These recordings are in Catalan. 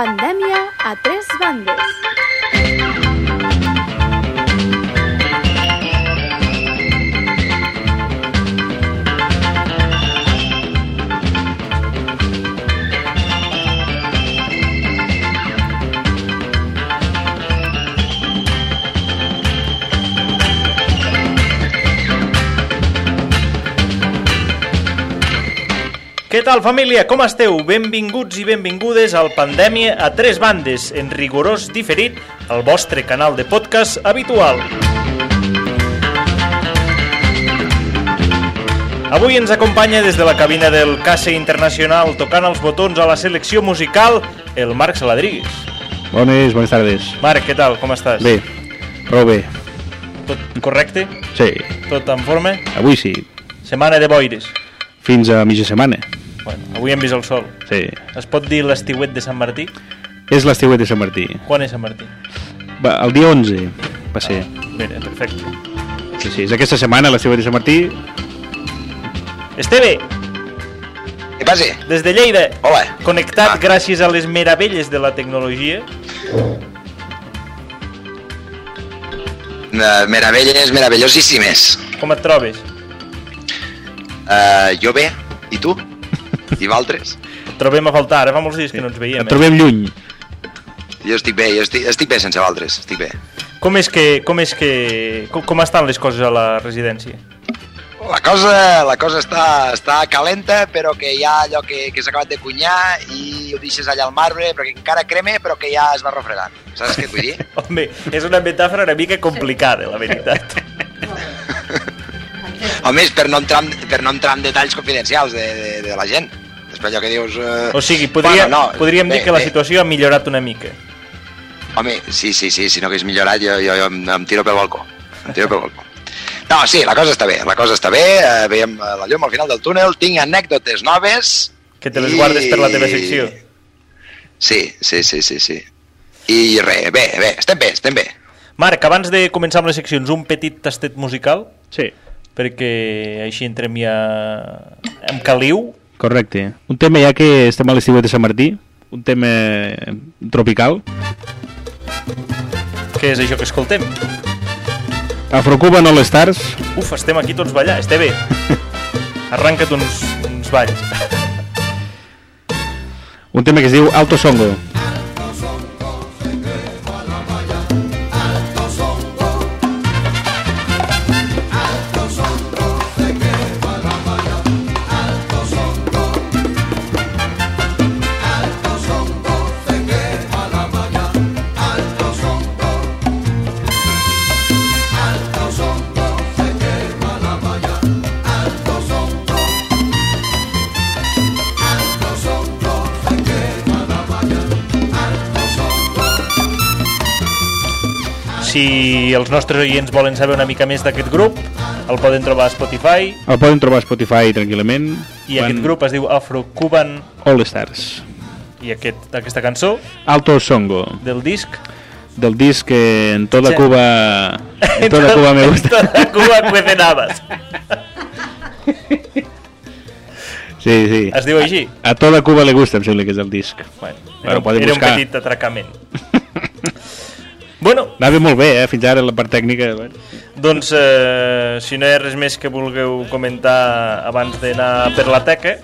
Pandèmia a tres bandes. Què tal, família? Com esteu? Benvinguts i benvingudes al Pandèmia a tres bandes, en rigorós diferit, al vostre canal de podcast habitual. Avui ens acompanya des de la cabina del CASE Internacional tocant els botons a la selecció musical, el Marc Saladrigues. Bones, bones tardes. Marc, què tal? Com estàs? Bé, prou bé. Tot correcte? Sí, Tot en forma? avui sí. Setmana de boires. Fins a mitja setmana. Bueno, avui hem vist el sol. Sí. Es pot dir l'estiuet de Sant Martí? És l'estiuet de Sant Martí. Quan és Sant Martí? Va, el dia 11 va ser. Mira, perfecte. Sí, sí, és aquesta setmana l'estiuet de Sant Martí. Esteve, Què passa? des de Lleida, Hola. connectat Ah. gràcies a les meravelles de la tecnologia. Uh, meravelles, meravellosíssimes. Com et trobes? Uh, jo bé, i tu? I vosaltres? Et trobem a faltar, ara fa molts dies que no ens veiem. Et Eh? trobem lluny. Jo estic bé, jo estic, estic bé sense vosaltres, estic bé. Com és que... Com, és que com, com estan les coses a la residència? La cosa, la cosa està, està calenta, però que hi ha allò que, que s'ha acabat de cunyar i ho deixes allà al marbre, però que encara creme, però que ja es va refredant. Saps què et vull dir? Home, és una metàfora una mica complicada, la veritat. Home, és per no entrar, en- per no entrar en detalls confidencials de, de, de la gent. Després allò que dius... Uh... O sigui, podria, Bueno, no, podríem bé, dir que la bé. situació ha millorat una mica. Home, sí, sí, sí, si no hagués millorat jo, jo, jo em, em tiro pel balcó. Em tiro pel balcó. No, sí, la cosa està bé, la cosa està bé, eh, veiem eh, la llum al final del túnel, tinc anècdotes noves... Que te les guardes per la teva secció. Sí, sí, sí, sí, sí. I res, bé, bé, estem bé, estem bé. Marc, abans de començar amb les seccions, un petit tastet musical, Sí. Perquè així entrem ja amb caliu. Correcte. Un tema ja que estem a l'estiuet de Sant Martí, un tema tropical. Què és això que escoltem? Afrocuba All Stars. Uf, estem aquí tots ballar, està bé. Arranca't uns, uns balls. Un tema que es diu Alto Songo. Si els nostres oients volen saber una mica més d'aquest grup, el poden trobar a Spotify El poden trobar a Spotify tranquil·lament. i aquest grup es diu Afro Cuban All Stars. i aquest, aquesta cançó Alto Songo. del disc Del disc que en toda Sí. Cuba... En toda Cuba me En gusta. toda Cuba cuecen habas. Sí, sí. Es diu així? A toda Cuba le gusta, em sembla que és el disc. Bueno, Bueno, era, un- podem era buscar. un petit atracament. bueno, Anava molt bé, eh? Fins ara la part tècnica... Bueno. doncs eh, si no hi ha res més que vulgueu comentar abans d'anar per la teca,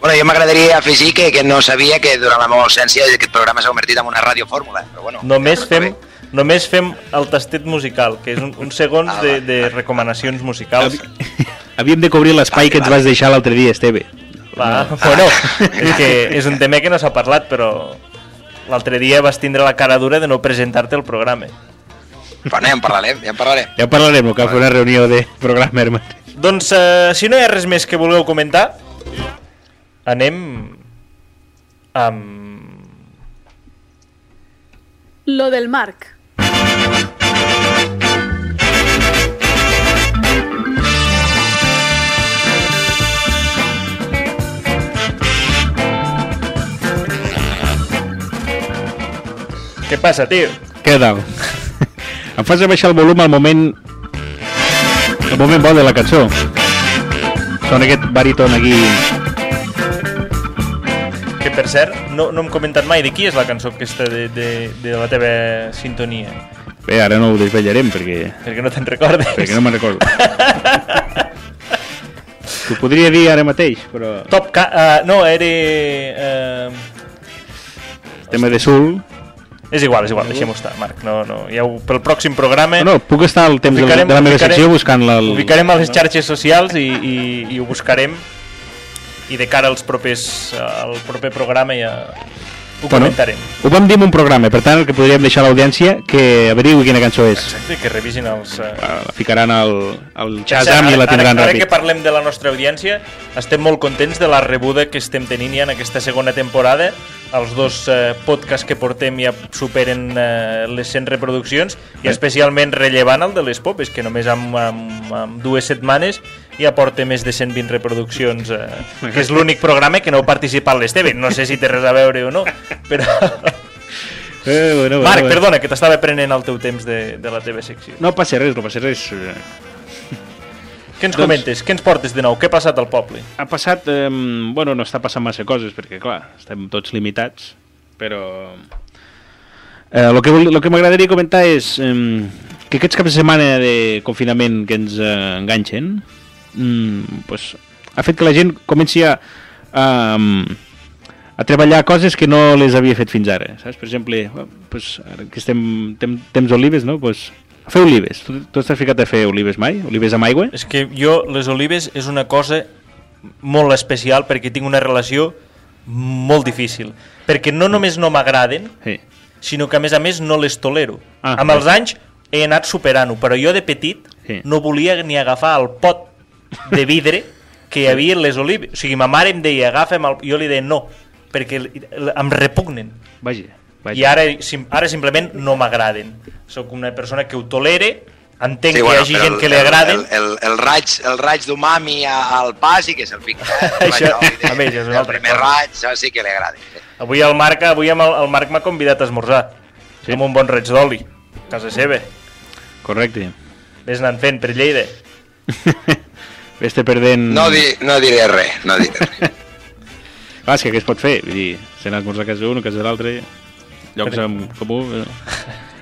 Bueno, jo m'agradaria afegir que, que no sabia que durant la meva ausència aquest programa s'ha convertit en una radiofórmula, però bueno. només fem, només fem el tastet musical, que és un, uns segons Ah, de, de recomanacions musicals. Havíem de cobrir l'espai Vale, que ens vale. vas deixar l'altre dia, Esteve. Va, bueno, és que és un tema que no s'ha parlat, però l'altre dia vas tindre la cara dura de no presentar-te el programa. Bueno, ja en parlarem, ja en parlarem. Ja parlarem, no cal fer una reunió de programa. Doncs, eh, si no hi ha res més que vulgueu comentar, anem amb... Lo del Marc. Què passa, tio? Què tal? em fas abaixar el volum al moment... El moment bo de la cançó. Sona aquest baríton aquí... Que per cert, no, no hem comentat mai de qui és la cançó aquesta de, de, de la teva sintonia, Bé, ara no ho desvetllarem perquè, perquè no te'n recordes. perquè no me'n recordo. T'ho podria dir ara mateix, però Top Ca... Uh, no, era... Uh, tema de sul... és igual, és igual, deixem-ho estar, Marc. No, no, ja ho, pel pròxim programa... No, no, puc estar al temps de, la- Ubicarem- de la meva secció buscant-la... al- Ubicarem a les xarxes socials i, i, i ho buscarem i de cara als propers, al proper programa ja ho Bueno, comentarem. ho vam dir en un programa, per tant, el que podríem deixar a l'audiència que averigui quina cançó és. Exacte, que revisin els... Uh... La ficaran al, al Shazam i la tindran ara, ara que ràpid. parlem de la nostra audiència, estem molt contents de la rebuda que estem tenint ja en aquesta segona temporada. Els dos eh, podcasts que portem ja superen eh, les 100 reproduccions i Eh. especialment rellevant el de les popes, que només amb, amb, amb dues setmanes ja porta més de 120 reproduccions, eh, que és l'únic programa que no ha participat l'Esteve. No sé si té res a veure o no, però... Eh, bueno, bueno, Marc, bueno. perdona, que t'estava prenent el teu temps de, de la teva secció. No passa res, no passa res. Què ens Doncs- comentes? Què ens portes de nou? Què ha passat al poble? Ha passat... Eh, bueno, no està passant massa coses, perquè, clar, estem tots limitats, però... Eh, el que, lo que m'agradaria comentar és eh, que aquests caps de setmana de confinament que ens eh, enganxen mm, pues, ha fet que la gent comenci a, a, a treballar coses que no les havia fet fins ara, saps? Per exemple, eh, pues, ara que estem tem, temps olives, no? Pues, fer olives. Tu, tu t'has ficat a fer olives mai? Olives amb aigua? És que jo, les olives és una cosa molt especial perquè tinc una relació molt difícil. Perquè no només no m'agraden, Sí. sinó que a més a més no les tolero. Ah, amb els anys he anat superant-ho, però jo de petit Sí. no volia ni agafar el pot de vidre que hi havia les olives. O sigui, ma mare em deia, agafa'm el... Jo li deia no, perquè em repugnen. Vaja, vaja. I ara, sim, ara simplement no m'agraden. Sóc una persona que ho tolere, entenc sí, que hi hagi gent que el- li agraden, El, el, el, raig, el raig d'umami al pa sí que se'l fica. Eh? Això, El a més, és una el altra primer cosa. raig, això sí que li agrada. Avui el Marc, avui amb el, el Marc m'ha convidat a esmorzar. Sí? Amb un bon raig d'oli. a Casa seva. Correcte. Ves anant fent per Lleida. Vés-te perdent... No, di, no diré res, no diré res. Clar, és que què es pot fer? Vull dir, se n'ha esmorzar a casa d'un, a casa de l'altre, llocs Per- en comú... eh.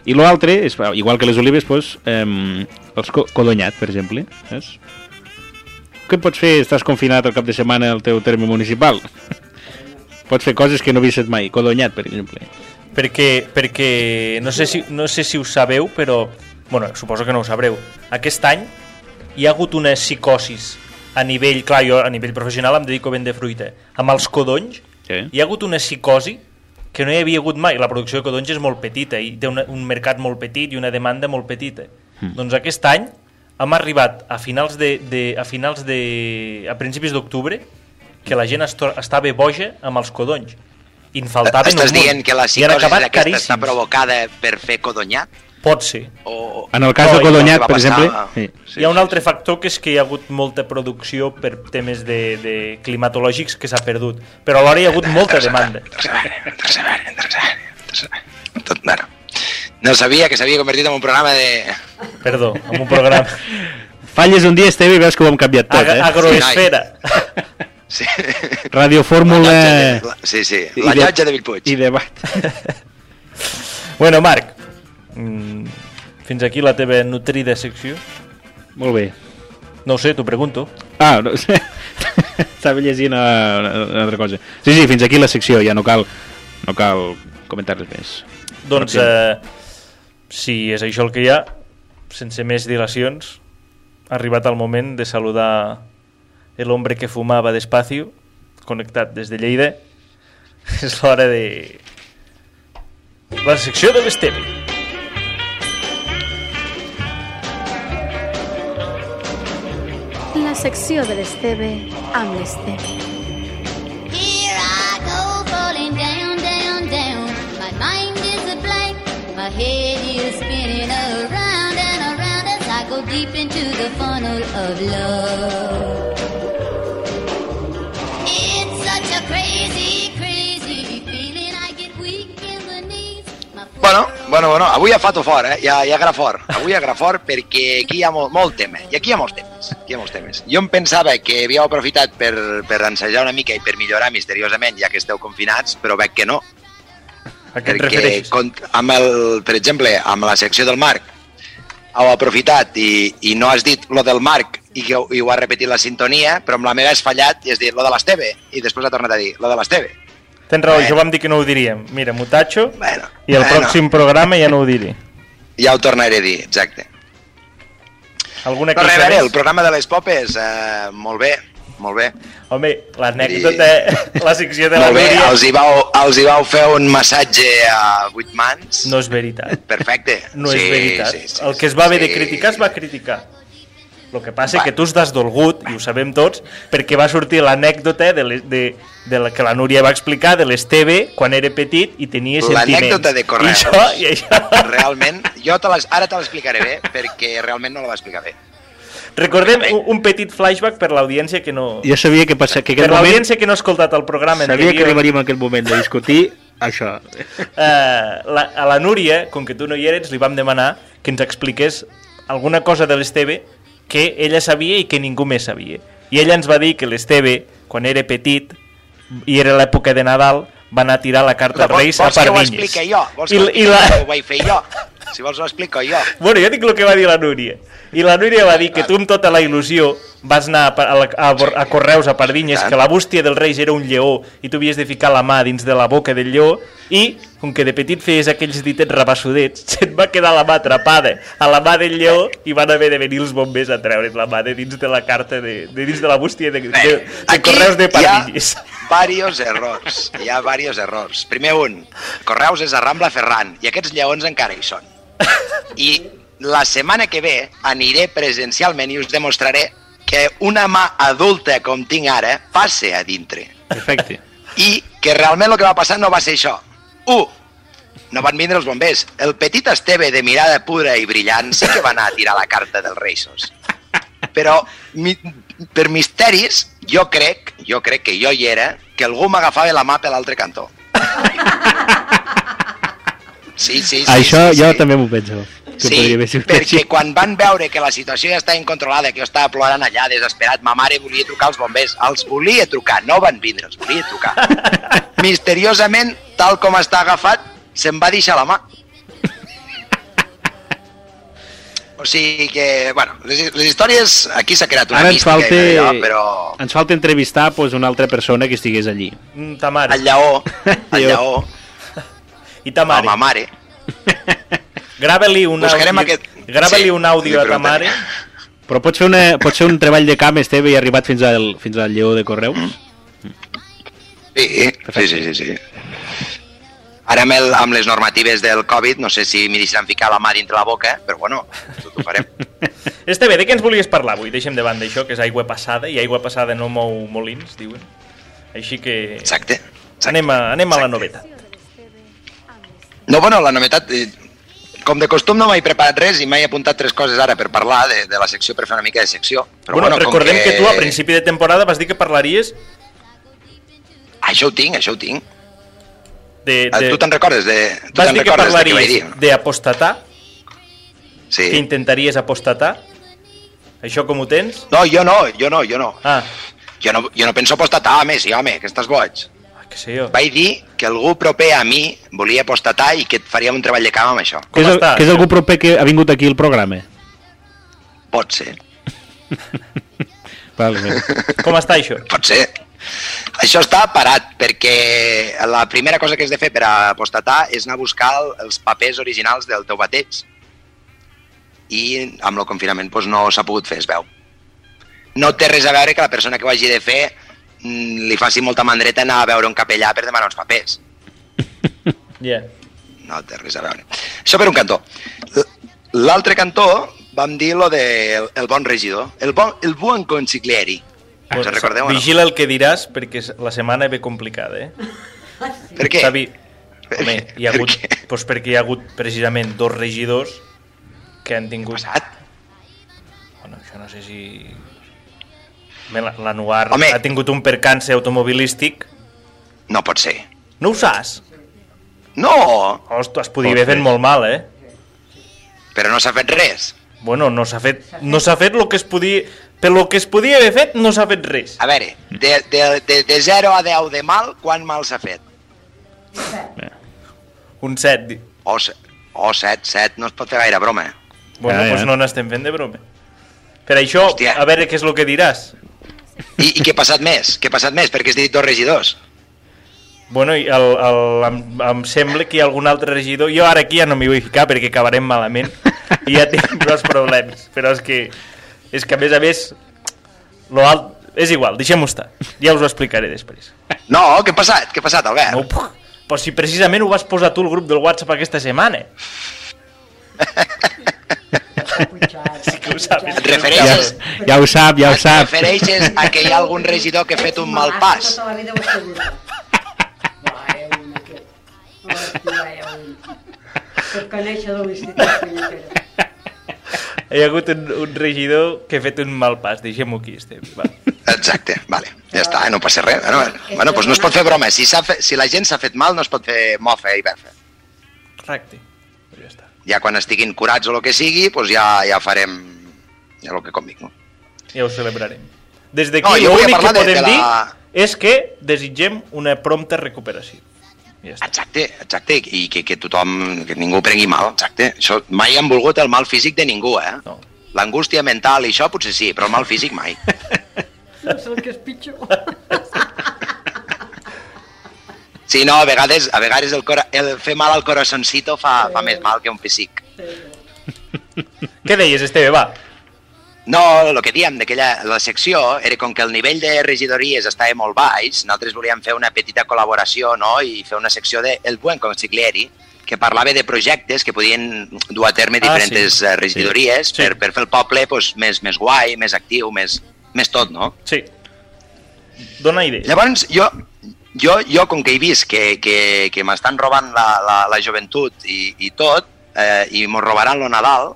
I l'altre, és, igual que les olives, doncs, eh, els co codonyat, per exemple. Saps? Què pots fer? Estàs confinat al cap de setmana al teu terme municipal. Pots fer coses que no havies mai. Codonyat, per exemple. Perquè, perquè no, sé si, no sé si ho sabeu, però... Bueno, suposo que no ho sabreu. Aquest any hi ha hagut una psicosis a nivell... Clar, jo a nivell professional em dedico a vendre fruita. Amb els codonys Sí. hi ha hagut una psicosi que no hi havia hagut mai. La producció de codonys és molt petita i té una, un mercat molt petit i una demanda molt petita. Mm. Doncs aquest any hem arribat a finals de, de, a finals de, a principis d'octubre que la gent estava boja amb els codonys. I en faltaven Estàs un dient que la psicosi està provocada per fer codonyat? Pot ser. O... En el cas No, de codonyat, per passar- exemple... Sí. Sí, Hi ha un altre factor que és que hi ha hagut molta producció per temes de, de climatològics que s'ha perdut, però alhora hi ha hagut molta demanda. Interessant, interessant, interessant. Tot, bueno. No sabia que s'havia convertit en un programa de... Perdó, en un programa Falles un dia, Esteve, i veus que ho hem canviat tot, Ag eh? agroesfera. Sí. Radio Fórmula... La llotja de- la- Sí, sí, la i de- llotja de Bellpuig. I debat. Bueno, Marc, mm, fins aquí la teva nutrida secció. Molt bé. No ho sé, t'ho pregunto. Ah, no sé. Estava llegint una, una, una altra cosa. Sí, sí, fins aquí la secció, ja no cal, no cal comentar res més. Doncs, eh, si és això el que hi ha, sense més dilacions, ha arribat el moment de saludar el hombre que fumava despacio, connectat des de Lleida. És l'hora de... La secció de l'Esteve. Secció de l'Esteve amb l'Esteve. Here I go falling down, down, down. My mind is a blank. My head is spinning around and around as I go deep into the funnel of love. Bueno, bueno, bueno, avui ha fatto fort, eh? Hi ha, hi ha gra fort. Avui hi ha gra fort perquè aquí hi ha molt, molt tema. I aquí hi ha molts temes. Aquí hi ha molts temes. Jo em pensava que havíeu aprofitat per, per ensejar una mica i per millorar misteriosament, ja que esteu confinats, però veig que no. A què perquè amb el, per exemple, amb la secció del Marc heu aprofitat i, i no has dit lo del Marc i, i ho has repetit la sintonia, però amb la meva has fallat i has dit lo de l'Esteve i després ha tornat a dir lo de l'Esteve. Tens raó, Bueno. jo vam dir que no ho diríem. Mira, m'ho tatxo Bueno, i el bueno, pròxim programa ja no ho diré. Ja ho tornaré a dir, exacte. Alguna Però res, veure, el programa de les popes, eh, molt bé, molt bé. Home, l'anècdota, la secció de la molt bé, Núria els hi, vau, els hi vau fer un massatge a vuit mans. no és veritat. Perfecte. No és Sí, veritat. sí, sí, el que es va haver de sí. criticar es va criticar. El que passa és Va. que tu estàs dolgut, i ho sabem tots, perquè va sortir l'anècdota de, les- de, de la que la Núria va explicar de l'Esteve quan era petit i tenia sentiments. L'anècdota de I Correus. això, i això... Realment, jo te les, ara te l'explicaré bé, perquè realment no la va explicar bé. Recordem un, un petit flashback per l'audiència que no... Jo sabia que, passa, que Per aquest moment... l'audiència que no ha escoltat el programa Sabia que anterior, arribaríem a aquest moment de discutir això. eh, la, a la Núria, com que tu no hi eres, li vam demanar que ens expliqués alguna cosa de l'Esteve que ella sabia i que ningú més sabia. I ella ens va dir que l'Esteve, quan era petit, i era l'època de Nadal, va anar a tirar la carta als Vols, Reis a vols que ho Pardinyes. expliqui jo? Vols I, que i la... ho vaig fer jo? Si vols ho explico jo. Bueno, jo dic el que va dir la Núria. I la Núria va dir que tu amb tota la il·lusió vas anar a, a, a, a Correus a Pardinyes, que la bústia dels Reis era un lleó i tu havies de ficar la mà dins de la boca del lleó i, com que de petit feies aquells ditets rabassudets, se't va quedar la mà atrapada a la mà del lleó i van haver de venir els bombers a treure't la mà de dins de la carta, de, de dins de la bústia de, de, de, de Correus de ha varios errors. Hi ha varios errors. Primer un, Correus és a Rambla Ferran i aquests lleons encara hi són. I la setmana que ve aniré presencialment i us demostraré que una mà adulta com tinc ara passa a dintre. Perfecte. I que realment el que va passar no va ser això. 1. No van vindre els bombers. El petit Esteve de mirada pura i brillant sí que va anar a tirar la carta dels Reisos. Però mi, per misteris, jo crec, jo crec que jo hi era, que algú m'agafava la mà per l'altre cantó. Sí, sí, sí. això sí, jo sí. també m'ho penso. Que podria haver Sí, sigut perquè així. quan van veure que la situació ja estava incontrolada, que jo estava plorant allà, desesperat, ma mare volia trucar als bombers, els volia trucar, no van vindre, els volia trucar. Misteriosament, tal com està agafat, se'm va deixar la mà. O sigui que, bueno, les, les històries, aquí s'ha creat una Ara ens mística, falta, allò, però ens falta entrevistar pues, una altra persona que estigués allí. Mm, Ta mare. el lleó, el lleó, I ta mare. ma mare, Grava-li un, Buscarem àudio, aquest- grava Sí, un àudio a ta mare Però pots fer, una, pots fer un treball de camp, Esteve, i ha arribat fins al, fins al lleó de Correus? Sí, sí, sí, sí, sí. Ara amb, el, amb les normatives del Covid no sé si m'hi deixaran ficar la mà dintre la boca, però bueno, tot ho farem. Esteve, de què ens volies parlar avui? Deixem de banda això, que és aigua passada, i aigua passada no mou molins, diuen. Així que Exacte. exacte. anem a, anem a la Exacte. novetat. No, bueno, la novetat... eh, Com de costum no m'he preparat res i m'he apuntat tres coses ara per parlar de, de la secció, per fer una mica de secció. Però bueno, bueno, recordem que... que tu a principi de temporada vas dir que parlaries Això ho tinc, això ho tinc. De... De... de... Tu te'n recordes? De... Tu Vas dir que parlaries d'apostatar, Sí. que intentaries apostatar. Això com ho tens? No, jo no, jo no, jo no. Ah, Jo no, jo no penso apostatar, a més, sí, home, que estàs boig. ah, que sé jo. Vaig dir que algú proper a mi volia apostatar i que faríem un treball de camp amb això. Com que és, el, està, que és algú proper que ha vingut aquí al programa? Pot ser, Vale. Com està això? pot ser. Això està parat, perquè la primera cosa que has de fer per apostatar és anar a buscar el- els papers originals del teu bateig. I amb el confinament doncs, no s'ha pogut fer, es veu. No té res a veure que la persona que ho hagi de fer mm, li faci molta mandreta anar a veure un capellà per demanar uns papers. Yeah. No té res a veure. Això per un cantó. L'altre cantó vam dir lo de el, el bon regidor, el bon, el bon consiglieri. En recordeu no? Vigila el que diràs perquè la setmana ve complicada, eh? Per què? Xavi, home, què? hi ha Per hagut, què? doncs perquè hi ha hagut precisament dos regidors que han tingut... Passat? Bueno, això no sé si... La- L'Anuar Home. ha tingut un percance automobilístic. No pot ser. No ho saps? No! Ostres, es podia haver fet molt mal, eh? Però no s'ha fet res. Bueno, no s'ha fet, no s'ha fet el que es podia... Per lo que es podia haver fet, no s'ha fet res. A veure, de, de, de, de 0 a 10 de mal, quant mal s'ha fet? Un 7. di- O, o 7, 7, no es pot fer gaire broma. Bueno, Ja, ja. doncs no n'estem fent de broma. Per això, Hòstia. a veure què és el que diràs. I, I què ha passat més? Què ha passat més? Perquè has dit dos regidors. Bueno, i el, el, em, em sembla que hi ha algun altre regidor... Jo ara aquí ja no m'hi vull ficar perquè acabarem malament i ja tinc prou problemes. Però és que, és que a més a més, lo alt... és igual, deixem-ho estar. Ja us ho explicaré després. No, què ha passat? Què ha passat, Albert? No puc... Però si precisament ho vas posar tu al grup del WhatsApp aquesta setmana. Sí que ho. Et Ja, refereixes, ja ho sap, ja ho et sap. refereixes a que hi ha algun regidor que ha fet un mal pas? Tota la vida ho he sabut. Per conèixer de l'institut. Hi ha hagut un, un regidor que ha fet un mal pas. Deixem-ho aquí, estem. Va. Exacte, vale. Ja està, eh, no passa res. Bueno, bueno doncs no es pot fer broma. Si, s'ha fet, si la gent s'ha fet mal, no es pot fer mofa i befa. Correcte. Però ja està. Ja quan estiguin curats o el que sigui, doncs ja, ja farem ja el que convic. No? Ja ho celebrarem. Des d'aquí, No, l'únic que de- podem de dir la- és que desitgem una prompta recuperació. Ja està. Exacte, exacte, i que, que tothom, que ningú prengui mal, exacte. Això, mai han volgut el mal físic de ningú, eh? No. L'angústia mental i això potser sí, però el mal físic mai. No sé el que és pitjor. Sí, no, a vegades, a vegades el, cora, el fer mal al corazoncito fa, fa més mal que un psic. Què deies, Esteve? Va. No, el que diem d'aquella la secció era com que el nivell de regidories estava molt baix, nosaltres volíem fer una petita col·laboració no? i fer una secció de El Buen Consiglieri, que parlava de projectes que podien dur a terme Ah, diferents sí. eh, regidories Sí. Per, per fer el poble pues, més, més guai, més actiu, més, més tot, no? Sí. Dona idees. Llavors, jo, jo, jo com que he vist que, que, que m'estan robant la, la, la joventut i, i tot, eh, i m'ho robaran lo Nadal,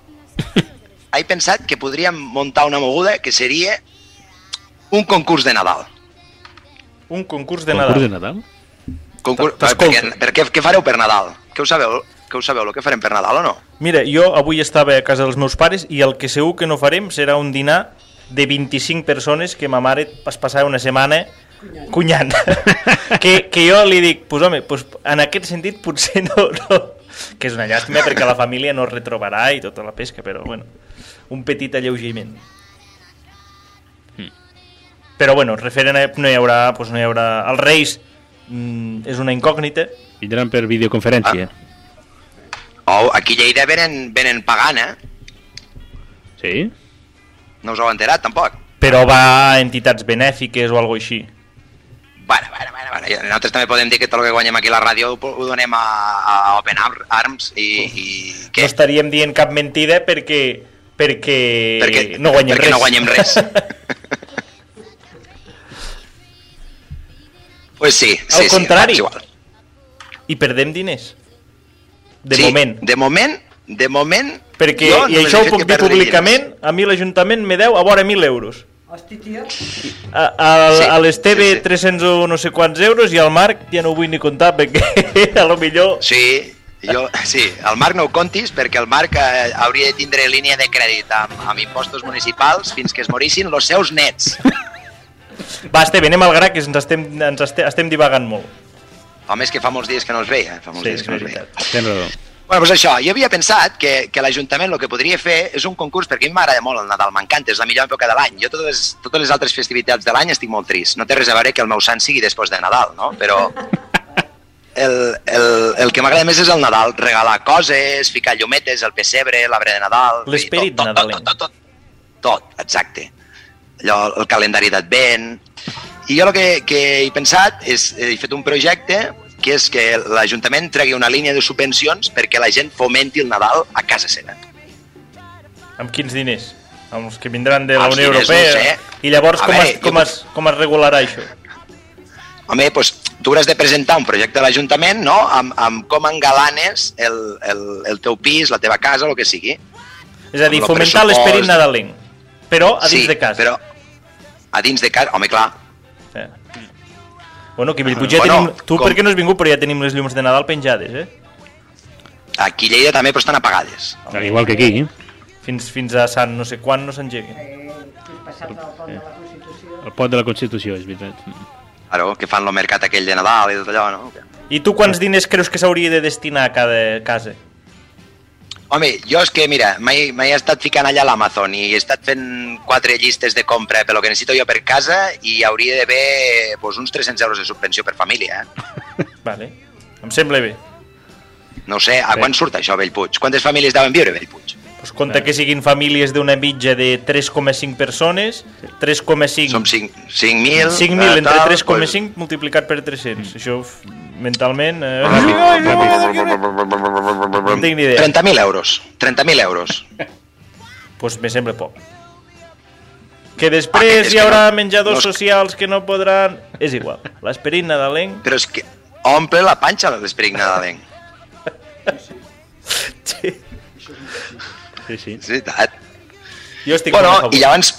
he pensat que podríem muntar una moguda que seria un concurs de Nadal. Un concurs de Concurs Nadal. de Nadal? Concurs, T'escolto. perquè, per què, fareu per Nadal? Què ho sabeu? Què ho sabeu, el que farem per Nadal o no? Mira, jo avui estava a casa dels meus pares i el que segur que no farem serà un dinar de 25 persones que ma mare es passava una setmana cunyant. que, que jo li dic, pues home, pues, en aquest sentit potser no, no, que és una llàstima perquè la família no es retrobarà i tota la pesca, però bueno, un petit alleugiment. Però bueno, referent a, no hi haurà, pues no hi haurà... Els Reis mm, és una incògnita, Vindran per videoconferència. Oh, aquí a Lleida venen, venen pagant, eh? Sí? No us heu enterat, tampoc? però va a entitats benèfiques o alguna així. Bueno, bueno, bueno, bueno. I Nosaltres també podem dir que tot el que guanyem aquí a la ràdio ho, ho donem a, a Open Ar- Arms i, i No què? estaríem dient cap mentida perquè perquè, perquè, no guanyem perquè res. no guanyem res. pues sí, sí, Al contrari. sí. I perdem diners. De sí, moment. De moment, de moment... Perquè, jo i això ho puc dir públicament, a mi l'Ajuntament me deu a vora 1.000 euros. Hosti, tio. A, a, Sí, a l'Esteve sí, sí. 300 o no sé quants euros i al Marc ja no ho vull ni comptar perquè a lo millor... diners. Sí, jo, sí, el Marc no ho contis perquè el Marc eh, hauria de tindre línia de crèdit amb, amb impostos municipals fins que es morissin els seus nets. Va, Esteve, anem al gra que ens estem, ens estem, estem divagant molt. Home, és que fa molts dies que no es veia. Fa molts Sí, dies que no es veia. veritat. Tens raó. Bueno, doncs això, jo havia pensat que, que l'Ajuntament el que podria fer és un concurs, perquè a mi m'agrada molt el Nadal, m'encanta, és la millor època de l'any. Jo totes les, totes les altres festivitats de l'any estic molt trist. No té res a veure que el meu sant sigui després de Nadal, no? Però el, el, el que m'agrada més és el Nadal, regalar coses, ficar llumetes, el pessebre, l'arbre de Nadal... L'esperit tot, tot, nadalenc. Tot, tot, tot, tot, exacte. Allò, el calendari d'advent... I jo el que, que he pensat és, he fet un projecte que és que l'Ajuntament tregui una línia de subvencions perquè la gent fomenti el Nadal a casa seva. Amb quins diners? Amb els que vindran de la Unió no Europea? ho sé. I llavors com, veure, es, com, jo- es, com es regularà això? Home, doncs, tu hauràs de presentar un projecte a l'Ajuntament no? amb, amb com engalanes el, el, el teu pis, la teva casa, el que sigui. És a dir, fomentar l'esperit nadalenc, però a dins sí, de casa. però a dins de casa, home, clar, Eh. Bueno, que Bellpuig ja Bueno, tenim... Tu com- perquè no has vingut, però ja tenim les llums de Nadal penjades, eh? aquí a Lleida també però estan apagades. Al igual que aquí. fins, fins a Sant no sé quan no s'engeguin. Eh, passat el pont de la Constitució. El pont de la Constitució, és veritat. Claro, que fan el mercat aquell de Nadal i tot allò, no? I tu quants diners creus que s'hauria de destinar a cada casa? Home, jo és que, mira, mai, mai he estat ficant allà a l'Amazon i he estat fent quatre llistes de compra per lo que necessito jo per casa i hauria d'haver pues, uns 300 euros de subvenció per família, eh? Vale. Em sembla bé. No sé, a Bé. quan surt això a Bellpuig? Quantes famílies deuen viure a Bellpuig? Pues compte que siguin famílies d'una mitja de 3,5 persones, 3,5... Som 5 5.000... 5.000 eh, entre tal, 3,5 multiplicat per 300. Això f- mentalment... Eh, no tinc ni idea. 30.000 euros. 30.000 euros. Pues me sembla poc. Que després Ah, hi haurà no- menjadors no és- socials que no podran... És igual. L'esperit nadalenc... Però és que omple la panxa l'esperit nadalenc. Sí. Sí, sí. És veritat. Jo estic Bueno, i llavors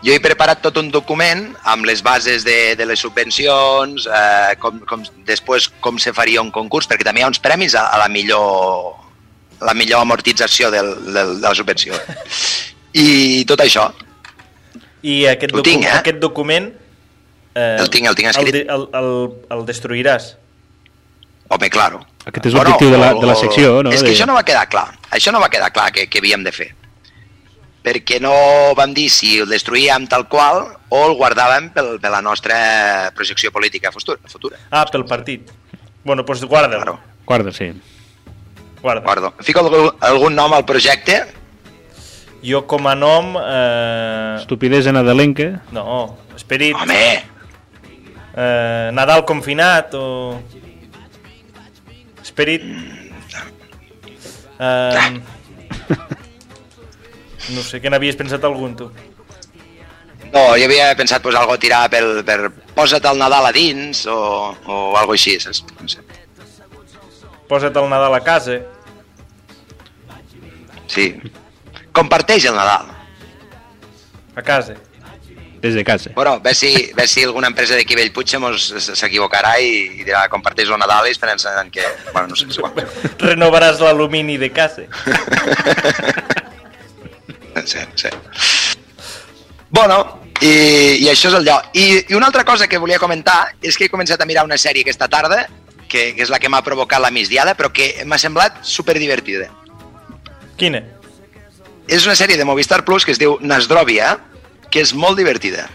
jo he preparat tot un document amb les bases de, de les subvencions, eh, com, com, després com se faria un concurs, perquè també hi ha uns premis a, a la millor la millor amortització del, del, de la subvenció. I tot això. I aquest, Ho tinc, eh? aquest document... Eh, El tinc, el tinc escrit. El, el, el, el destruiràs. Home, claro. Aquest és l'objectiu de, la, de la secció, no? És que de... això no va quedar clar. Això no va quedar clar que, que havíem de fer. Perquè no vam dir si el destruíem tal qual o el guardàvem pel, per la nostra projecció política futura. futura. Ah, pel partit. Bueno, doncs pues guarda'l. Claro. Guarda, sí. Guarda. Guardo. Fico algun, algun nom al projecte? Jo com a nom... Eh... Estupidesa nadalenca. No, esperit... Home, Eh, Nadal confinat o... Esperit... Eh... No sé, què n'havies pensat algun, tu? no, jo havia pensat pues, algo tirar per, per posa't el Nadal a dins o, o algo així, saps? No sé. Posa't el Nadal a casa. Sí. Comparteix el Nadal. A casa. Des de casa. Bueno, ve si, ve si alguna empresa d'aquí Bellpuig s'equivocarà i, i dirà comparteix el Nadal i es pensen que... Bueno, no sé, és igual. Renovaràs l'alumini de casa. No sé. Bueno, i, i això és el lloc. I, I una altra cosa que volia comentar és que he començat a mirar una sèrie aquesta tarda, que, que és la que m'ha provocat la migdiada, però que m'ha semblat superdivertida. Quina? És una sèrie de Movistar Plus que es diu Nasdrovia, que és molt divertida.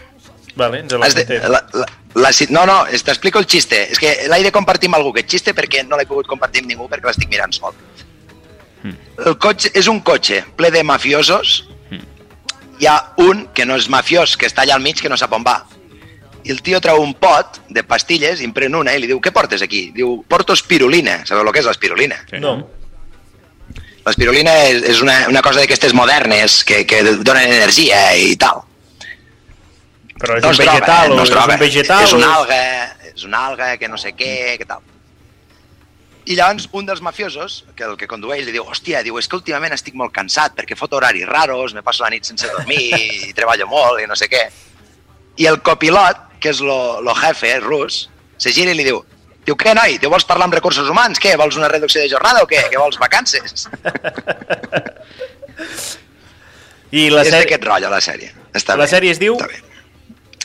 Vale, ens la de, la, la, la, no, no, t'explico el xiste. És que l'he de compartir amb algú aquest xiste perquè no l'he pogut compartir amb ningú perquè l'estic mirant sol. El cotxe és un cotxe ple de mafiosos. Hi ha un que no és mafiós, que està allà al mig, que no sap on va. I el tio treu un pot de pastilles, i en pren una i li diu, què portes aquí? Diu, porto espirulina. Sabeu el que és l'espirulina? No. L'espirulina és, és una, una cosa d'aquestes modernes que, que donen energia i tal. Però és No un es troba, vegetal eh? o no es troba. és un vegetal És una alga, és una alga que no sé què, que tal. I llavors un dels mafiosos, que el que condueix, li diu, hòstia, diu, és que últimament estic molt cansat perquè fot horaris raros, me passo la nit sense dormir i treballo molt i no sé què. I el copilot, que és lo, lo jefe rus, se gira i li diu, diu, què, noi, tu vols parlar amb recursos humans? Què, vols una reducció de jornada o què? Que vols vacances? I la és sèrie... d'aquest rotllo, la sèrie. Està La bé. sèrie es diu? Està bé.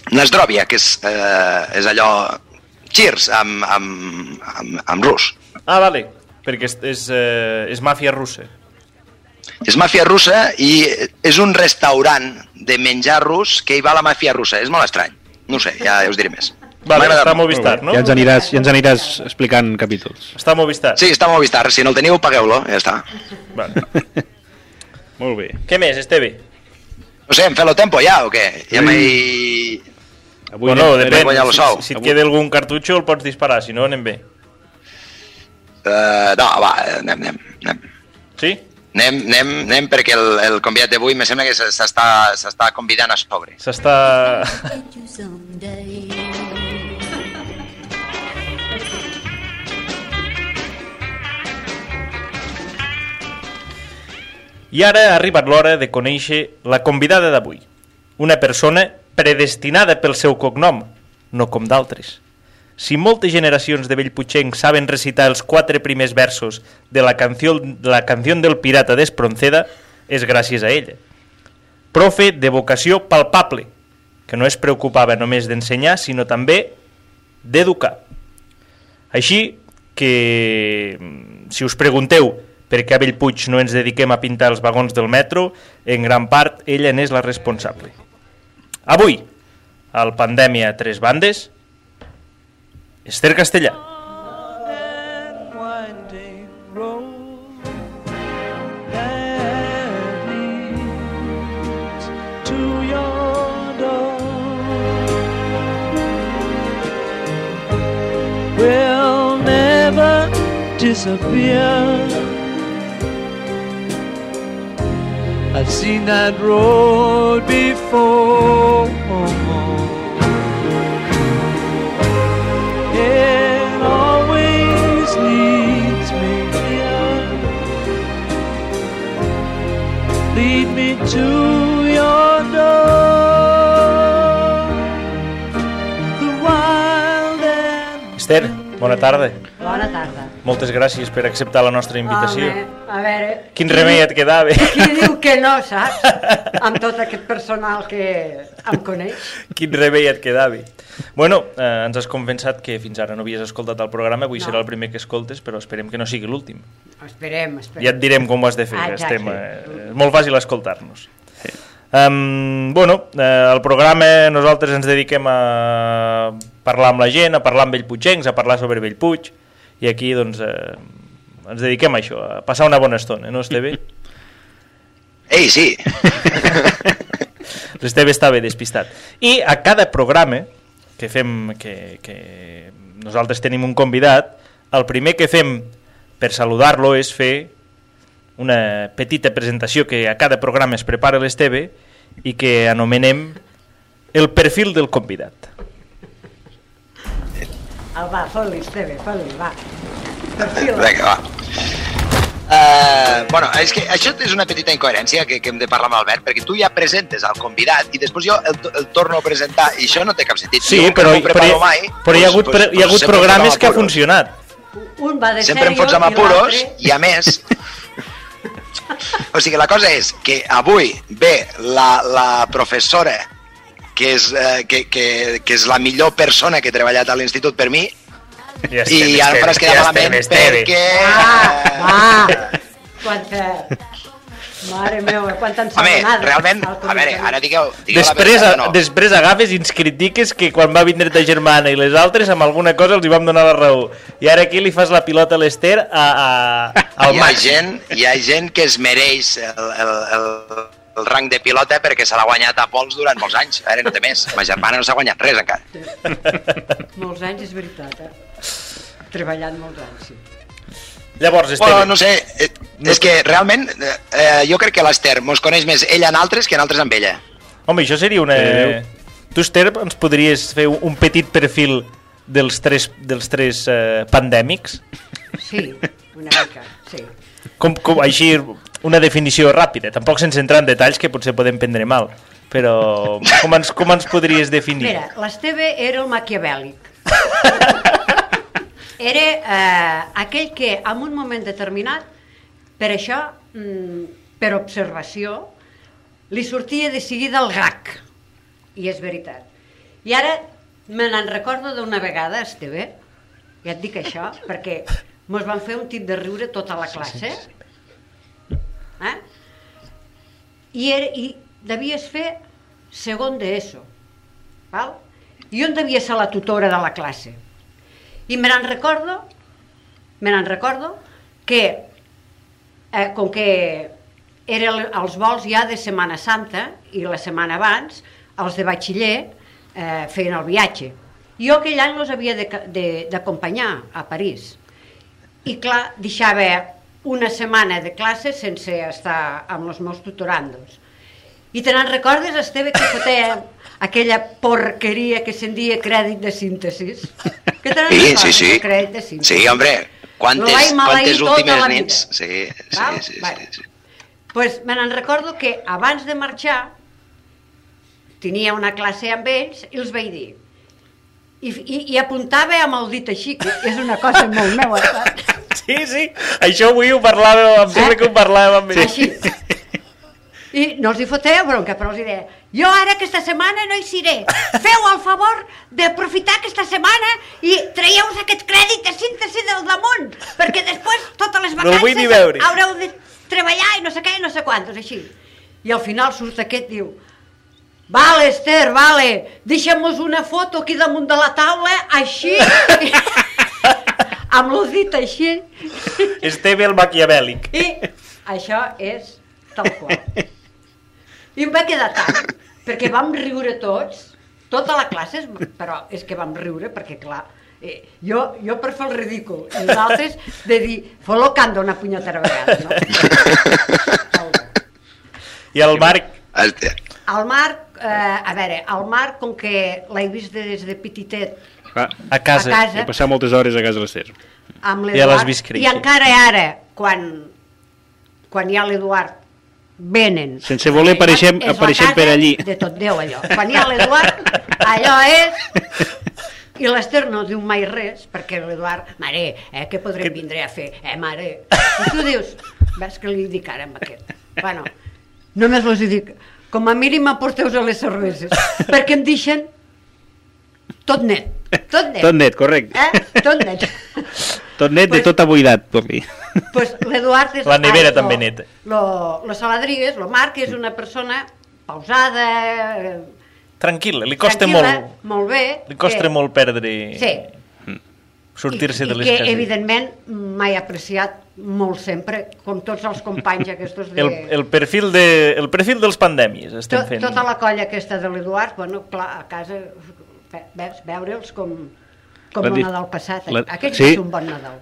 Nasdrovia, que és, eh, és allò... Cheers, amb, amb, amb, amb rus. Ah, vale. Perquè és, és, eh, és màfia russa. És màfia russa i és un restaurant de menjar rus que hi va la màfia russa. És molt estrany. No ho sé, ja us diré més. Vale, està a molt. Movistar, no? Ja ens aniràs, ja ens aniràs explicant capítols. Està a Movistar. Sí, està a Movistar. Si no el teniu, pagueu-lo. Ja està. Vale. Molt bé. Què més, Esteve? No sé, em fe lo tempo ja o què? Ja Sí. m'he... Avui bueno, anem- depèn. el Si, si et queda algun cartutxo el pots disparar, si no anem bé. Uh, no, va, anem, anem. anem. Sí? Anem, anem, anem perquè el, el convidat d'avui me sembla que s'està convidant a sobre. S'està... I ara ha arribat l'hora de conèixer la convidada d'avui. Una persona predestinada pel seu cognom, no com d'altres. Si moltes generacions de Bellputxenc saben recitar els quatre primers versos de la canció, la canció del pirata d'Espronceda, és gràcies a ella. Profe de vocació palpable, que no es preocupava només d'ensenyar, sinó també d'educar. Així que, si us pregunteu per què a Bellpuig no ens dediquem a pintar els vagons del metro, en gran part ella n'és la responsable. Avui, al Pandèmia Tres Bandes, Esther Castellà. disappear. I've seen that road before. It always leads me here. Lead me to your door. The wild and Esther, bona tarda. Bona tarda. Moltes gràcies per acceptar la nostra invitació. Home, a veure... Quin qui remei diu- et quedava? Qui diu que no, saps? Amb tot aquest personal que em coneix. Quin remei et quedava. Bueno, eh, ens has convençat que fins ara no havies escoltat el programa, avui No. serà el primer que escoltes, però esperem que no sigui l'últim. Esperem, esperem. Ja et direm com ho has de fer, Ah, exacte. estem, eh, és molt fàcil escoltar-nos. Um, bueno, eh, el programa nosaltres ens dediquem a parlar amb la gent, a parlar amb Bellputxencs, a parlar sobre Bellpuig, i aquí doncs eh, ens dediquem a això, a passar una bona estona, no Esteve? Ei, sí, L'Esteve estava despistat. I a cada programa que fem, que, que nosaltres tenim un convidat, el primer que fem per saludar-lo és fer una petita presentació que a cada programa es prepara l'Esteve i que anomenem el perfil del convidat. El va, fot-li, Esteve, fot-li, va. Perfila. vinga, va. Uh, bueno, és que això és una petita incoherència que, que hem de parlar amb Albert, perquè tu ja presentes al convidat i després jo el, el torno a presentar i això no té cap sentit. Sí, Jo, però, no però, mai, però hi ha doncs- hagut, doncs- hi ha doncs hagut programes que ha funcionat. Un va de Sempre em fots amb apuros i a més... O sigui, la cosa és que avui ve la, la professora que és, eh, que, que, que és la millor persona que he treballat a l'institut per mi Ja i ara em faràs quedar malament perquè... Ah, va! Quanta... Mare meva, quanta Home, ensabanada. realment, al a veure, ara digueu, digueu Després, la veritat no. després agafes i ens critiques que quan va vindre ta germana i les altres amb alguna cosa els hi vam donar la raó. I ara aquí li fas la pilota a l'Ester a, a, al hi ha, Max. gent, hi ha gent que es mereix el, el, el, el rang de pilota perquè se l'ha guanyat a pols durant molts anys. Ara no té més. Ma germana no s'ha guanyat res encara. Molts anys, és veritat, eh? Treballant molts anys, sí. Llavors, Esteve, Bueno, no sé, eh, és que realment eh, eh, jo crec que l'Ester mos coneix més ella en altres que en altres amb ella. home, això seria una... Eh, Tu, Esther, ens podries fer un petit perfil dels tres, dels tres eh, pandèmics? Sí, una mica, sí. Com, com, així, una definició ràpida, tampoc sense entrar en detalls que potser podem prendre mal, però com ens, com ens podries definir? Mira, l'Esteve era el maquiavèlic. Era eh, aquell que en un moment determinat, per això, mm, per observació, li sortia de seguida el gag. I és veritat. I ara me n'en recordo d'una vegada, Esteve, ja et dic això, perquè mos van fer un tip de riure tota la classe. Eh? I, era, I devies fer segon d'ESO. Val? I on devia ser la tutora de la classe. I me n'en recordo, me n'en recordo que, eh, com que eren els vols ja de Setmana Santa i la setmana abans, els de batxiller eh, feien el viatge. Jo aquell any els havia d'acompanyar a París. I clar, deixava una setmana de classe sense estar amb els meus tutorandos. I te n'en recordes, Esteve, que fotia aquella porqueria que se'n dia crèdit de síntesis? Que te n'en Sí, recordes, sí, sí. Crèdit de síntesis. Sí, hombre, Lo quantes, quantes tota últimes vida. nits. Sí, sí, Val? sí, Vale. sí, sí. pues me n'en recordo que abans de marxar tenia una classe amb ells i els vaig dir i, i, i apuntava amb el dit així, que és una cosa molt saps? Sí, sí, això avui ho parlàvem, em sembla que ho parlàvem amb ell. Així. I no els hi fotia bronca, però els hi deia jo ara aquesta setmana no hi seré. Feu el favor d'aprofitar aquesta setmana i traieu aquest crèdit de síntesi del damunt, perquè després totes les No vacances veure. haureu de treballar i no sé què i no sé quantos, així. I al final surt aquest diu Vale, Esther, vale, deixa'm-nos una foto aquí damunt de la taula, així, amb lo dit així, Esteve el maquiavèlic. i això és tal qual. I em va quedar tant, perquè vam riure tots, tota la classe, es- però és que vam riure perquè, clar, eh, jo, jo per fer el ridícul, i nosaltres de dir, fot-lo canta una punyetera vegada, no? I el Marc. El Marc, a veure, el Marc, com que l'he vist des de petitet Clar, a casa. a casa, he passat moltes hores a casa de l'Ester. amb Ja l'has vist créixer. i encara ara, quan, quan hi ha l'Eduard, venen. Sense voler apareixem- apareixem per allí. De tot Déu, allò. Quan hi ha l'Eduard, allò és... I l'Ester no diu mai res, perquè l'Eduard, mare, eh, què podrem vindre a fer? Eh, mare? I tu dius, ves que li dic ara amb aquest. Bueno, només els dic, com a mínim aporteu a les cerveses, perquè em deixen tot net, tot net. Tot net, correcte. Eh? Tot net. Tot net de Pues- tota buidat, per dir. pues l'Eduard és... La nevera ai, també lo- neta. Lo, lo Saladrigues, lo Marc, és una persona pausada, eh, tranquil, li costa tranquil·la, molt, molt bé. li costa que- molt perdre... Sí. Sortir-se de i les que, cases. evidentment, m'he apreciat molt sempre, com tots els companys aquests de... El, el, perfil de, el perfil dels pandèmies estem to, fent. tota la colla aquesta de l'Eduard, bueno, clar, a casa, veus, veure'ls com, com La el di- Nadal passat. la- Aquell sí. va ser un bon Nadal.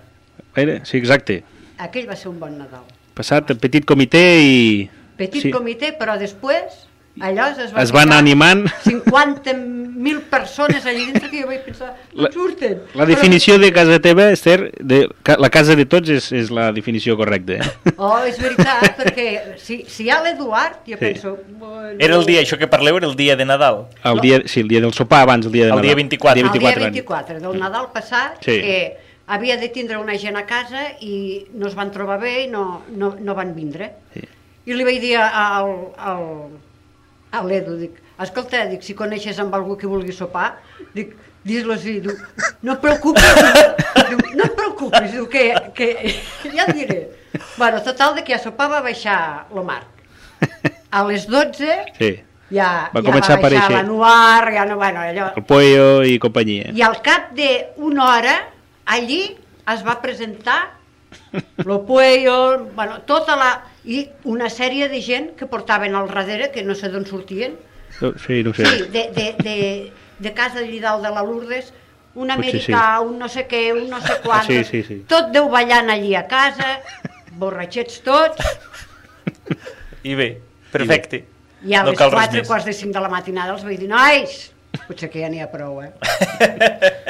Era, sí, exacte. Aquell va ser un bon Nadal. Passat el petit comitè i... Petit Sí. comitè, però després allò es, va Es van animant. 50.000 persones allà dintre que jo vaig pensar, La- la, surten. La definició de casa teva, Esther, de, ca- la casa de tots és, és la definició correcta. Eh? Però, oh, és veritat, perquè si, si hi ha l'Eduard, jo Sí. penso... Bueno, Era el dia, això que parleu era el dia de Nadal. El dia, sí, el dia del sopar abans, el dia de El Nadal. dia 24. El El dia dia 24, 24 del Nadal passat, Sí. que havia de tindre una gent a casa i no es van trobar bé i no, no, no van vindre. Sí. I li vaig dir al, al, a l'Edu, dic, escolta, dic, si coneixes amb algú que vulgui sopar, dic, dis-los i diu, no et preocupis, diu, no et preocupis, diu, que, que ja et diré. Bueno, total, de que a sopar va baixar lo Marc. A les 12 Sí. ja, Va ja va baixar l'Anuar, ja no, bueno, allò, El pollo i companyia. i al cap d'una hora, allí es va presentar lo Puello, bueno, tota la... i una sèrie de gent que portaven al darrere, que no sé d'on sortien, No, Sí, no sé. sí, de, de, de, de casa allí dalt de la Lourdes, un americà, un no sé què, un no sé quant, Sí, sí, sí. tot Déu ballant allí a casa, borratxets tots, I bé, perfecte. i a no les cal res 4 més. quarts de 5 de la matinada els vaig dir, nois, potser que ja n'hi ha prou, eh?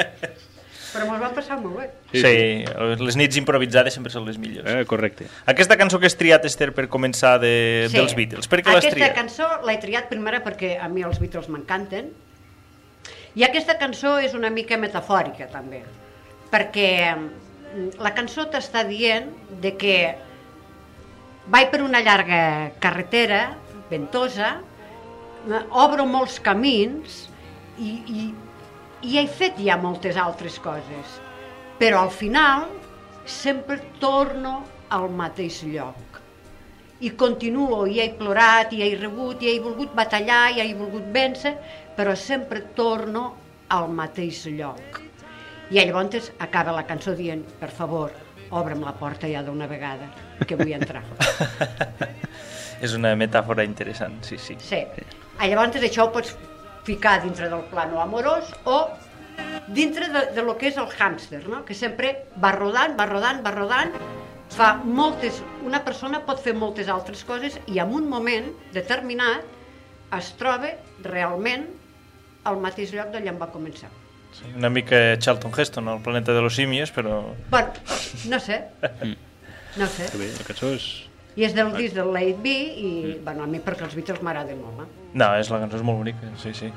Però mos va passar bé. Sí, sí, les nits improvisades sempre són les millors. Eh, correcte. Aquesta cançó que has triat, Esther, per començar de, dels Beatles, per què l'has Aquesta triat? cançó l'he triat primera perquè a mi els Beatles m'encanten i aquesta cançó és una mica metafòrica també perquè mm, la cançó t'està dient de que vaig per una llarga carretera ventosa eh, obro molts camins i, i, i he fet ja moltes altres coses però al final sempre torno al mateix lloc i continuo, i he plorat, i he rebut, i he volgut batallar, i he volgut vèncer, però sempre torno al mateix lloc. I llavors acaba la cançó dient, per favor, obre'm la porta ja d'una vegada, que vull entrar. És una metàfora interessant, sí, sí. Sí. Ah, Llavors això ho pots ficar dintre del plano amorós o dintre de, de lo que és el hàmster, no? que sempre va rodant, va rodant, va rodant, fa moltes, una persona pot fer moltes altres coses i en un moment determinat es troba realment al mateix lloc d'allà on va començar. sí. Una mica Charlton Heston, el planeta de los simios, però... Bueno, no sé, no sé. Que bé, la cançó és... I és del disc del Late B i, bueno, a mi perquè els Beatles m'agraden molt. Eh? No, és la cançó és molt bonica, sí, sí.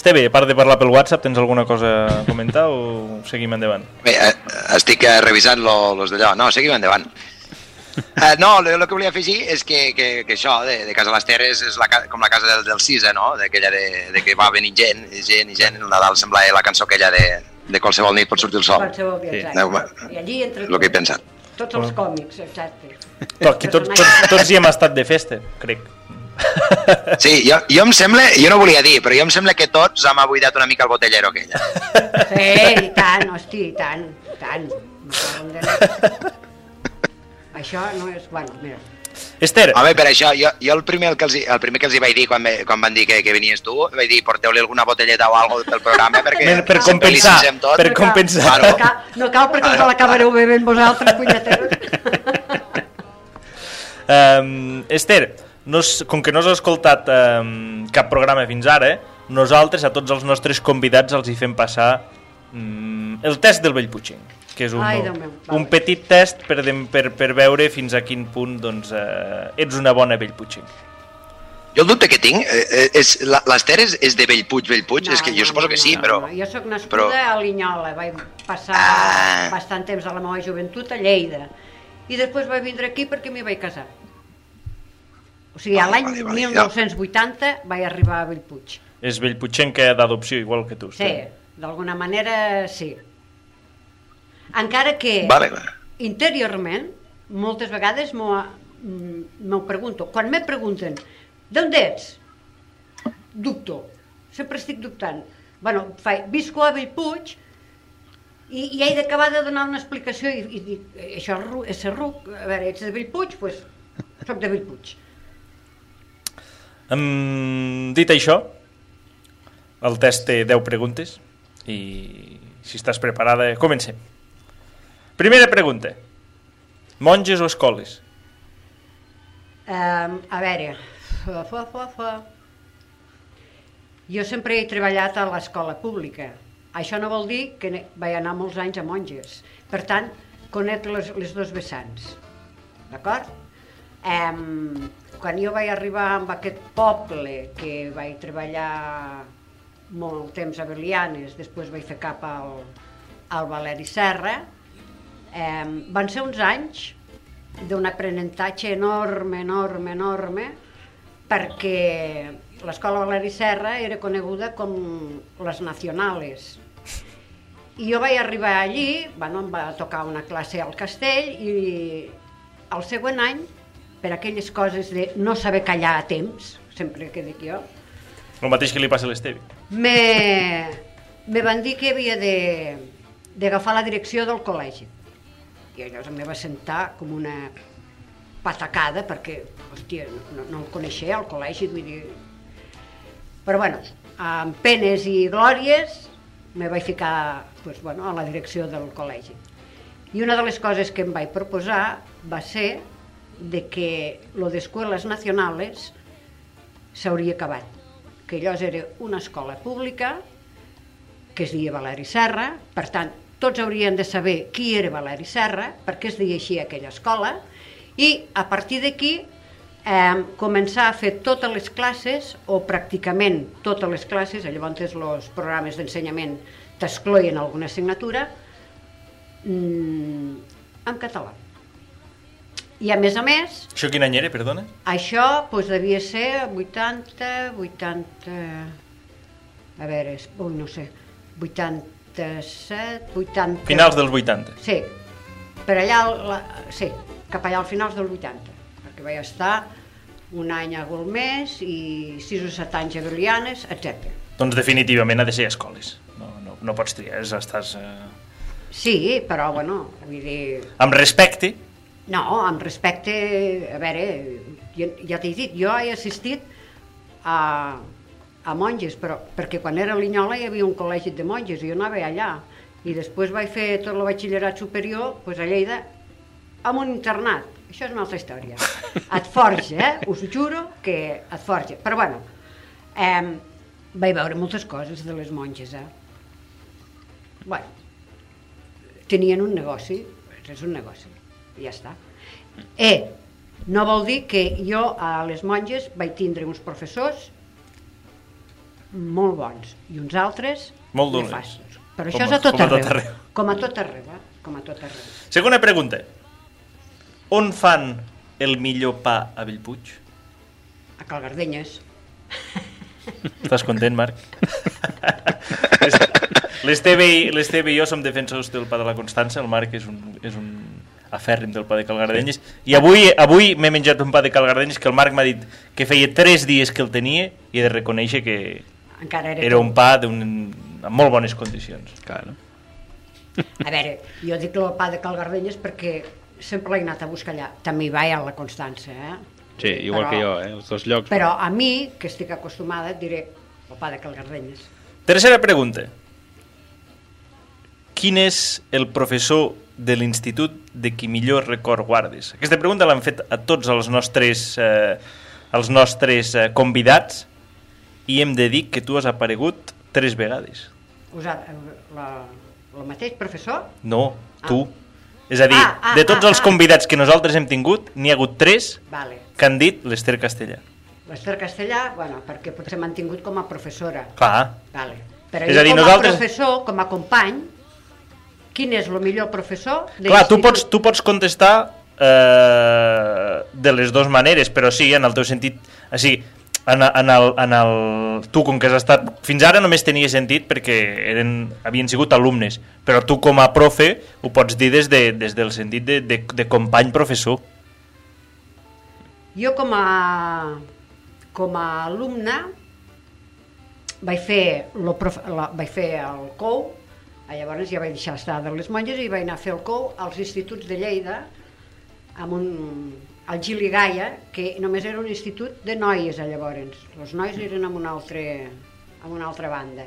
Esteve, a part de parlar pel WhatsApp, tens alguna cosa a comentar o seguim endavant? Bé, eh, estic eh, revisant lo, los d'allò. No, seguim endavant. Uh, no, el, que volia afegir és que, que, que això de, de Casa les Terres és la, com la casa del, del Cisa, no? D'aquella de, de que va venir gent, i gent i gent. El Nadal sembla la cançó aquella de, de qualsevol nit pot sortir el sol. Qualsevol dia, Sí. exacte. No. I allí entre El que he pensat. tots els còmics, exacte. Però aquí tots, tots, tots hi hem estat de festa, crec. Sí, jo, jo em sembla, jo no volia dir, però jo em sembla que tots hem abuidat una mica el botellero aquella. Sí, i tant, hosti, i tant, i tant. Això no és... Bueno, mira, Esther, Home, per això, jo, jo el, primer que els, el primer que els hi vaig dir quan, me, quan van dir que, que venies tu, vaig dir porteu-li alguna botelleta o alguna pel programa perquè per, per compensar, tot. per compensar. Claro. no cal, no cal perquè us l'acabareu bevent vosaltres, punyeteros. Um, Esther, no, com que no has escoltat um, cap programa fins ara, nosaltres a tots els nostres convidats els hi fem passar um, el test del Bellpuigent, que és un, Ai, meu, un petit test per, dem- per, per veure fins a quin punt doncs, uh, ets una bona Bellpuigent. Jo el dubte que tinc eh, eh, és... la- L'Ester és, és de Bellpuig, Bellpuig? és que jo suposo que sí, però... No, jo sóc nascuda però- a Linyola, vaig passar Ah. bastant temps de la meva joventut a Lleida. I després vaig vindre aquí perquè m'hi vaig casar. O sigui, l'any vale, vale, 1980 vaig arribar a Bellpuig. És Bellpuigenca d'adopció, igual que tu. Sí, d'alguna manera sí. Encara que Vale, vale. interiorment, moltes vegades m'ho pregunto. Quan me pregunten d'on ets? Dubto. Sempre estic dubtant. Bueno, fa, visco a Bellpuig i, i he d'acabar de donar una explicació i, i dic, "Eh, això és ru- és ser ruc, a veure, ets de Bellpuig? Doncs pues, soc de Bellpuig. Um, dit això, el test té 10 preguntes i si estàs preparada, comencem. Primera pregunta. Monges o escoles? Um, a veure, fa, fa, fa, jo sempre he treballat a l'escola pública. Això no vol dir que vaig anar molts anys a monges. Per tant, conec les, les dos vessants. D'acord? Um, quan jo vaig arribar a aquest poble, que vaig treballar molt temps a Belianes, després vaig fer cap al, al Valeri Serra, um, van ser uns anys d'un aprenentatge enorme, enorme, enorme, perquè l'escola Valeri Serra era coneguda com les nacionales. I jo vaig arribar allí, bueno, em va tocar una classe al castell i el següent any, per aquelles coses de no saber callar a temps, sempre que dic jo, El mateix que li passa a l'Estevi. me, me van dir que havia de d'agafar la direcció del col·legi. I allò em va sentar com una patacada, perquè, hòstia, no, no el coneixia, el col·legi, vull dir... Però, bueno, amb penes i glòries, me vaig ficar pues, bueno, a la direcció del col·legi. I una de les coses que em vaig proposar va ser de que lo d'escoles nacionales s'hauria acabat, que allò era una escola pública que es deia Valeri Serra, per tant, tots haurien de saber qui era Valeri Serra, per què es deia així aquella escola, i a partir d'aquí eh, començar a fer totes les classes, o pràcticament totes les classes, llavors els programes d'ensenyament t'excloïen alguna assignatura, mm, en català. I a més a més, Això quin any era, perdona? això doncs, devia ser 80, 80... A veure, ui, no sé, 87, 80... Finals dels 80. Sí, per allà, la, sí, cap allà al finals del 80, perquè vaig estar un any a Golmés i 6 o 7 anys a Belianes, etc. Doncs definitivament ha de ser escoles. No, no, no pots triar, estàs... Eh... Sí, però, bueno, vull dir... Amb respecte, No, amb respecte, a veure, ja, ja t'he dit, jo he assistit a, a monges, però perquè quan era a Linyola hi havia un col·legi de monges i jo anava allà. I després vaig fer tot el batxillerat superior pues, a Lleida amb un internat. Això és una altra història. Et forja, eh? Us juro que et forja. Però bueno, eh, vaig veure moltes coses de les monges, eh? Bueno, tenien un negoci, és un negoci, i ja està. Eh, no vol dir que jo a les monges vaig tindre uns professors molt bons i uns altres Molt dolents. Però Com això a- és a tot com a tot arreu. arreu. Com a tot arreu, eh? Com a tot arreu. Segona pregunta. On fan el millor pa a Bellpuig? A Calgardenyes. Estàs content, Marc? Les- L'Esteve i, i jo som defensors del pa de la Constança, el Marc és un, és un afèrrim del pa de Calgardenyes, i avui, avui m'he menjat un pa de Calgardenyes que el Marc m'ha dit que feia 3 dies que el tenia i he de reconèixer que Encara era, era un pa d'un, amb molt bones condicions. Claro. A veure, jo dic el pa de Calgardenyes perquè sempre l'he anat a buscar allà. També hi vaig a la Constança, eh? Sí, igual Però- que jo, eh? Els dos llocs. Però a mi, que estic acostumada, diré el pa de Calgardenyes. Tercera pregunta. Quin és el professor de l'institut de qui millor record guardes? Aquesta pregunta l'han fet a tots els nostres, eh, els nostres eh, convidats i hem de dir que tu has aparegut tres vegades. Us ha, la, el mateix professor? No, tu. És a dir, Ah, ah, de tots ah, els ah. convidats que nosaltres hem tingut, n'hi ha hagut tres Vale. que han dit l'Ester Castellà. L'Ester Castellà, bueno, perquè potser m'han tingut com a professora. Clar, Vale. Però És jo a dir, com nosaltres- a professor, com a company, quin és el millor professor de Clar, tu pots, tu pots contestar eh, de les dues maneres, però sí, en el teu sentit... O sigui, en, en, el, en el, tu, com que has estat... Fins ara només tenia sentit perquè eren, havien sigut alumnes, però tu com a profe ho pots dir des, de, des del sentit de, de, de company professor. Jo com a, com a alumne vaig fer, lo prof, la, vaig fer el COU, llavors ja vaig deixar estar de les monges i vaig anar a fer el COU als instituts de Lleida amb un, al Gili Gaia, que només era un institut de noies a llavors. Els nois eren amb una, altra, amb una altra banda.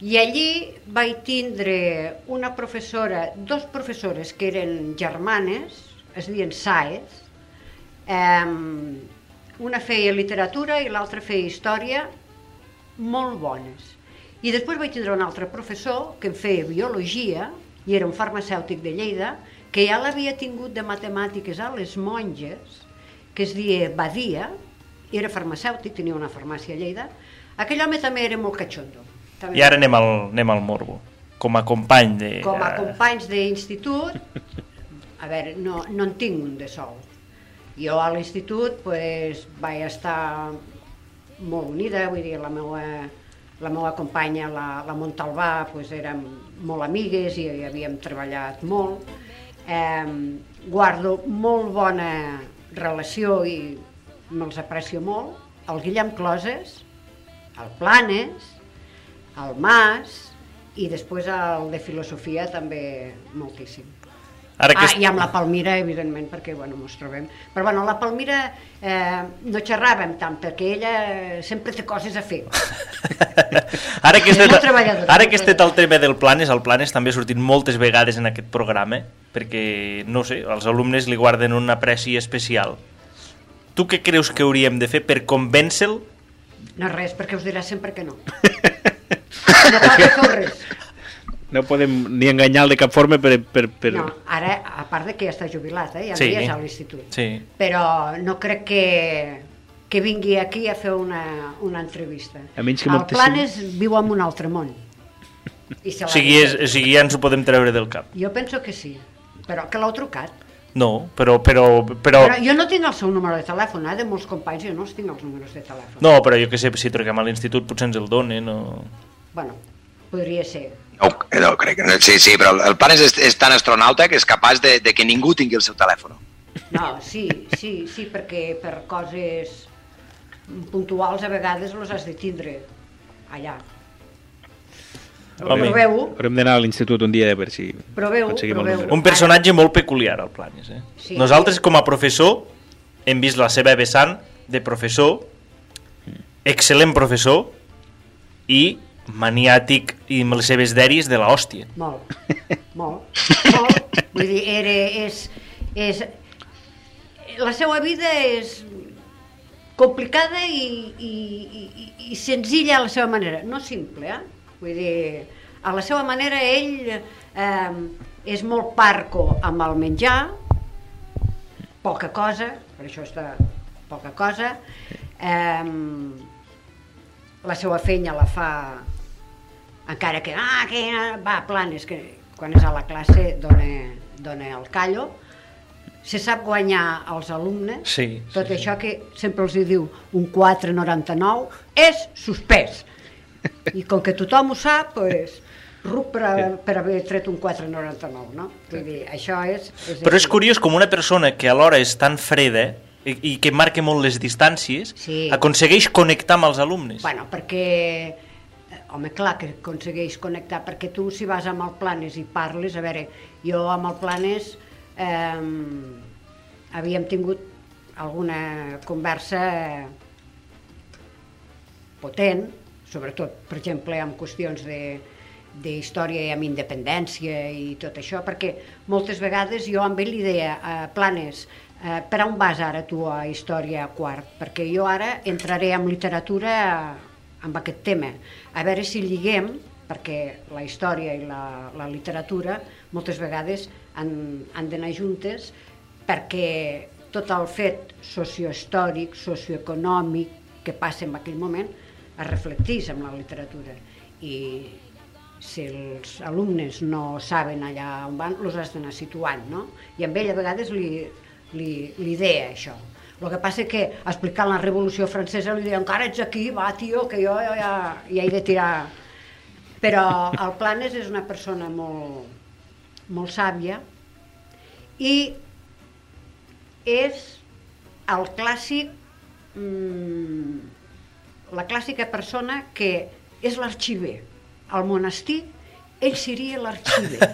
I allí vaig tindre una professora, dos professores que eren germanes, es diuen Saez, um, una feia literatura i l'altra feia història, molt bones. I després vaig tindre un altre professor que em feia biologia, i era un farmacèutic de Lleida, que ja l'havia tingut de matemàtiques a les monges, que es deia Badia, era farmacèutic, tenia una farmàcia a Lleida. Aquell home també era molt catxondo. També I ara anem al, anem al morbo. Com a company de... com a companys d'institut, a veure, no, no en tinc un de sol. Jo a l'institut pues, vaig estar molt unida, vull dir, la meva, la meva companya, la, la Montalbà, pues, érem molt amigues i havíem treballat molt. Eh, guardo molt bona relació i me'ls aprecio molt. El Guillem Closes, el Planes, el Mas i després el de filosofia també moltíssim. Ara que Ah, i amb la Palmira, evidentment, perquè bueno, mos trobem. Però bueno, la Palmira eh, no xerràvem tant, perquè ella eh, sempre té coses a fer. ara que treballadora, ara que estet el tema del Planes, el Planes també ha sortit moltes vegades en aquest programa, perquè, no sé, els alumnes li guarden un apreci especial. Tu què creus que hauríem de fer per convèncer-lo? No res, perquè us dirà sempre que no. No cal que feu res. No podem ni enganyar-lo de cap forma per... per, per... No, ara, a part de que ja està jubilat, eh, ja Sí. és a l'institut. Sí. Però no crec que, que vingui aquí a fer una, una entrevista. A menys que el moltíssim- Planes viu en un altre món. I se O sigui, és, o sigui, ja ens ho podem treure del cap. Jo penso que sí, però que l'heu trucat. No, però... però, però... Però jo no tinc el seu número de telèfon, eh? de molts companys jo no els tinc els números de telèfon. No, però jo que sé, si truquem a l'institut potser ens el donen o... Bueno, podria ser. No, no crec que no. Sí, sí, però el Planes és, és tan astronauta que és capaç de, de que ningú tingui el seu telèfon. No, sí, sí, sí, perquè per coses puntuals a vegades los has de tindre allà. Home. Proveu-ho, Haurem d'anar a l'institut un dia a veure si Proveu, aconseguim el proveu. número. Un personatge molt peculiar, el Planes. Eh? Sí. Nosaltres, com a professor, hem vist la seva vessant de professor, excel·lent professor i maniàtic i amb les seves dèries de l'hòstia. Molt, molt, molt. Vull dir, era, és, és... La seva vida és complicada i, i, i, i senzilla a la seva manera, no simple, eh? Vull dir, a la seva manera ell eh, és molt parco amb el menjar, poca cosa, per això està poca cosa, eh, la seva feina la fa encara que, ah, que va, planes, que quan és a la classe dona, dona el callo, se sap guanyar als alumnes, Sí, tot sí, això que sempre els hi diu un 4,99 és suspès. I com que tothom ho sap, doncs, ruc per, a, per haver tret un 4,99, no? Vull dir, això és... és Però és així. curiós com una persona que alhora és tan freda i, i que marca molt les distàncies Sí. aconsegueix connectar amb els alumnes. Bueno, perquè, home, clar que aconsegueix connectar, perquè tu si vas amb el Planes i parles, a veure, jo amb el Planes eh, havíem tingut alguna conversa potent, sobretot, per exemple, amb qüestions de d'història i amb independència i tot això, perquè moltes vegades jo amb ell li deia, eh, Planes, eh, per on vas ara tu a història a quart? Perquè jo ara entraré en literatura amb aquest tema, a veure si lliguem, perquè la història i la, la literatura moltes vegades han, han d'anar juntes perquè tot el fet sociohistòric, socioeconòmic que passa en aquell moment es reflecteix en la literatura i si els alumnes no saben allà on van, els has d'anar situant, no? I amb ell a vegades li, li, li deia això. El que passa que explicant la Revolució Francesa li deia encara ets aquí, va tio, que jo ja, ja, ja he de tirar... Però el Planes és una persona molt, molt sàvia i és el clàssic mm, la clàssica persona que és l'arxiver. Al monestir ell seria l'arxiver.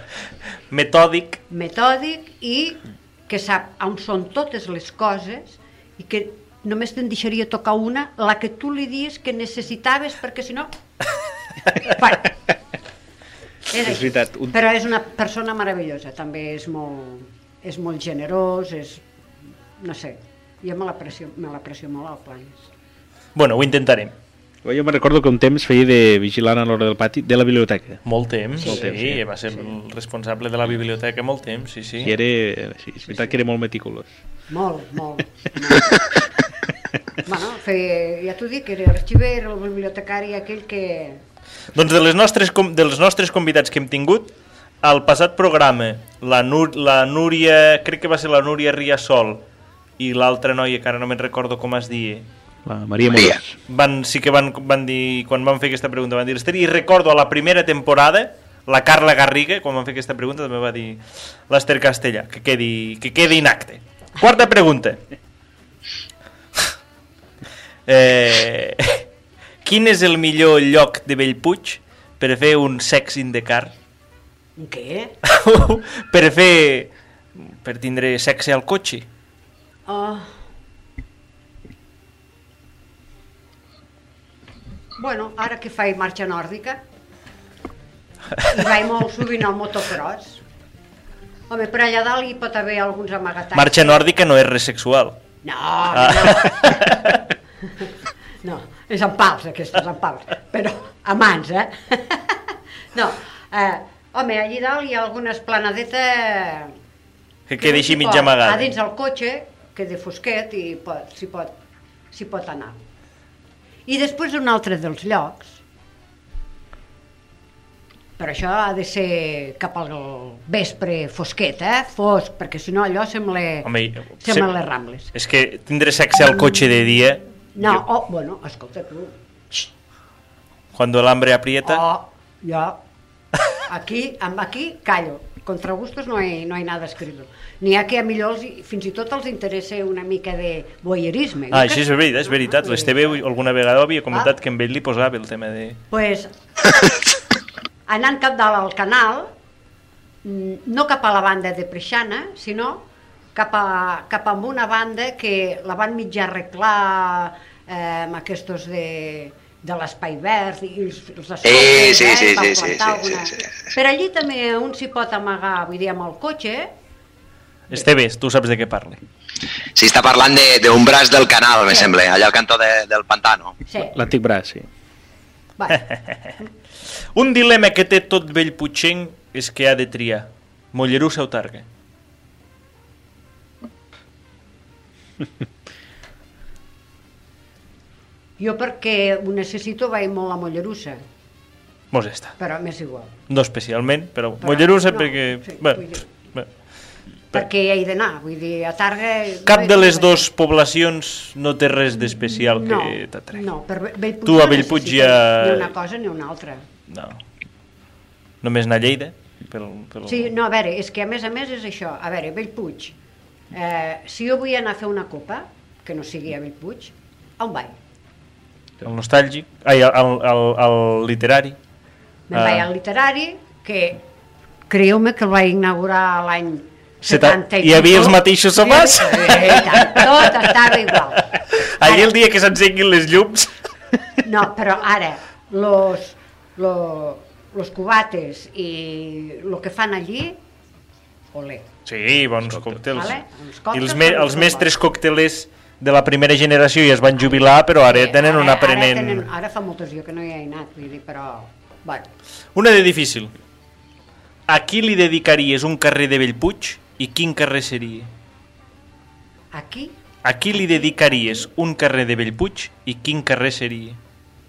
Metòdic, metòdic i que sap on són totes les coses i que només te'n deixaria tocar una, la que tu li dius que necessitaves perquè si no... És, És veritat, un- Però és una persona meravellosa, també és molt, és molt generós, és... no sé, jo me l'aprecio molt al Planes. bueno, ho intentarem. Jo me recordo que un temps feia de vigilant a l'hora del pati de la biblioteca. Molt temps, sí, Molt temps, sí, sí. va ser el responsable de la biblioteca molt temps, sí, sí. I era, sí, és veritat que era molt meticulós. Molt, molt. molt. bueno, feia, ja t'ho dic, era l'arxiver, era el bibliotecari aquell que... Doncs de les nostres, dels nostres convidats que hem tingut, al passat programa, la, Nur, la Núria, crec que va ser la Núria Riasol, i l'altra noia, que ara no me'n recordo com es dia, La Maria Maria. Morós. van, sí que van, van dir, quan van fer aquesta pregunta, van dir, Esther, i recordo a la primera temporada, la Carla Garriga, quan van fer aquesta pregunta, també va dir l'Ester Castellà, que quedi, que quedi inacte. Quarta pregunta. Eh, quin és el millor lloc de Bellpuig per fer un sex in the car? Un què? per fer... per tindre sexe al cotxe? Oh. Bueno, ara que faig marxa nòrdica, i vaig molt sovint al motocross. Home, per allà dalt hi pot haver alguns amagatats. Marxa nòrdica no és res sexual. No, no, no. no, és en pals, aquestes, en pals. Però a mans, eh? No, eh, home, allí dalt hi ha algunes planadetes... Que quedi així pot- amagada. A dins el cotxe, que de fosquet, i pot, s'hi pot, s'hi pot anar. I després un altre dels llocs, però això ha de ser cap al vespre fosquet, eh? Fosc, perquè si no allò sembla, Home, sembla se- les Rambles. És que tindre sexe al cotxe de dia, No, jo- oh, bueno, escolta tu. cuando el hambre aprieta... Oh, jo, aquí, amb aquí, callo. Contra gustos no hi, no hi nada escrito. N'hi ha que a millor els, fins i tot els interessa una mica de voyeurisme. Ah, això és veritat, és veritat. L'Esteve alguna vegada havia comentat Ah. que amb ell li posava el tema de... pues, anant cap dalt al canal, mm, no cap a la banda de Preixana, sinó cap a, cap a una banda que la van mitjà arreglar eh, amb aquestos de, de l'espai verd i els, els escoltes, Sí, sí, eh, sí, sí, sí, plantar sí, alguna... sí, sí. Per allí també un s'hi pot amagar, vull dir, amb el cotxe, Esteve, tu saps de què parle. Sí, està parlant de- d'un braç del canal, me Sí. sembla, allà al cantó de, del pantano. sí. L'antic braç, sí. Bueno, Un dilema que té tot vell putxenc és que ha de triar. Mollerussa o Targa? jo perquè ho necessito vaig molt a Mollerussa, Mos està. però m'és igual. No especialment, però, Però- Mollerussa no, perquè... sí, bé, dir. bé. perquè hi he d'anar, vull dir, a Targa... Cap no de les dues poblacions no té res d'especial no, que t'atragui. No, per Bellpuig Tu a Bellpuig ja- Ni una cosa ni una altra. No. Només anar a Lleida? Pel, pel... Sí, no, a veure, és que a més a més és això. A veure, Bellpuig, eh, si jo vull anar a fer una copa, que no sigui a Bellpuig, on vaig? El nostàlgic, ai, el, el, el, el literari. Me'n Ah. vaig al literari, que creieu-me que el vaig inaugurar l'any Seta- 70 hi havia els mateixos sopars? Sí, i tant, tot estava igual. Allí el dia que s'encenguin les llums... No, però ara, los, lo, los cubates i el que fan allí, olé. Sí, bons còctels. Vale? Els I còctels els, me, els mestres coctelers de la primera generació ja es van jubilar, però ara Sí, tenen un ara, aprenent... tenen, ara fa moltes jo que no hi he anat, vull dir, però... Bueno, Una de difícil. A qui li dedicaries un carrer de Bellpuig i quin carrer seria? aquí, A qui li dedicaries un carrer de Bellpuig i quin carrer seria?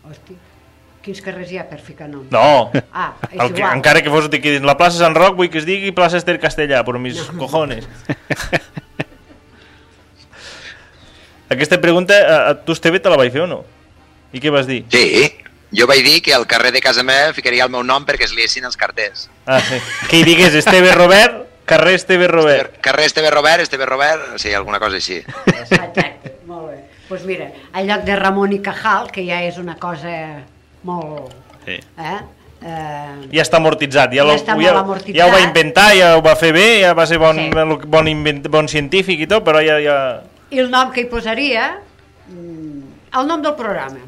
hosti, quins carrers hi ha per ficar nom? No, Ah, és el que, igual. encara que fos de que la plaça Sant Roc vull que es digui plaça Esther Castellà, però mis cojones. Aquesta pregunta, a, a tu Esteve te la vaig fer o no? I què vas dir? Sí, jo vaig dir que al carrer de casa meva ficaria el meu nom perquè es liessin els carters. Ah, sí. Que hi digués Esteve Robert, carrer Esteve Robert. Carrer Esteve Robert, Esteve Robert, sí, alguna cosa així. Exacte, molt bé. Doncs pues mira, al lloc de Ramon i Cajal, que ja és una cosa molt... Sí. Eh? Eh, Ja està amortitzat, ja, Ja lo- està ja, amortitzat. ja ho va inventar, ja ho va fer bé, ja va ser bon, Sí. bon, invent, bon científic i tot, però ja... ja... I el nom que hi posaria, mm, el nom del programa.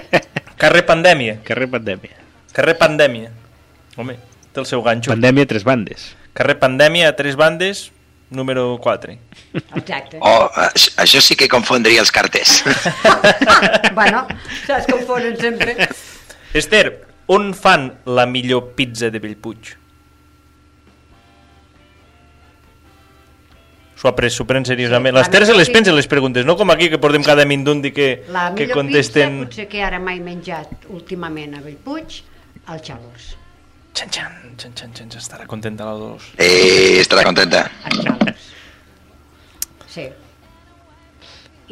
Carrer Pandèmia, Carrer Pandèmia. carrer Pandèmia. Home, té el seu ganxo. Pandèmia, tres bandes. Carrer Pandèmia, a tres bandes, número 4. Exacte. Oh, això, això sí que confondria els carters. bueno, saps que ho fonen sempre? Esther, on fan la millor pizza de Bellpuig? S'ho ha pres, s'ho pren seriosament. Sí, la L'Esther se millor les pensa les preguntes, no com aquí que portem cada mindunt i que, La que millor contesten... pizza potser que ara mai menjat últimament a Bellpuig, al Xalors. Xan, xan, xan, xan, xan, estarà contenta la Dolors. Eh, estarà contenta. Al Xalors. Sí.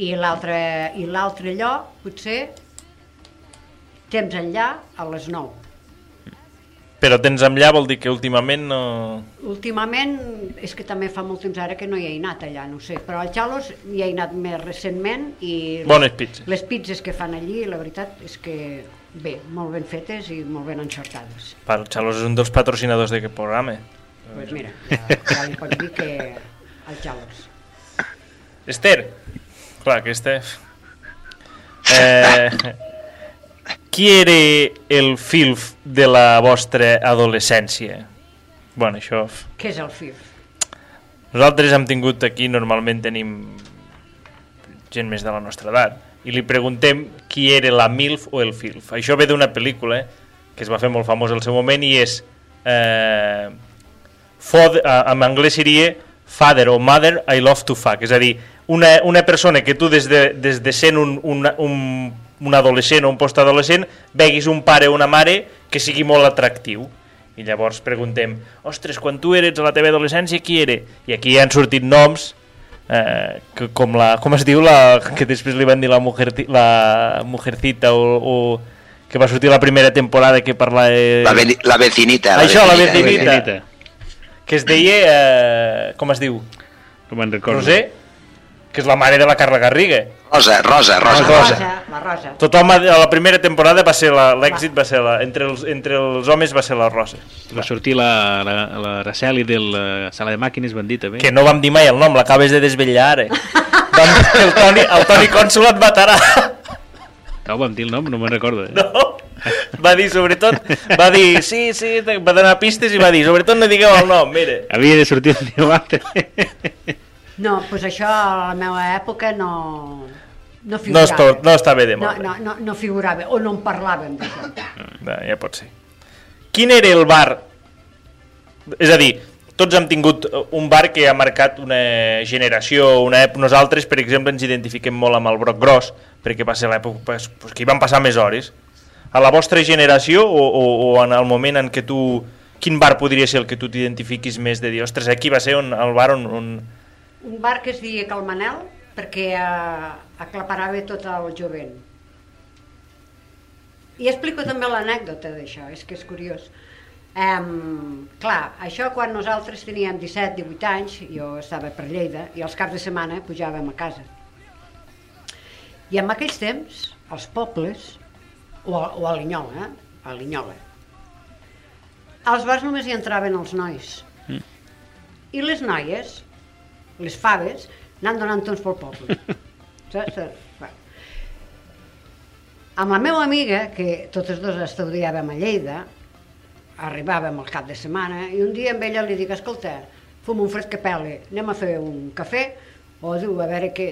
I l'altre i l'altre lloc, potser, temps enllà, a les 9. Però tens enllà vol dir que últimament no... Últimament, és que també fa molt temps ara que no hi he anat allà, no sé, però al Xalos hi he anat més recentment i Bones pizzas. les pizzas que fan allí, la veritat és que bé, molt ben fetes i molt ben enxortades. El Xalos és un dels patrocinadors d'aquest programa. Doncs pues mira, ja, ja li pots dir que al Xalos. Esther, clar, aquesta... Eh, qui era el filf de la vostra adolescència? Bueno, això... Què és el FIF? Nosaltres hem tingut aquí, normalment tenim gent més de la nostra edat, i li preguntem qui era la MILF o el FILF. Això ve d'una pel·lícula que es va fer molt famós al seu moment i és... Eh, father, eh, en anglès seria Father o Mother I Love to Fuck, és a dir, una, una persona que tu des de, des de sent un, un, un, un adolescent o un postadolescent veguis un pare o una mare que sigui molt atractiu. I llavors preguntem, ostres, quan tu eres a la teva adolescència, qui era? I aquí han sortit noms, eh, que, com, la, com es diu, la, que després li van dir la, mujer, la Mujercita o, o que va sortir la primera temporada que parla... Eh, La, ve la vecinita. Això, la vecinita. vecinita. que es deia, eh, com es diu? No me'n recordo. Roser, que és la mare de la Carla Garriga. Rosa, Rosa, Rosa. La Rosa. Rosa, la Rosa. Tothom, a la primera temporada va ser la- l'èxit, va ser la, entre, els, entre els homes va ser la Rosa. Va sortir la, la, la Araceli de la sala de màquines, van dir també. Que no vam dir mai el nom, l'acabes de desvetllar ara. Vam, el, Toni, el Toni Cònsul et matarà. No, vam dir el nom, no me'n recordo. Eh? No? Va dir, sobretot, va dir, sí, sí, va donar pistes i va dir, sobretot no digueu el nom, mira. Havia de sortir un dia abans. No, doncs això a la meva època no, no No, està, no està bé de no, molt. no, no, no figurava, o no en parlàvem d'això. No, ja pot ser. Quin era el bar? És a dir, tots hem tingut un bar que ha marcat una generació, una època. Nosaltres, per exemple, ens identifiquem molt amb el Broc Gros, perquè va ser l'època pues, pues, que hi van passar més hores. A la vostra generació o, o, o en el moment en què tu quin bar podria ser el que tu t'identifiquis més de dir, ostres, aquí va ser on, el bar on... on... Un bar que es deia Calmanel perquè eh, aclaparava tot el jovent. I explico també l'anècdota d'això, és que és curiós. Um, clar, això quan nosaltres teníem 17-18 anys, jo estava per Lleida, i els caps de setmana pujàvem a casa. I en aquells temps, als pobles, o a, o a Linyola, eh? a Linyola, als bars només hi entraven els nois. Mm. I les noies, les faves, anant donant tons pel poble. Saps? Bueno. Amb la meva amiga, que totes dos estudiàvem a Lleida, arribàvem al cap de setmana, i un dia amb ella li dic, escolta, fum un fred que pele, anem a fer un cafè, o diu, a veure què...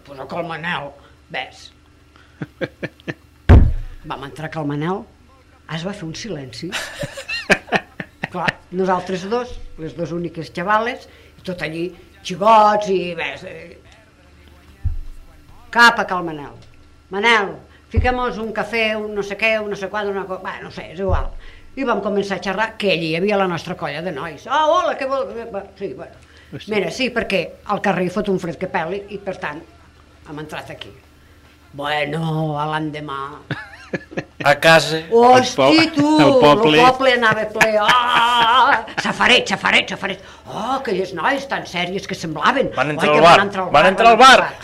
Pues el Colmanel, ves. Vam entrar a Calmanel, es va fer un silenci. Clar, nosaltres dos, les dues úniques xavales, i tot allí, xigots i ves, eh, cap a cal Manel. Manel, fiquem-nos un cafè, un no sé què, un no sé quant, una cosa... no sé, és igual. I vam començar a xerrar, que allí hi havia la nostra colla de nois. Ah, oh, hola, què vol... Sí, bueno. Mira, sí, perquè al carrer fot un fred que peli i, per tant, hem entrat aquí. Bueno, a l'endemà... A casa... Hosti, tu, el poble. el poble anava ple. Ah, safaret, safaret, safaret. Oh, aquelles noies tan sèries que semblaven. Van entrar Oi, al bar, van entrar al bar.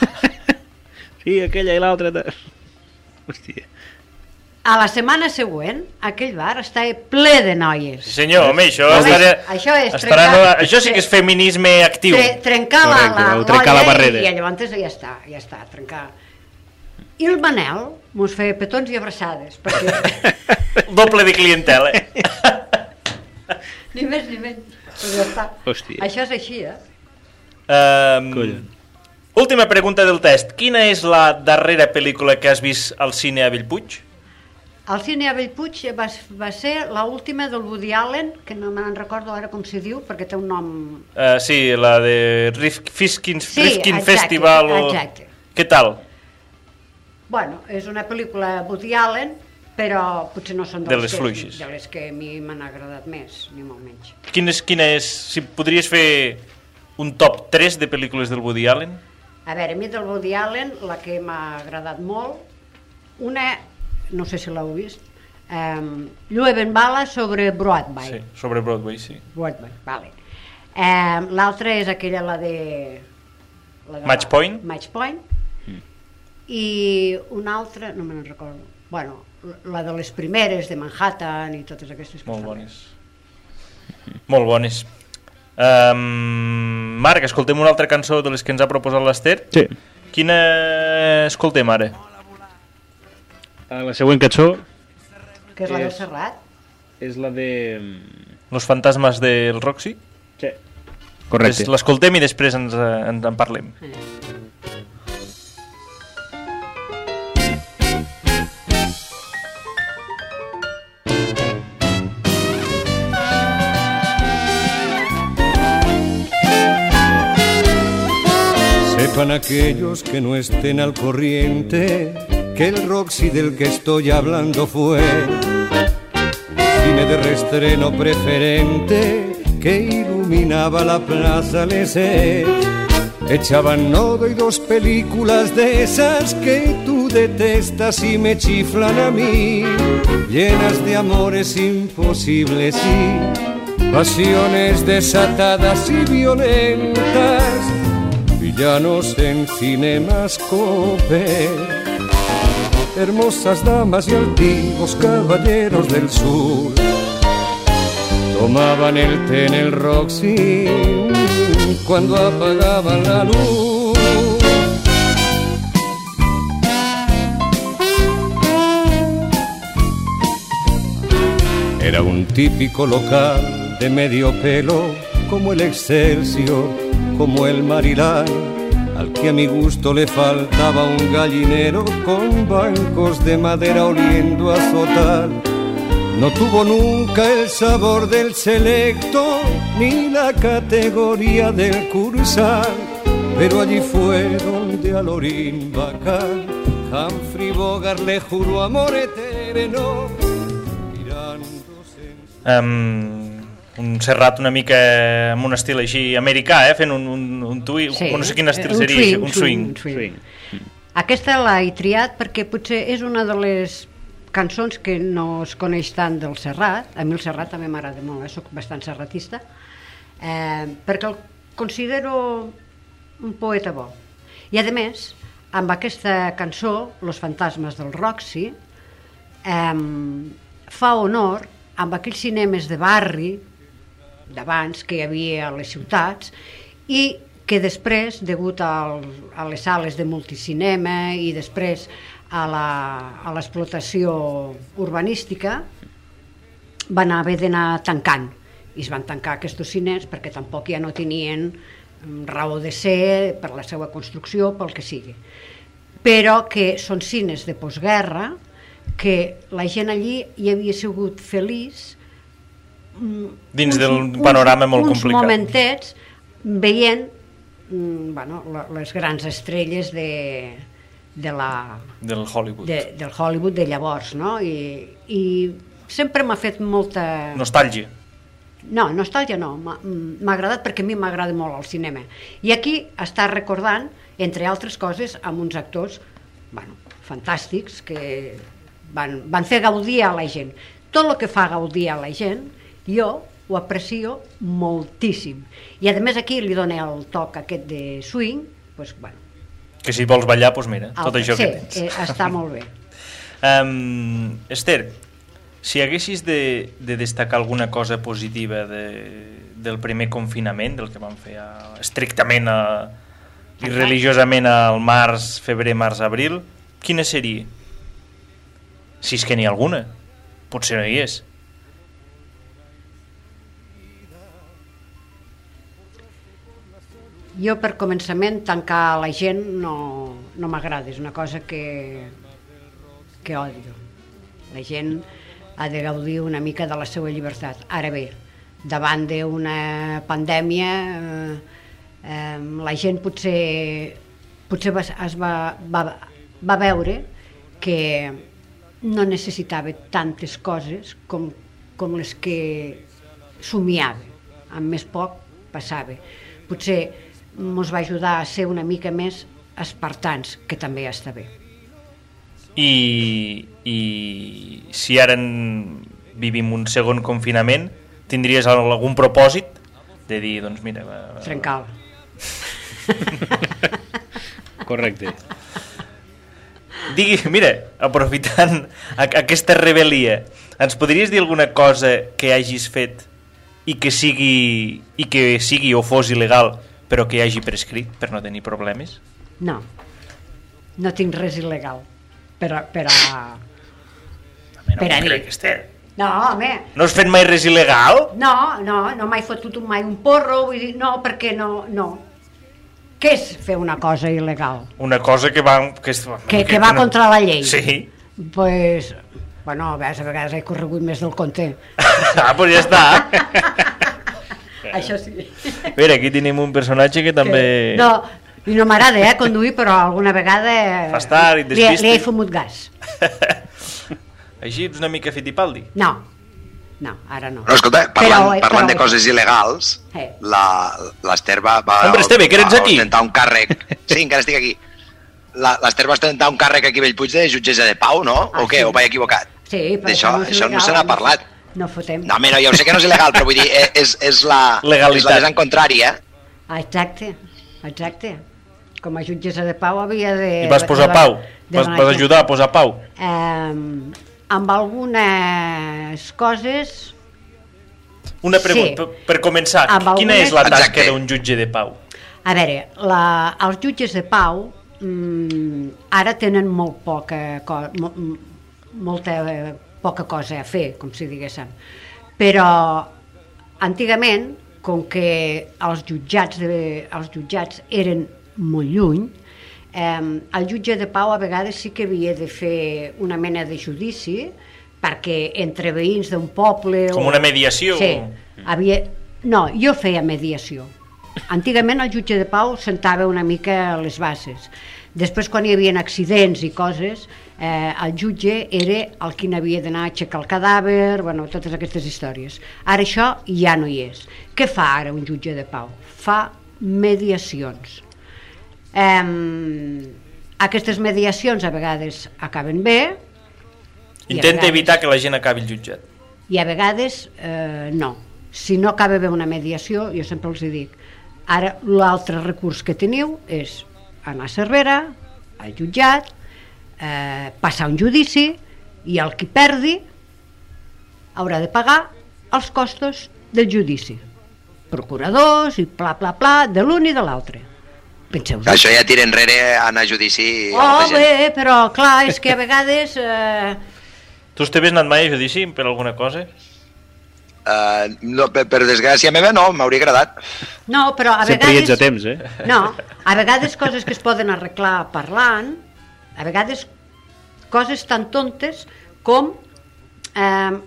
Sí, aquella i l'altra... de- Hòstia. A la setmana següent, aquell bar estava ple de noies. Sí senyor, home, això, Home, estarà, això és estarà trencar- això sí que és feminisme actiu. Tre trencar la, Correcte, la, trencar la molla barrera. I, i llavors ja està, ja està, trencar. I el Manel mos feia petons i abraçades, perquè Doble de clientela. ni més ni menys. Però ja està. Hòstia. Això és així, eh? Um, Collons. última pregunta del test. Quina és la darrera pel·lícula que has vist al cine a Bellpuig? El cine a Bellpuig va, va ser l'última del Woody Allen, que no me'n recordo ara com s'hi diu, perquè té un nom... Uh, sí, la de Rif Fiskin, Sí, Rifkin exacte, Festival. O... exacte. Què tal? Bueno, és una pel·lícula Woody Allen, però potser no són De dels les que, fluixes. de les que a mi m'han agradat més, ni molt menys. Quina és, quina és, si podries fer un top 3 de pel·lícules del Woody Allen? A veure, a mi del Woody Allen, la que m'ha agradat molt, una, no sé si l'heu vist, um, Llueve en bala sobre Broadway. Sí, sobre Broadway, sí. Broadway, vale. Um, L'altra és aquella, la de... La de Match la- Point? Match Point. Mm. I una altra, no me'n recordo, bueno, la de les primeres, de Manhattan i totes aquestes que Molt bones. Molt bones. Um, Marc, escoltem una altra cançó de les que ens ha proposat l'Ester. Sí. Quina escoltem ara? A la següent cançó. Que és la del És- Serrat. és la de... Los fantasmes del Roxy? Sí. Correcte. L'escoltem i després ens, eh, ens en parlem. Sepan aquellos que no estén al corriente que el Roxy del que estoy hablando fue cine de reestreno preferente que iluminaba la plaza Lesé. Echaban nodo y dos películas de esas que tú detestas y me chiflan a mí, llenas de amores imposibles y pasiones desatadas y violentas villanos en cinemascope. Hermosas damas y altivos caballeros del sur tomaban el té en el Roxy cuando apagaban la luz. Era un típico local de medio pelo, como el Excelsior, como el Marilán, al que a mi gusto le faltaba un gallinero con bancos de madera oliendo a azotar. No tuvo nunca el sabor del selecto ni la categoría del cursal, pero allí fue donde a Lorín Bacán Humphrey Bogart le juró amor eterno mirándose en Um, un Serrat una mica amb un estil així americà, eh? fent un, un, un tui, Sí, no sé quin estil un seria, swing, un swing. un swing. Swing. Aquesta l'he triat perquè potser és una de les cançons que no es coneix tant del Serrat. A mi el Serrat també m'agrada molt, eh? soc bastant serratista, eh, perquè el considero un poeta bo. I a més, amb aquesta cançó, Los fantasmes del Roxy, eh, fa honor amb aquells cinemes de barri d'abans que hi havia a les ciutats i que després, degut al, a les sales de multicinema i després a l'explotació urbanística, van haver d'anar tancant. I es van tancar aquests cines perquè tampoc ja no tenien mm, raó de ser per la seva construcció, pel que sigui. Però que són cines de postguerra, que la gent allí hi havia sigut feliç Dins d'un panorama molt uns complicat. momentets veient mm, bueno, les grans estrelles de, de la, Del Hollywood. de, del Hollywood de llavors, no? I, i sempre m'ha fet molta... Nostàlgia. No, nostàlgia no, m'ha m'ha agradat perquè a mi m'agrada molt el cinema. I aquí està recordant, entre altres coses, amb uns actors bueno, fantàstics que van, van fer gaudir a la gent. Tot el que fa gaudir a la gent, jo ho aprecio moltíssim. I a més aquí li dona el toc aquest de swing, doncs, bueno, Que si vols ballar, doncs mira, tot això sí, que tens. eh, està molt bé. Um, Esther, si haguessis de, de destacar alguna cosa positiva de, del primer confinament, del que vam fer a, estrictament a, i religiosament al març, febrer, març, abril, quina seria? Si és que n'hi ha alguna. Potser no hi és. Jo, per començament, tancar la gent no, no m'agrada, és una cosa que, que odio. La gent ha de gaudir una mica de la seva llibertat. Ara bé, davant d'una pandèmia, eh, eh, la gent potser, potser va, es va, va, va veure que no necessitava tantes coses com, com les que somiava. Amb més poc passava. Potser ens va ajudar a ser una mica més espartans, que també està bé. I, i si ara en vivim un segon confinament, tindries algun propòsit de dir, doncs mira... Va, va, Trencal. Correcte. Digui, mira, aprofitant a- aquesta rebel·lia, ens podries dir alguna cosa que hagis fet i que sigui, i que sigui o fos il·legal, però que hagi prescrit per no tenir problemes? No, no tinc res il·legal per a... Per a... Home, no Per a dir. crec, Esther. No, home, No has fet mai res il·legal? no, no, no m'he fotut mai un porro, vull dir, no, perquè no, no. Què és fer una cosa il·legal? Una cosa que va... Que, és, Que, que va no- contra la llei? Sí. Pues, bueno, a vegades, a vegades he corregut més del compte. ah, doncs ja està. Això sí. Mira, aquí tenim un personatge que també... Que, no, i no m'agrada, eh, conduir, però alguna vegada... Fas tard i et li, li he despistes. fumut gas. Així ets una mica Fittipaldi. No, no, ara no. No, escolta, parlant, Però, eh, parlant de però- coses il·legals, Eh. la- l'Ester va, va, Hombre, Esteve, que eres va aquí? ostentar un càrrec... Sí, encara estic aquí. La- L'Ester va ostentar un càrrec aquí a Bellpuig de jutgessa de pau, no? Ah, o què? sí. O vaig equivocat? Sí, però D'això no això no il·legal, se n'ha parlat. No fotem. No, home, no, ja ho sé que no és il·legal, però vull dir, eh, és, és la... Legalitat. És la vessant contrària. Ah, Exacte, exacte. Com a jutgessa de pau havia de... I vas posar de- pau. de Vas, vas ajudar a posar pau. Eh, amb algunes coses... Una pregunta, Sí. per, per començar, Amb quina algunes- és la tasca Exacte. d'un jutge de pau? A veure, la, els jutges de pau mm, ara tenen molt poca, co, mo, m- molta poca cosa a fer, com si diguéssim. Però antigament, com que els jutjats, de, els jutjats eren molt lluny, eh, el jutge de pau a vegades sí que havia de fer una mena de judici perquè entre veïns d'un poble... Com o- una mediació? Sí, havia... No, jo feia mediació. Antigament el jutge de pau sentava una mica les bases. Després, quan hi havia accidents i coses, eh, el jutge era el qui n'havia d'anar a aixecar el cadàver, bueno, totes aquestes històries. Ara això ja no hi és. Què fa ara un jutge de pau? Fa mediacions. Eh, aquestes mediacions a vegades acaben bé Intenta vegades- evitar que la gent acabi el jutjat. i a vegades eh, no. Si no acaba bé una mediació, jo sempre els hi dic, ara l'altre recurs que teniu és anar a Cervera, al jutjat, eh, passar un judici i el qui perdi haurà de pagar els costos del judici. Procuradors i pla, pla, pla, de l'un i de l'altre. Penseu Això ja tira enrere anar a judici Oh, bé, però clar, és que a vegades... Eh, Tu t'havies anat mai a judici per alguna cosa? Uh, no, per, per desgràcia meva no, m'hauria agradat. no, però a Sempre hi ets vegades... a temps, eh? No, a vegades coses que es poden arreglar parlant, a vegades coses tan tontes com eh,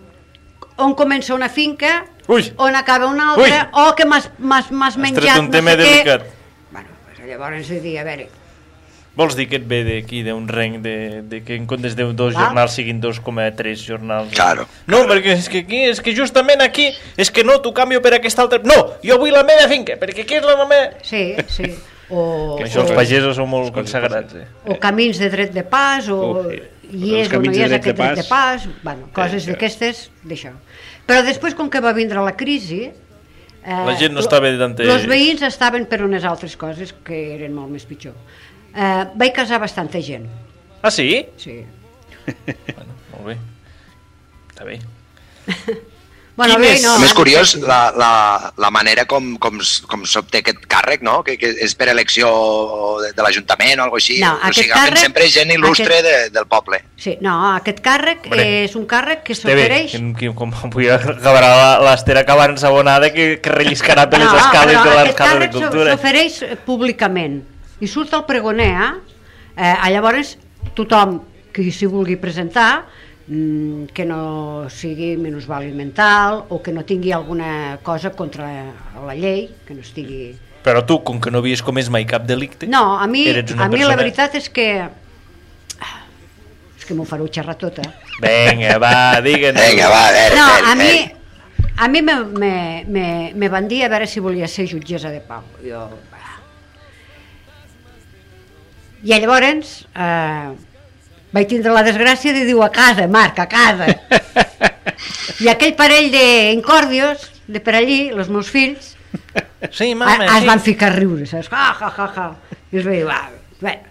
on comença una finca, Ui. on acaba una altra, o que m'has m'has Has menjat tret un no tema sé què. delicat. Bueno, pues, llavors he dit, a veure, Vols dir que et ve d'aquí, d'un reng, de, de que en comptes de dos Val. jornals siguin 2,3 jornals? Claro. No, perquè és que aquí, és que justament aquí, és que no, t'ho canvio per aquesta altra... No, jo vull la meva finca, perquè aquí és la meva... sí, sí, o, Que això els o, pagesos són molt consagrats, eh? o camins de dret de pas, o Uf, sí. hi Els és o no hi de és dret de aquest dret de pas. pas, bueno, coses Eh, d'aquestes, d'això. Però després, com que va vindre la crisi... Eh, La gent no estava Els veïns estaven per unes altres coses que eren molt més pitjor. Eh, vaig casar bastanta gent, Ah, sí? sí. Bueno, molt bé. Està bé. Bueno, Quin bé, és- no, més eh? curiós la, la, la manera com, com, com s'obté aquest càrrec, no? Que, que és per elecció de, de l'Ajuntament o alguna així. No, o aquest sigui, càrrec- sempre gent il·lustre aquest- de, del poble. Sí, no, aquest càrrec Hombre. és un càrrec que s'ofereix... com avui acabarà la- l'Ester acabant sabonada que, que relliscarà per les No, escales de aquest l'escala de càrrec s'o- cultura. s'ofereix públicament i surt el pregoner eh? eh, llavors tothom que s'hi vulgui presentar mm, que no sigui minusvàlid mental o que no tingui alguna cosa contra la llei que no estigui Però tu, com que no havies comès mai cap delicte, no, a mi, a mi persona... la veritat és que és que m'ho fareu xerrar tota Vinga, va, digue'ns. Vinga, va, a veure, no, a mi, a mi me, me, me, me van dir a veure si volia ser jutgessa de pau. Jo. I llavors eh, vaig tindre la desgràcia de dir a casa, Marc, a casa. I aquell parell d'incòrdios de per allí, els meus fills, Sí, a, mama, es sí. van ficar a riure, saps? Ja, ja, ja, ja. I els vaig dir, va, bueno.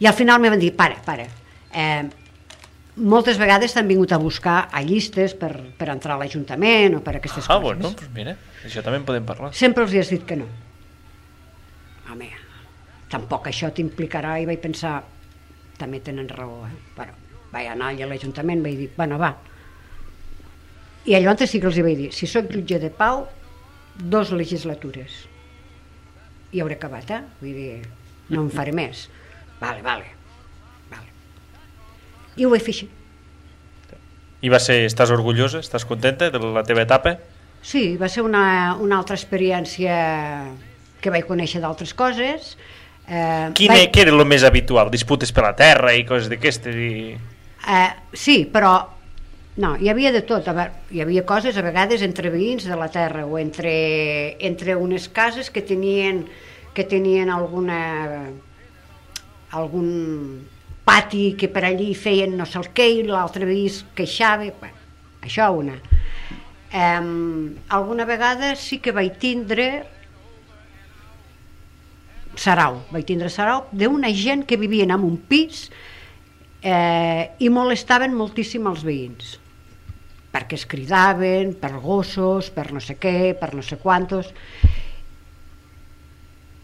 I al final me van dir, para, para. Eh, moltes vegades t'han vingut a buscar a llistes per, per entrar a l'Ajuntament o per aquestes Ah, coses. bueno, pues mira, això també en podem parlar. Sempre els hi has dit que no. Tampoc això t'implicarà i vaig pensar, també tenen raó, eh? Però vaig anar allà a l'Ajuntament, vaig dir, bueno, va. I llavors sí que els hi vaig dir, si sóc jutge de pau, dos legislatures. I hauré acabat, eh? Vull dir, no en faré més. Vale, vale. vale. I ho vaig fer així. I va ser, estàs orgullosa, estàs contenta de la teva etapa? Sí, va ser una, una altra experiència que vaig conèixer d'altres coses. Eh, Quin, vaig- Què era el més habitual? Disputes per la terra i coses d'aquestes? I... Eh, sí, però no, hi havia de tot. A veure, hi havia coses a vegades entre veïns de la terra o entre, entre unes cases que tenien, que tenien alguna algun pati que per allí feien no sé el què i l'altre veí es queixava. Bueno, això una. Eh, alguna vegada sí que vaig tindre sarau, vaig tindre sarau d'una gent que vivien en un pis eh, i molestaven moltíssim els veïns perquè es cridaven per gossos, per no sé què, per no sé quantos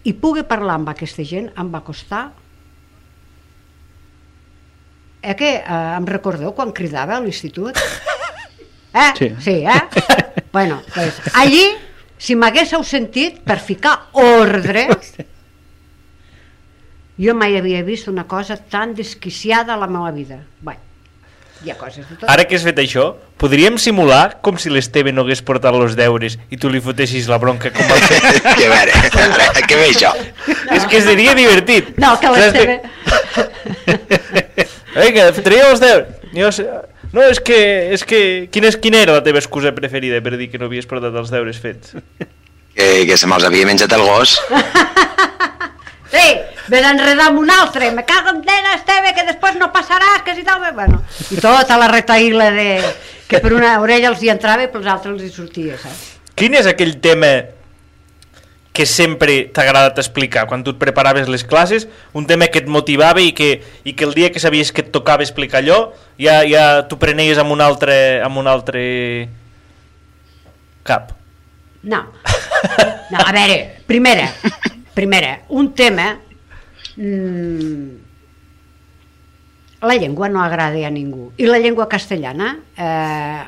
i poder parlar amb aquesta gent em va costar eh que eh, em recordeu quan cridava a l'institut? Eh? Sí. sí eh? bueno, pues, allí si m'haguéssiu sentit per ficar ordre jo mai havia vist una cosa tan desquiciada a la meva vida. Bé, Hi ha coses de tot. Ara que has fet això, podríem simular com si l'Esteve no hagués portat els deures i tu li fotessis la bronca com va fer? que a veure, què ve això? És que seria divertit. No, que l'Esteve... Vinga, traia els deures. Jo sé... No, és que, és que... Quina, és, quina era la teva excusa preferida per dir que no havies portat els deures fets? Que, que se me'ls havia menjat el gos. Sí, ves a enredar amb un altre, me cago en tena, Esteve, que després no passaràs, que si tal... Bueno, i tota la retaïla de... que per una orella els hi entrava i pels altres els hi sortia, saps? Quin és aquell tema que sempre t'ha agradat explicar quan tu et preparaves les classes, un tema que et motivava i que, i que el dia que sabies que et tocava explicar allò, ja, ja t'ho prenies amb un altre, amb un altre cap. No. No, a veure, primera, primera, un tema... Mmm, la llengua no agrada a ningú. I la llengua castellana... Eh,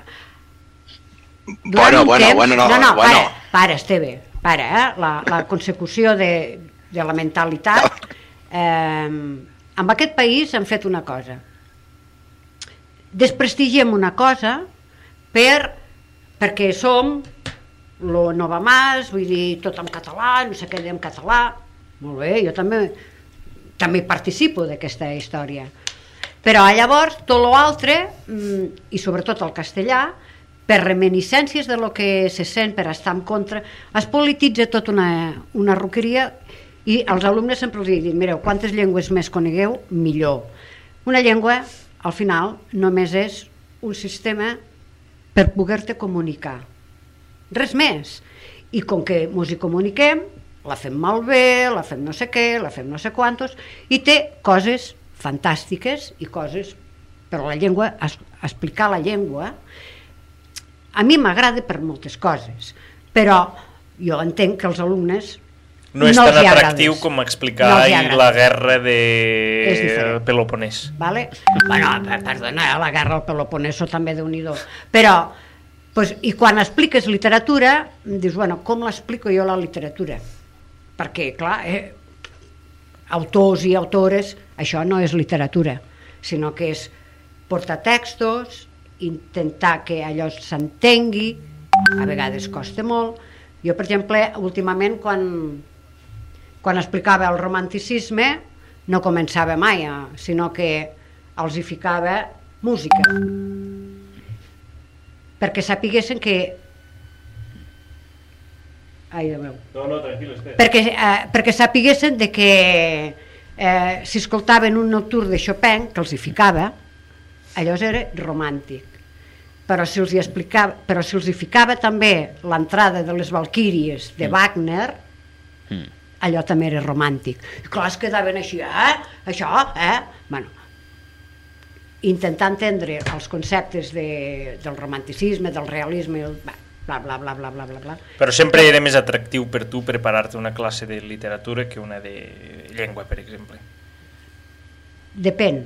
durant Bueno, un bueno, bueno, no, no, no, bueno. para, para, Esteve, para, eh? la, la consecució de, de la mentalitat. Eh, en aquest país han fet una cosa. Desprestigiem una cosa per, perquè som lo Nova Mas, vull dir, tot en català, no sé què en català. Molt bé, jo també també participo d'aquesta història. Però llavors tot l'altre, mm, i sobretot el castellà, per reminiscències de lo que se sent, per estar en contra, es polititza tot una, una roqueria i als alumnes sempre els dit, mireu, quantes llengües més conegueu, millor. Una llengua, al final, només és un sistema per poder-te comunicar. Res més. I com que ens hi comuniquem, la fem malbé, la fem no sé què, la fem no sé quantos, i té coses fantàstiques i coses... Però la llengua, es, explicar la llengua, a mi m'agrada per moltes coses, però jo entenc que els alumnes No és no tan els hi atractiu agrades. com explicar No la guerra És de. Peloponès. Vale? Bueno, per- perdona, eh, la guerra al Peloponeso també de nhi Però, pues, i quan expliques literatura, dius, bueno, com l'explico jo la literatura? Perquè, clar, eh, autors i autores, això no és literatura, sinó que és portar textos, intentar que allò s'entengui, a vegades costa molt. Jo, per exemple, últimament, quan, quan explicava el romanticisme, no començava mai, eh, sinó que els hi ficava música. Perquè sapiguessin que... Ai, Déu meu No, no, tranquil, Esteve. perquè, eh, perquè sapiguessin de que eh, si escoltaven un nocturn de Chopin, que els hi ficava, allò era romàntic. Però si els hi, explicava, però si els hi ficava també l'entrada de les Valquíries de Wagner, allò també era romàntic. I clar, es quedaven així, eh? Això, eh? Bueno, intentar entendre els conceptes de, del romanticisme, del realisme, el, bla, bla, bla, bla, bla, bla, bla. Però sempre era més atractiu per tu preparar-te una classe de literatura que una de llengua, per exemple. Depèn.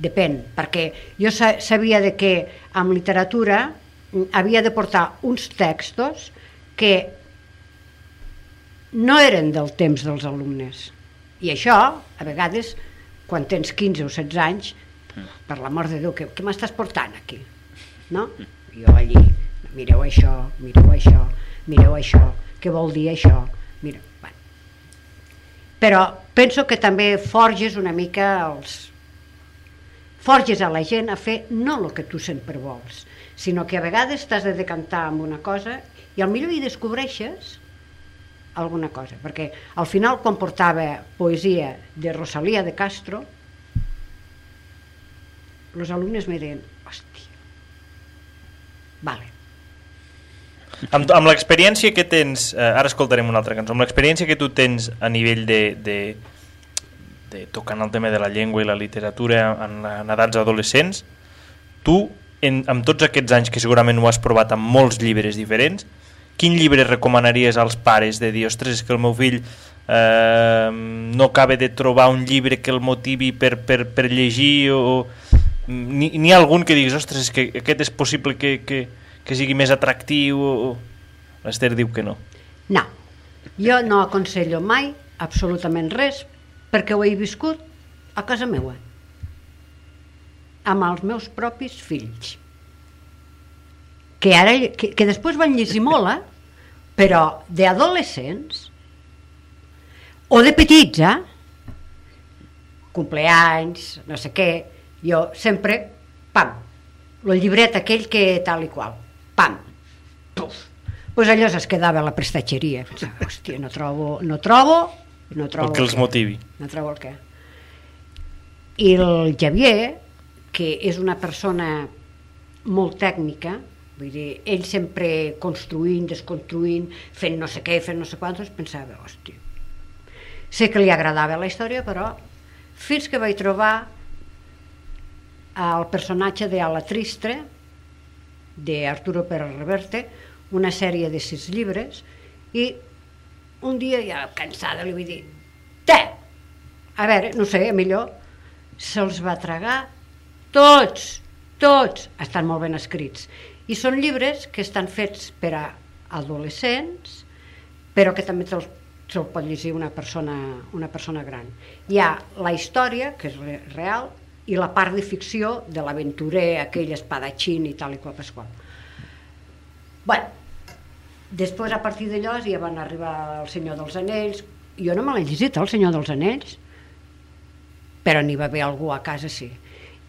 Depèn, perquè jo sa sabia de que amb literatura mm, havia de portar uns textos que no eren del temps dels alumnes. I això, a vegades, quan tens 15 o 16 anys, per l'amor de Déu, què, què m'estàs portant aquí? No? Jo allí, mireu això, mireu això, mireu això, què vol dir això? Mira, bueno. Però penso que també forges una mica els... Forges a la gent a fer no el que tu sempre vols, sinó que a vegades t'has de decantar amb una cosa i al millor hi descobreixes alguna cosa, perquè al final quan portava poesia de Rosalia de Castro, els alumnes me deien, hòstia, vale, Amb, amb l'experiència que tens, eh, ara escoltarem una altra cançó, amb l'experiència que tu tens a nivell de, de, de tocant el tema de la llengua i la literatura en, en edats adolescents, tu, en, amb tots aquests anys que segurament ho has provat amb molts llibres diferents, quin llibre recomanaries als pares de dir, ostres, que el meu fill eh, no acaba de trobar un llibre que el motivi per, per, per llegir o, n'hi ha algun que diguis, ostres, és que aquest és possible que, que, que sigui més atractiu? L'Ester diu que no. No, jo no aconsello mai absolutament res perquè ho he viscut a casa meua amb els meus propis fills que ara que, que després van llegir molt eh? però d'adolescents o de petits eh? compleanys, no sé què jo sempre, pam el llibret aquell que tal i qual pam, puf. Pues allò es quedava a la prestatgeria. Pensava, hòstia, no trobo, no trobo, no trobo El que els què. motivi. No trobo el què. I el Javier, que és una persona molt tècnica, vull dir, ell sempre construint, desconstruint, fent no sé què, fent no sé quantos, pensava, hòstia, sé que li agradava la història, però fins que vaig trobar el personatge de Ala Tristre, de Arturo Pérez Reverte, una sèrie de sis llibres, i un dia ja cansada li vaig dir, té, a veure, no sé, millor, se'ls va tragar tots, tots, estan molt ben escrits. I són llibres que estan fets per a adolescents, però que també te'l se'l pot llegir una persona, una persona gran. Hi ha la història, que és re- real, i la part de ficció de l'aventurer, aquell espadatxín i tal i qual pasqual. Bueno, després a partir d'allò ja van arribar el Senyor dels Anells. Jo no me l'he llegit, el Senyor dels Anells, però n'hi va haver algú a casa, sí.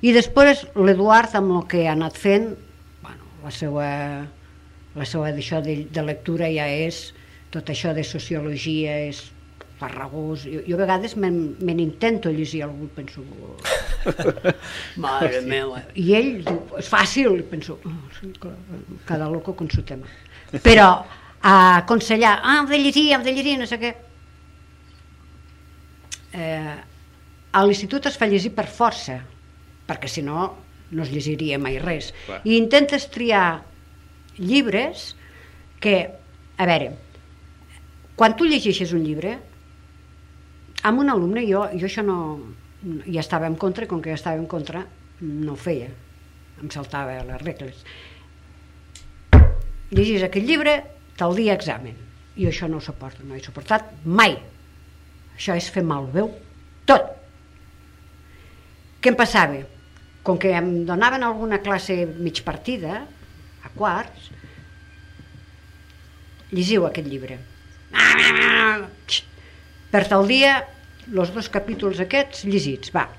I després l'Eduard, amb el que ha anat fent, bueno, la seva, la seva d'això de, de lectura ja és, tot això de sociologia és farragós. Jo, jo a vegades me, me n'intento llegir algú, penso... Oh, mare meva. I ell diu, és fàcil, i penso, oh, sí, cada loco con su tema. Però a aconsellar, ah, hem de llegir, hem de llegir, no sé què. Eh, a l'institut es fa llegir per força, perquè si no, no es llegiria mai res. Clar. I intentes triar llibres que, a veure, quan tu llegeixes un llibre, amb un alumne, jo, jo això no, ja estava en contra, com que ja estava en contra, no ho feia, em saltava les regles. Llegis aquest llibre, tal dia examen. Jo això no ho suporto, no he suportat mai. Això és fer malveu tot. Què em passava? Com que em donaven alguna classe mig partida, a quarts, llegiu aquest llibre. Per tal dia, els dos capítols aquests llegits, va.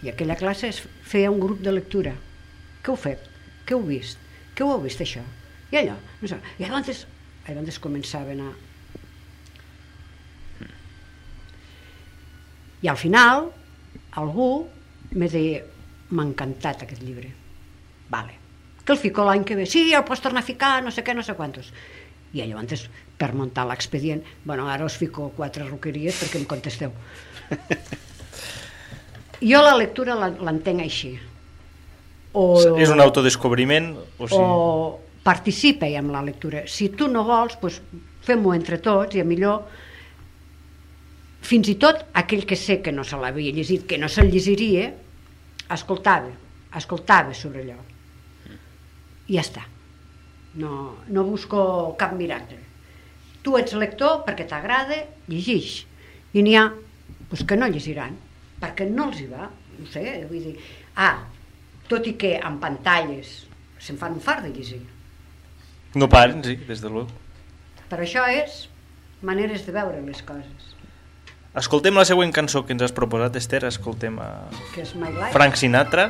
I aquella classe es feia un grup de lectura. Què heu fet? Què heu vist? Què heu vist, això? I allò. No sé. I llavors, llavors començaven a... I al final, algú me deia, m'ha encantat aquest llibre. Vale. Que el fico l'any que ve. Sí, el pots tornar a ficar, no sé què, no sé quantos. I llavors, per muntar l'expedient, bueno, ara us fico quatre roqueries perquè em contesteu. Jo la lectura la- l'entenc així. O, És un autodescobriment? O sigui... o participa amb la lectura. Si tu no vols, doncs fem-ho entre tots i a millor fins i tot aquell que sé que no se l'havia llegit, que no se'l llegiria, escoltava, escoltava sobre allò. I ja està. No, no busco cap miracle. Tu ets lector perquè t'agrada, llegix. I n'hi ha doncs, que no llegiran, perquè no els hi va. No sé, vull dir... Ah, tot i que en pantalles se'n fan un fart de llegir. No paren, sí, des de luego. Però això és maneres de veure les coses. Escoltem la següent cançó que ens has proposat, Esther. Escoltem a Que és My Life. Frank Sinatra,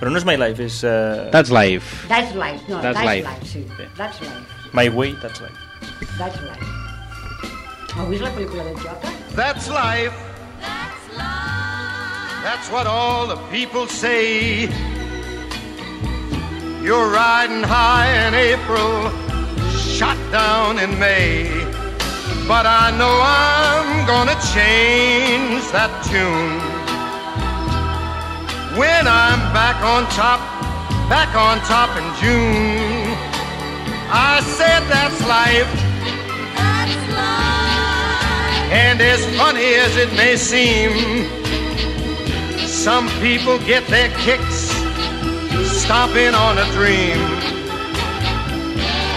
però no és My Life, és uh, That's life. That's life, no, That's that's, life. life. sí. Sí. That's life, My Way, That's Life. That's life. Heu vist la pel·lícula del Joker? That's life. That's what all the people say. You're riding high in April, shot down in May. But I know I'm gonna change that tune. When I'm back on top, back on top in June. I said that's life. And as funny as it may seem, some people get their kicks stomping on a dream.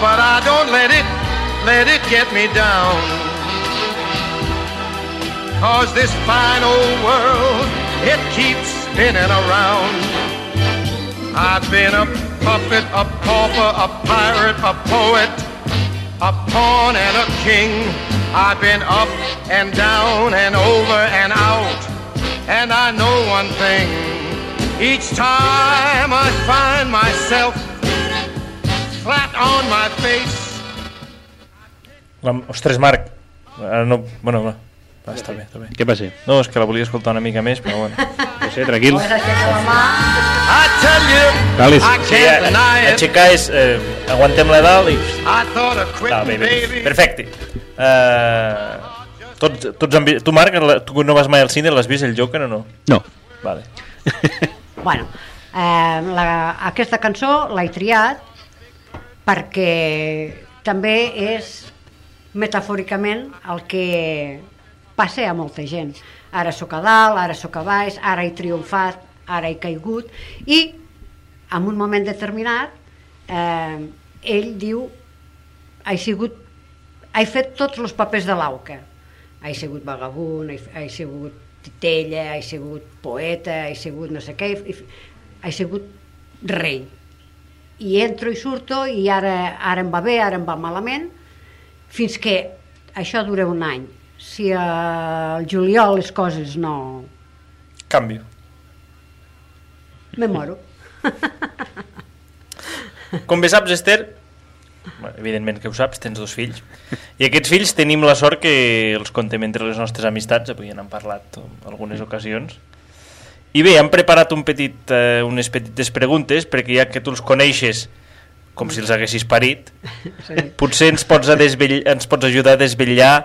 But I don't let it, let it get me down. Cause this fine old world, it keeps spinning around. I've been a puppet, a pauper, a pirate, a poet, a pawn and a king. I've been up and down and over and out. And I know one thing. Each time I find myself flat on my face. Ostres, Marc, ara no... Bueno, va, està bé, està bé. Què passa? No, és que la volia escoltar una mica més, però bueno. No sé, tranquil. I Sí, aixecar és... Eh, aguantem-la a dalt i... Ah, bé, bé, perfecte. Uh, tots, tots han vist... Tu, Marc, la- tu no vas mai al cine, l'has vist el Joker o no? No. Vale. Bueno, eh, la, aquesta cançó l'he triat perquè també és metafòricament el que passa a molta gent. Ara sóc a dalt, ara sóc a baix, ara he triomfat, ara he caigut, i en un moment determinat eh, ell diu he sigut he fet tots els papers de l'auca he sigut vagabund, he, he sigut titella, he sigut poeta, he sigut no sé què, he, he sigut rei. I entro i surto i ara, ara em va bé, ara em va malament, fins que això dura un any. Si al juliol les coses no... Canvio. Me moro. Com bé saps, Esther, evidentment que ho saps, tens dos fills, i aquests fills tenim la sort que els contem entre les nostres amistats, avui n'hem parlat en algunes ocasions, i bé, hem preparat un petit, eh, unes petites preguntes, perquè ja que tu els coneixes com si els haguessis parit, potser ens pots, a desvell... ens pots ajudar a desvetllar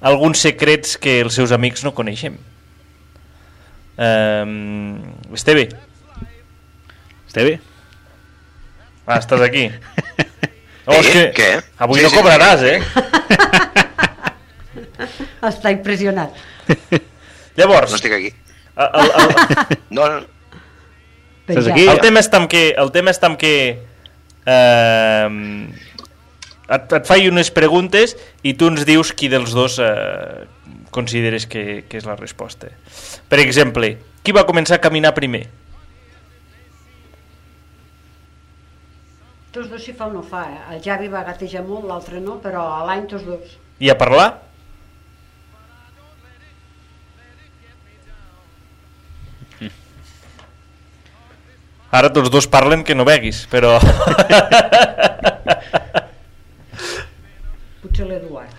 alguns secrets que els seus amics no coneixem. Um, Esteve, Esteve? ah, estàs aquí. Oh, és Eh, que què? avui Sí, no sí. cobraràs, eh? Està impressionat. Llavors, No estic aquí. el, el, el, No, no. Estàs aquí? el tema està amb que, el tema està amb que eh, et, et faig unes preguntes i tu ens dius qui dels dos eh, consideres que, que és la resposta. Per exemple, qui va començar a caminar primer? Tots dos si fa o no fa. Eh? El Javi va gatejar molt, l'altre no, però a l'any tots dos. I a parlar? Ara tots dos parlen que no beguis, però... Potser l'Eduard.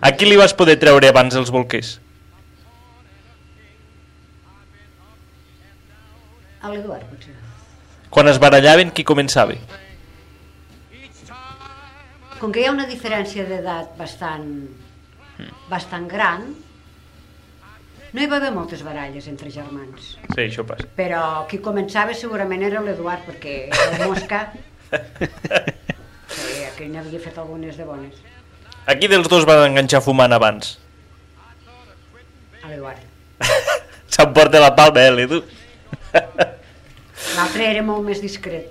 A qui li vas poder treure abans els bolquers? A l'Eduard, potser. Quan es barallaven, qui començava? Com que hi ha una diferència d'edat bastant, bastant gran, no hi va haver moltes baralles entre germans. Sí, això passa. Però qui començava segurament era l'Eduard, perquè el Mosca... Sí, aquell n'havia fet algunes de bones. A qui dels dos van enganxar fumant abans? A l'Eduard. S'emporta la palma, eh, l'Edu? L'altre era molt més discret.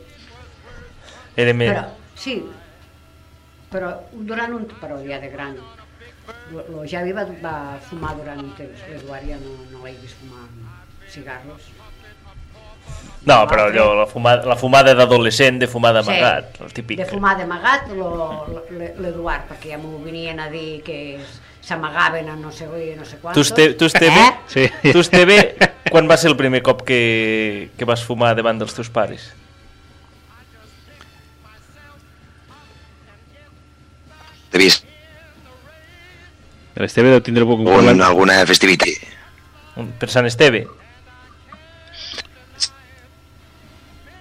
Era més... Però, sí, però durant un... Però ja de gran. El Javi va, va fumar durant un temps. L'Eduard ja no, no l'he vist fumar cigarros. No, però allò, la fumada, la fumada d'adolescent, de fumada amagat, el típic. De lo- lo- l'Eduard, perquè ja m'ho venien a dir que s'amagaven a no sé què, no sé Tu, quantos. este, tu, Esteve, Eh? Sí. tu, Esteve, quan va ser el primer cop que, que vas fumar davant dels teus pares? T'he vist L'Esteve deu tindre poc un un, problema. alguna festivitat. Un- Per Sant Esteve?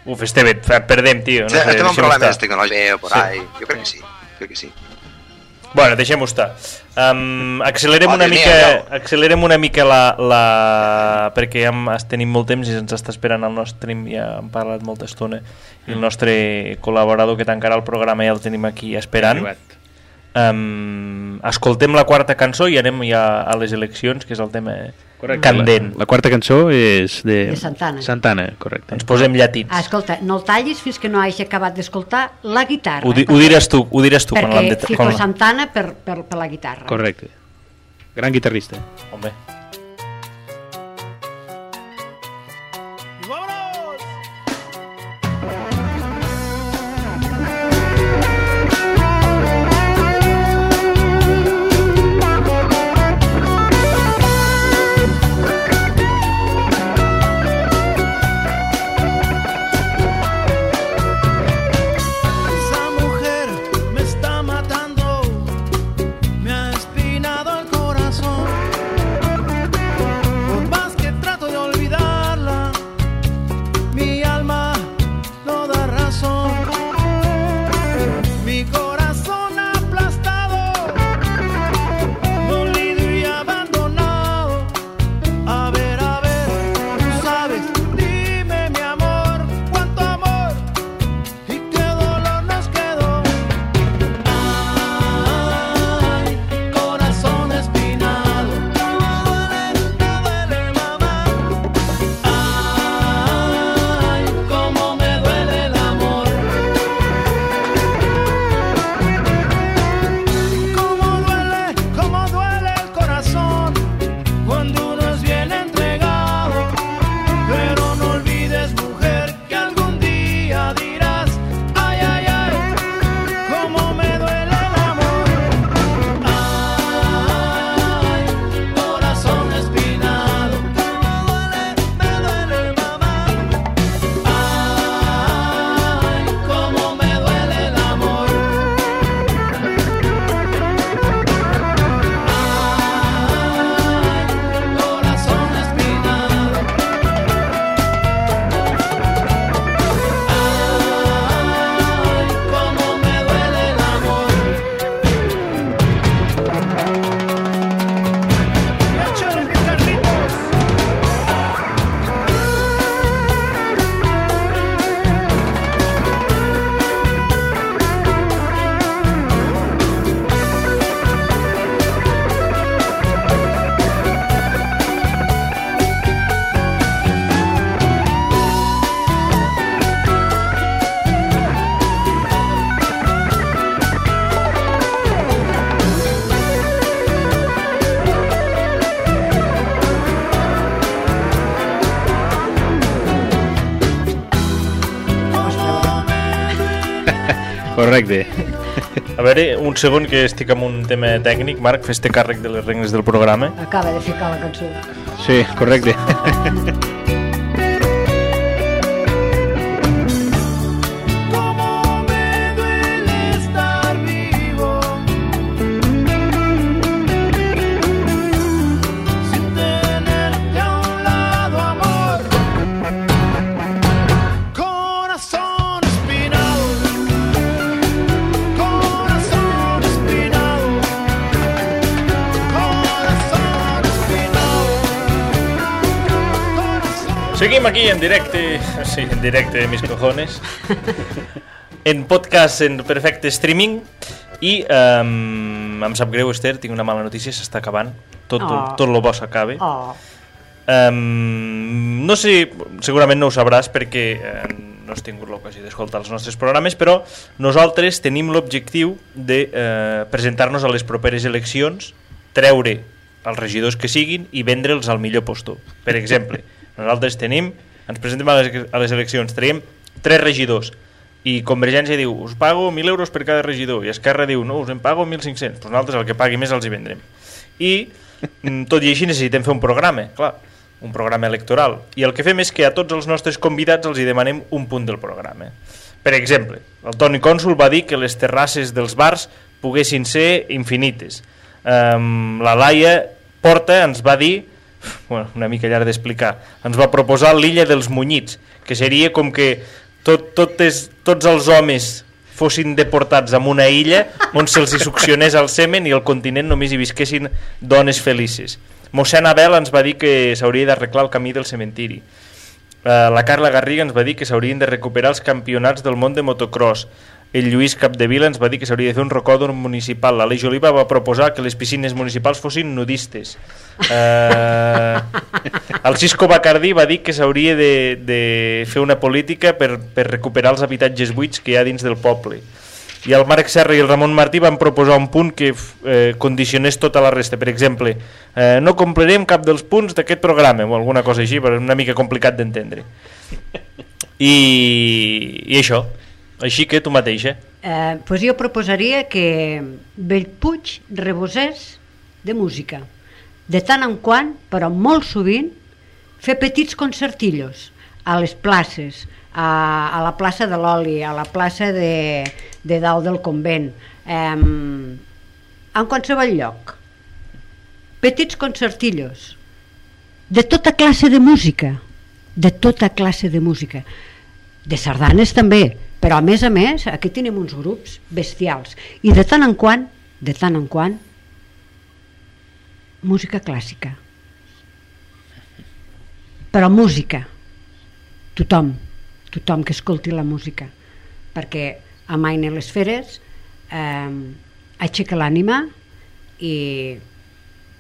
Uf, Esteve, perdem, tio. No sé, Estem amb problemes estar. tecnològics por Sí. ahí. Jo crec que sí. Crec que sí. Bueno, deixem-ho estar. Um, accelerem, Oh, una mica, meu, accelerem una mica la, la... perquè ja tenim molt temps i ens està esperant el nostre... Ja hem parlat molta estona i el nostre col·laborador que tancarà el programa ja el tenim aquí esperant. Um, escoltem la quarta cançó i anem ja a les eleccions, que és el tema Correcte. candent. La, la quarta cançó és de... De Santana. Santana, correcte. Ens posem llatins. Ah, escolta, no el tallis fins que no hagi acabat d'escoltar la guitarra. Ho, di ho diràs tu, ho diràs tu quan Perquè de... fico quan- Santana per, per, per la guitarra. Correcte. Gran guitarrista. Home. Correcte. A veure, un segon que estic amb un tema tècnic. Marc, fes-te càrrec de les regnes del programa. Acaba de ficar la cançó. Sí, correcte. Seguim aquí en directe, sí, en directe, mis cojones, en podcast en perfecte streaming i um, em sap greu, Esther, tinc una mala notícia, s'està acabant. Tot, Oh. tot lo bo s'acaba. Oh, Um, no sé, segurament no ho sabràs perquè uh, no has tingut l'ocasió d'escoltar els nostres programes, però nosaltres tenim l'objectiu de uh, presentar-nos a les properes eleccions, treure els regidors que siguin i vendre'ls al millor postor. Per exemple, nosaltres tenim, ens presentem a les, a les eleccions, traiem tres regidors i Convergència diu, us pago 1.000 euros per cada regidor i Esquerra diu, no, us en pago 1.500 doncs nosaltres el que pagui més els hi vendrem. I mm, tot i així necessitem fer un programa clar, un programa electoral. I el que fem és que a tots els nostres convidats els hi demanem un punt del programa. Per exemple, el Toni Cònsul va dir que les terrasses dels bars poguessin ser infinites. Um, la Laia Porta ens va dir bueno, una mica llarg d'explicar ens va proposar l'illa dels munyits que seria com que tot, totes, tots els homes fossin deportats a una illa on se'ls succionés el semen i al continent només hi visquessin dones felices. Mossèn Abel ens va dir que s'hauria d'arreglar el camí del cementiri. Uh, la Carla Garriga ens va dir que s'haurien de recuperar els campionats del món de motocross. El Lluís Capdevila ens va dir que s'hauria de fer un rocòdrom municipal. L'Aleix Oliva va proposar que les piscines municipals fossin nudistes. Uh, el Cisco Bacardí va dir que s'hauria de, de fer una política per, per recuperar els habitatges buits que hi ha dins del poble. I el Marc Serra i el Ramon Martí van proposar un punt que eh, condicionés tota la resta. Per exemple, eh, no complirem cap dels punts d'aquest programa, o alguna cosa així, però és una mica complicat d'entendre. I, I això, així que tu mateixa. eh, pues jo proposaria que Bellpuig rebosés de música. De tant en quant, però molt sovint, fer petits concertillos a les places, a, a la plaça de l'Oli, a la plaça de, de dalt del convent, eh, en qualsevol lloc. Petits concertillos de tota classe de música, de tota classe de música. De sardanes també, però a més a més aquí tenim uns grups bestials i de tant en quant, de tant en quant, música clàssica. Però música. Tothom, tothom que escolti la música, perquè amaina les feres, eh, aixeca l'ànima i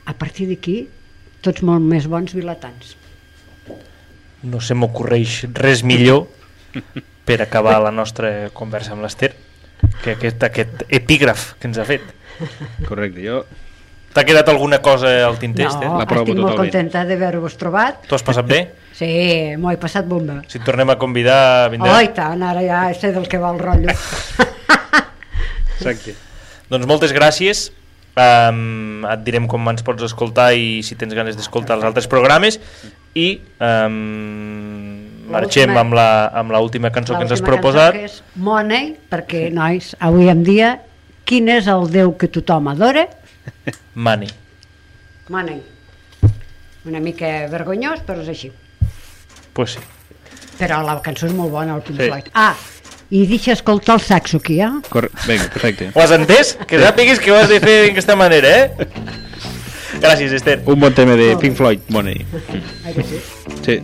a partir d'aquí tots molt més bons vilatans. No se m'ocorreix res millor per acabar la nostra conversa amb l'Ester que aquest, aquest epígraf que ens ha fet. Correcte, jo... T'ha quedat alguna cosa al tinter, Esther? No, estic molt totalment. contenta d'haver-vos trobat. T'ho has passat bé? Sí, m'ho he passat bomba. Si et tornem a convidar, Oh, vindrà? i tant, ara ja sé del que va el rotllo. Exacte. Doncs moltes gràcies. Um, et direm com ens pots escoltar i si tens ganes d'escoltar els altres programes i um, marxem amb la, amb l'última cançó que ens has proposat. que és Money, perquè, nois, avui en dia, quin és el Déu que tothom adora? Money. Money. Una mica vergonyós, però és així. Pues sí. Però la cançó és molt bona, el Pink Sí. Floyd. Ah, i deixa escoltar el saxo aquí, eh? Cor... Vinga, perfecte. Ho has entès? Que sàpigues que ho has de fer d'aquesta manera, eh? Gràcies, Esther. Un bon tema de Pink Floyd, Money. Ai, que sí. Sí.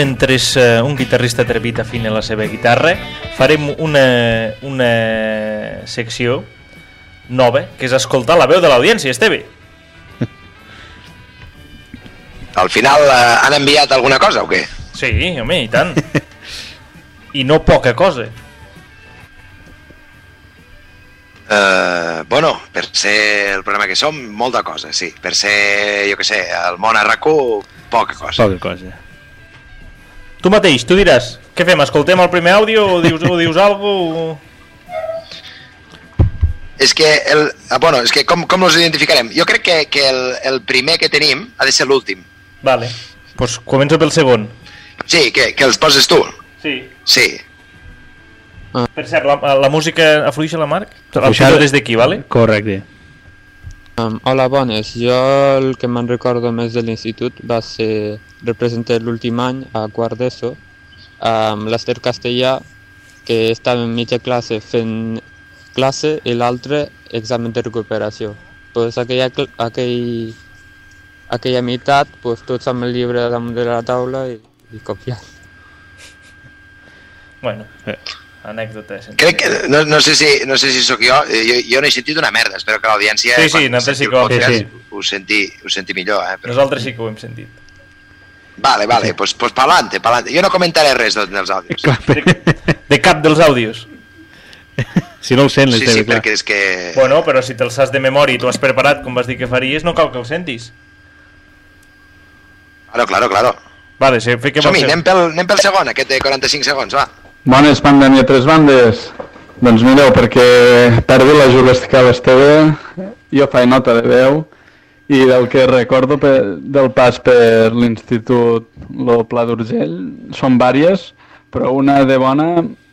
Mentre eh, un guitarrista atrevit afina la seva guitarra, farem una, una secció nova, que és escoltar la veu de l'audiència, Esteve. Al final eh, han enviat alguna cosa o què? Sí, home, i tant. I no poca cosa. Uh, bueno, per ser el programa que som, molta cosa, sí. Per ser, jo que sé, el món a rac poca cosa. Poca cosa. Tu mateix, tu diràs, què fem, escoltem el primer àudio o dius, o dius algo? O... És que, el, ah, bueno, és que com, com els identificarem? Jo crec que, que el, el primer que tenim ha de ser l'últim. Vale. Pues començo pel segon. Sí, que, que els poses tu. Sí. Sí. Per cert, la, la música afluixa la Marc? La des d'aquí, vale? Correcte. Um, hola, bones. Jo el que me'n recordo més de l'institut va ser representar l'últim any a quart d'ESO amb l'Ester Castellà que estava en mitja classe fent classe i l'altre examen de recuperació. Pues aquella, aquell, aquella meitat, pues, tots amb el llibre damunt de la taula i, i copiant. Bueno, Eh. anècdota. sense- Crec que, no, no, sé si, no sé si sóc jo, eh, jo, jo no he sentit una merda, espero que l'audiència Sí, sí, nosaltres sí senti que ho podcast, sentit. ho, senti, ho senti millor, eh? Però... Nosaltres sí que ho hem sentit. Vale, vale, pues, pues pa'lante, pa'lante. Jo no comentaré res dels dels àudios. De, de cap dels àudios. Si no el sent, Sí, l'Esteve, sí, clar. perquè és que... Bueno, però si te'ls saps de memòria i t'ho has preparat com vas dir que faries, no cal que el sentis. Claro, claro, claro. Vale, sí, fiquem el Som-hi, anem pel, anem pel segon, aquest de 45 segons, va. Bones, pandèmia, tres bandes. Doncs mireu, perquè perdi la juguestica a l'Esteve, jo faig nota de veu, i del que recordo per, del pas per l'institut lo Pla d'Urgell són vàries, però una de bona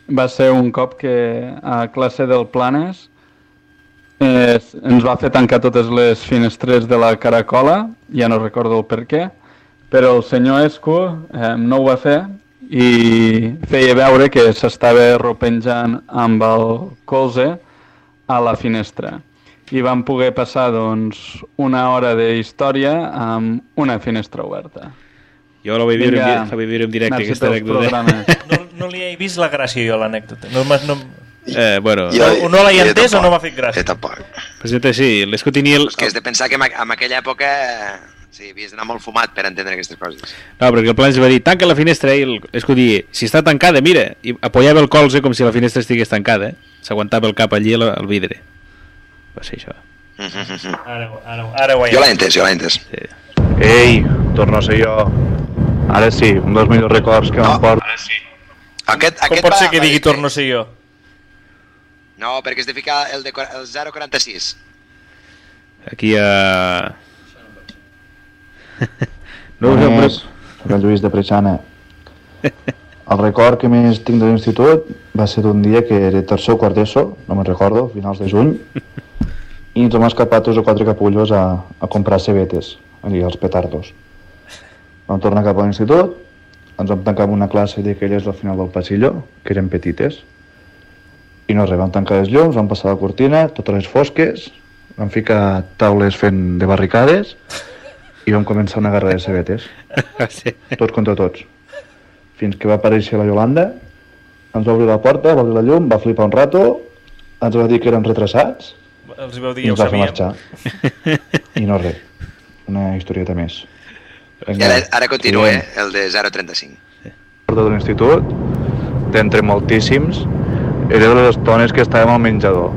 va ser un cop que a classe del Planes eh, ens va fer tancar totes les finestres de la caracola, ja no recordo el per què, però el senyor Esco eh, no ho va fer i feia veure que s'estava ropenjant amb el colze a la finestra. I vam poder passar doncs, una hora de història amb una finestra oberta. Jo la vaig viure, Vinga. en, la vaig viure en directe, aquesta anècdota. No, no li he vist la gràcia jo a l'anècdota. No, no, Eh, bueno, Jo- o no l'he entès o no m'ha fet gràcia. Jo tampoc. presenta sí, l'Esco tenia... El... És que has de pensar que en, aqu- en aquella època eh, sí, havies d'anar molt fumat per entendre aquestes coses. No, perquè el plan ens va dir, tanca la finestra i dia, si està tancada, mira, i apoyava el colze com si la finestra estigués tancada, eh? s'aguantava el cap allí al, al vidre. Va ser això. Ara, ara, ara ho he Jo l'he entès, jo l'he entès. Sí. Ei, torno a ser jo. Ara sí, un dels millors records que No. m'emporto. Aquest, Com aquest pot va- ser que digui torno a ser jo? No, perquè has de ficar el, de, el 046. Aquí a... No us soc el Lluís de Preixana. El record que més tinc de l'institut va ser d'un dia que era tercer o quart d'ESO, no me'n recordo, finals de juny, i ens vam escapar tres o quatre capullos a, a comprar cebetes, allí, els petardos. Vam tornar cap a l'institut, ens vam tancar en una classe d'aquelles al final del passillo, que eren petites, i no res, vam tancar les llums, vam passar la cortina, totes les fosques, vam ficar taules fent de barricades, i vam començar una guerra de cebetes, sí. tots contra tots. Fins que va aparèixer la Yolanda, ens va obrir la porta, va obrir la llum, va flipar un rato ens va dir que eren retrasats Els vau dir, i ja ho va sabíem. marxar. I no res. Una historieta més. I ara, ara continua, eh, el de 035. recordo de l'institut, d'entre moltíssims, era de les estones que estàvem al menjador.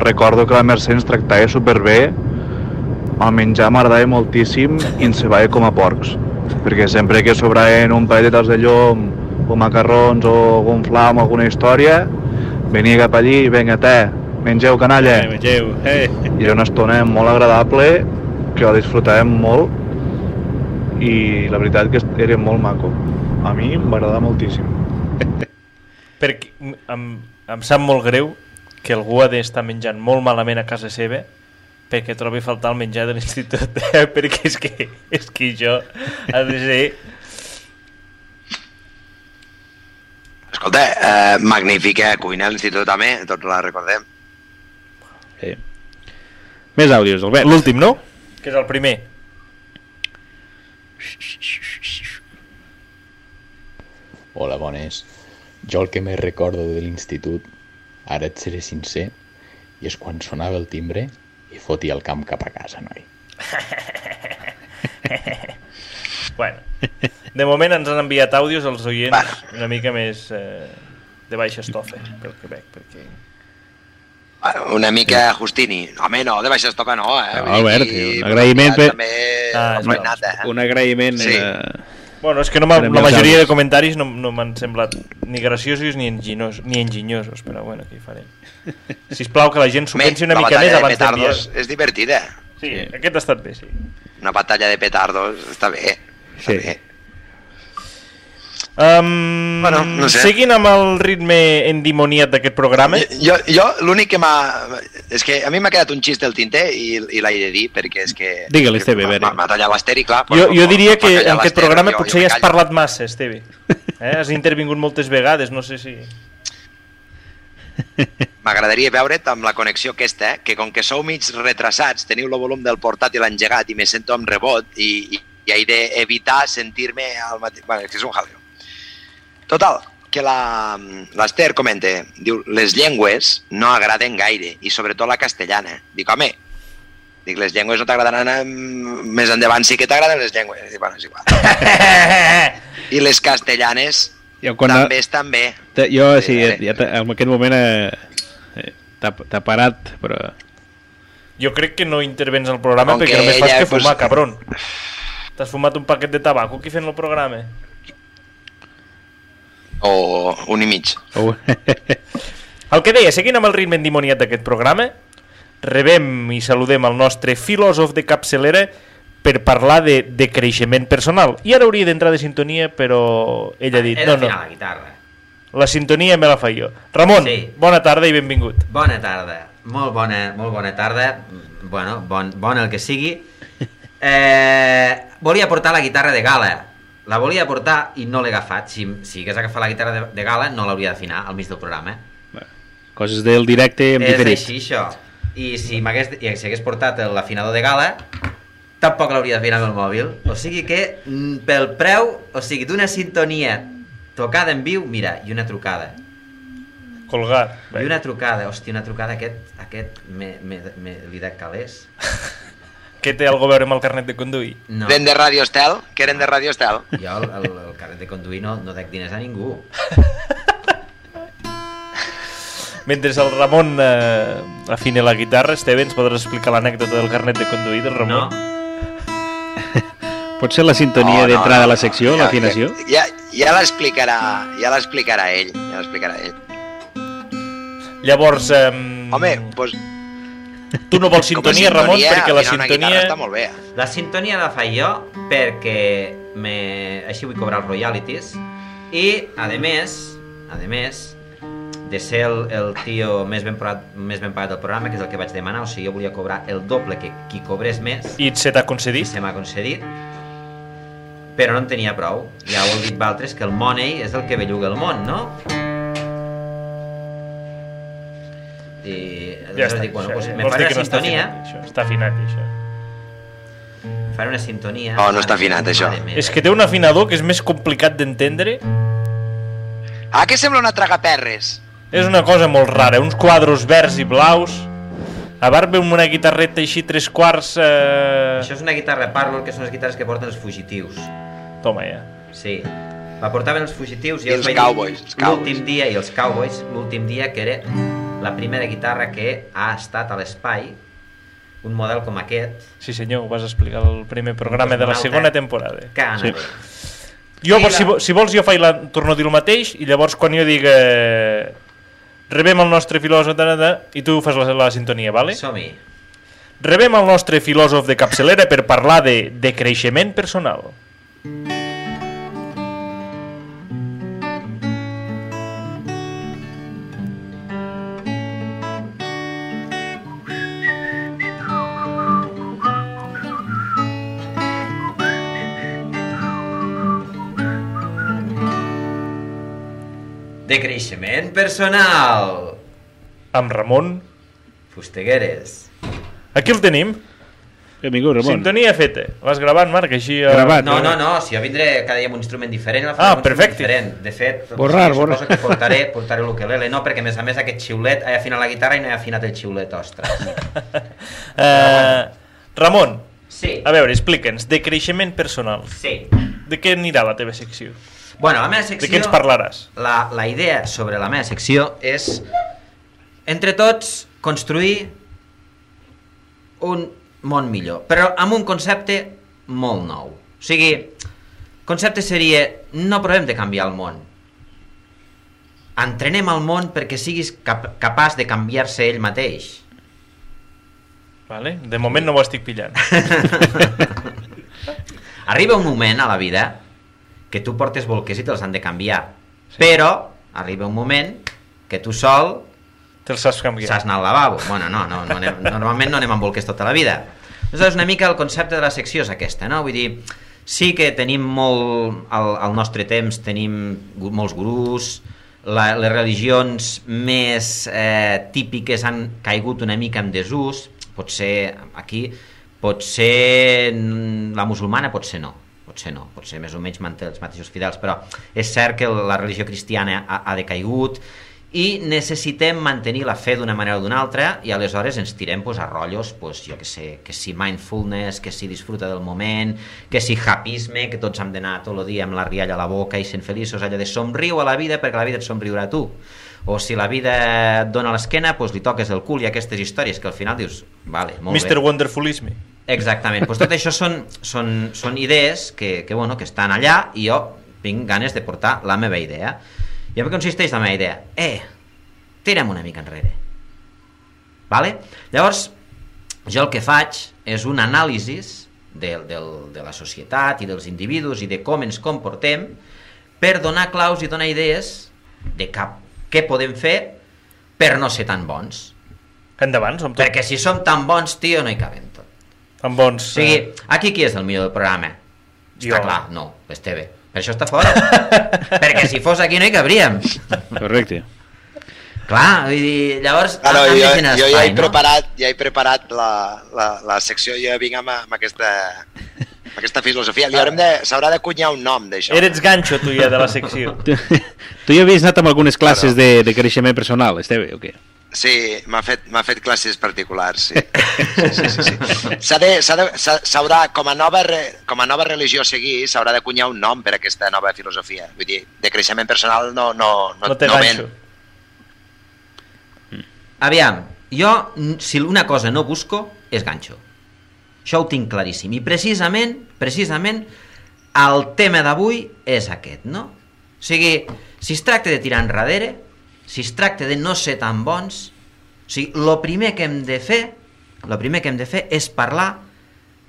Recordo que la Mercè ens tractava superbé, el menjar m'agradava moltíssim i ens cebava com a porcs, perquè sempre que sobraven un parell de tals de llom, o macarrons, o algun flam, o alguna història, venia cap allí i vinga, te, mengeu canalla. Eh, mengeu, eh. I era una estona molt agradable, que la disfrutàvem molt, i la veritat que era molt maco. A mi m'agradava moltíssim. Perquè em, em sap molt greu que algú ha d'estar menjant molt malament a casa seva perquè trobi a faltar el menjar de l'institut eh? perquè és que, és que això ha de ser Escolta, eh, magnífica cuina a l'institut també, tots la recordem. Sí. Més àudios, Albert. l'últim, no? que és el primer Hola, bones. Jo el que més recordo de l'institut, ara et seré sincer, i és quan sonava el timbre i fotia el camp cap a casa, noi. bueno, de moment ens han enviat àudios els oients una mica més eh, de baixa estofa pel que veig perquè Una mica Justini. Home, no, de baixes toca no, eh? No, Albert, dir, un agraïment per- També... Ah, feinada, eh? Un agraïment Sí. eh, Bueno, és que no la majoria de comentaris no, no m'han semblat ni graciosos ni enginyosos, ni enginyosos, però bueno, què hi farem? Sisplau, que la gent s'ho pensi una mica batalla més de abans d'enviar. petardos és divertida. Sí, aquest ha estat bé, sí. Una batalla de petardos està bé. Està Sí. bé. Um, Bueno, no sé. Seguint amb el ritme endimoniat d'aquest programa, Jo, jo l'únic que m'ha... És que a mi m'ha quedat un xist del tinter i, i l'he de dir perquè és que... Digue-li, Esteve, a veure. M'ha tallat l'esteri, clar. jo, però- jo diria m'ha que en aquest programa jo- potser jo has parlat massa, Esteve. Eh? Has intervingut moltes vegades, no sé si... M'agradaria veure't amb la connexió aquesta, eh? que com que sou mig retrasats, teniu el volum del portàtil engegat i me sento amb rebot i, i, i he d'evitar sentir-me al mateix... Bueno, és un jaleo. Total, que la- l'Ester comenta, diu, les llengües no agraden gaire, i sobretot la castellana. Dic, home, dic, les llengües no t'agradaran, més endavant sí que t'agraden les llengües. Dic, bueno, és igual. I les castellanes Jo, quan també estan bé. Jo, sí, ja, ja, en aquest moment eh, eh, t'ha t'ha parat, però... Jo crec que no intervens al programa Com perquè només fas ella, que fumar, pues- cabron. T'has fumat un paquet de tabaco aquí fent el programa? O un i mig. Oh. El que deia, seguint amb el ritme endimoniat d'aquest programa, rebem i saludem el nostre filòsof de capçalera per parlar de, de creixement personal. I ara hauria d'entrar de sintonia, però ell ha dit... He No, no, d'afinar la guitarra. la sintonia me la fa jo. Ramon, Sí. bona tarda i benvingut. Bona tarda. Molt bona, molt bona tarda. Bueno, bon, bon el que sigui. Eh, volia portar la guitarra de gala. La volia portar i no l'he agafat. Si, si hagués agafat la guitarra de, de gala, no l'hauria d'afinar al mig del programa. Coses del directe en És diferit. així, això. I si m'hagués i si hagués portat l'afinador de gala, tampoc l'hauria d'afinar amb el mòbil. O sigui que, mm, pel preu, o sigui, d'una sintonia tocada en viu, mira, i una trucada. Colgar. I una trucada, hòstia, una trucada, aquest, aquest me, me, me, li de calés. Què té algo a veure amb el carnet de conduir? No. Eren de Radio Estel? Que eren de Radio Estel? Jo el, el, el carnet de conduir no, no dec diners a ningú. Mentre el Ramon eh, afina la guitarra, Esteve, ens podràs explicar l'anècdota del carnet de conduir del Ramon? Pot ser la sintonia d'entrada a la secció, l'afinació? Ja, ja l'explicarà, ja l'explicarà ell, ja l'explicarà ell. Llavors, eh, Home, doncs... tu no vols sintonia, Ramon, perquè la sintonia... Està molt bé. La sintonia la faig jo perquè me... així vull cobrar els royalties i, a més, a més, de ser el, el tio més ben, pagat, més ben pagat del programa, que és el que vaig demanar, o sigui, jo volia cobrar el doble que qui cobrés més. I se t'ha concedit? I se m'ha concedit. Però no en tenia prou. Ja ho heu dit valtres, que el money és el que belluga el món, no? I Ja està, dic, bueno, això, doncs eh? me faré una no està sintonia, afinat, això? Està afinat, això. faré una sintonia... Oh, no està afinat, això. És que té un afinador que és més complicat d'entendre. Ah, que sembla una tragaperres? És una cosa molt rara, uns quadros verds i blaus, a part ve amb una guitarreta així tres quarts... Eh... Això és una guitarra Parlor, que són les guitarres que porten els fugitius. Toma ja. Sí. La portaven els fugitius i, I els els cowboys. L'últim dia, i els cowboys, l'últim dia que era la primera guitarra que ha estat a l'espai, un model com aquest, Sí senyor, ho vas explicar al primer programa de la segona temporada. que Sí. Jo, si, la- vo- si vols, jo faig la, torno a dir el mateix i llavors quan jo diga rebem el nostre filòsof i tu fas la, la sintonia, vale? Som-hi. Rebem el nostre filòsof de capçalera per parlar de, de creixement personal. De creixement personal. Amb Ramon. Fustegueres. Aquí el tenim. Benvingut, Ramon. Sintonia feta. L'has gravat, Marc? Així, eh? No, no, no, si jo vindré cada dia amb un instrument diferent, la Ah, faré un perfecte. diferent. De fet, Borrar, suposo borrar. que portaré, portaré l'ukelele, no, perquè a més a més aquest xiulet, he afinat la guitarra i no he afinat el xiulet, ostres. Eh, Ramon. Sí. A veure, explica'ns, de creixement personal. Sí. De què anirà la teva secció? Bueno, la meva secció... De què ens parlaràs? La, la idea sobre la meva secció és, entre tots, construir un món millor, però amb un concepte molt nou. O sigui, el concepte seria, no provem de canviar el món. Entrenem el món perquè siguis cap capaç de canviar-se ell mateix. Vale? De moment no ho estic pillant. Arriba un moment a la vida que tu portes bolquers i te'ls han de canviar. Sí. Però arriba un moment que tu sol te'ls saps canviar. Saps anar al lavabo. Bueno, no, no, no anem, normalment no anem amb bolquers tota la vida. Aleshores, una mica el concepte de la secció és aquesta, no? Vull dir, sí que tenim molt, al, al nostre temps tenim molts gurús, la, les religions més eh, típiques han caigut una mica en desús, potser aquí, potser mm, la musulmana potser no, potser no, potser més o menys manté els mateixos fidels, però és cert que la religió cristiana ha, ha decaigut i necessitem mantenir la fe d'una manera o d'una altra i aleshores ens tirem pues, a rotllos pues, jo que sé, que si mindfulness que si disfruta del moment que si hapisme, que tots hem d'anar tot el dia amb la rialla a la boca i sent feliços allò de somriu a la vida perquè la vida et somriurà a tu o si la vida et dona l'esquena pues, li toques el cul i aquestes històries que al final dius vale, molt Mr. bé Wonderfulisme. Exactament, doncs tot això són, són, són idees que, que, bueno, que estan allà i jo tinc ganes de portar la meva idea. I en què consisteix la meva idea? Eh, tirem una mica enrere. Vale? Llavors, jo el que faig és un anàlisi del, del, de la societat i dels individus i de com ens comportem per donar claus i donar idees de cap, què podem fer per no ser tan bons. Endavant, som tots. Perquè si som tan bons, tio, no hi cabem Amb bons... O sigui, aquí qui és el millor del programa? Jo. Està clar, no, l'Esteve. Per això està fora. Perquè si fos aquí no hi cabríem. Correcte. Clar, vull dir, llavors Claro, hem de jo, tenir jo ja espai, he no? preparat, ja he preparat la, la, la secció, jo vinc amb, amb, aquesta, amb aquesta filosofia. Li haurem de, s'haurà de cunyar un nom d'això. Eres ganxo, tu, ja, de la secció. Tu, tu ja havies anat amb algunes classes de, de creixement personal, Esteve, o què? Sí, m'ha fet, fet classes particulars, sí. sí, sí, sí, sí. De, de, s'haurà, com a nova, com a nova religió a seguir, s'haurà de cunyar un nom per a aquesta nova filosofia. Vull dir, de creixement personal no, no, no, No no ven. Aviam, jo, si una cosa no busco, és ganxo. Això ho tinc claríssim. I precisament, precisament, el tema d'avui és aquest, no? O sigui, si es tracta de tirar enrere, si es tracta de no ser tan bons, o sigui, el primer que hem de fer, el primer que hem de fer és parlar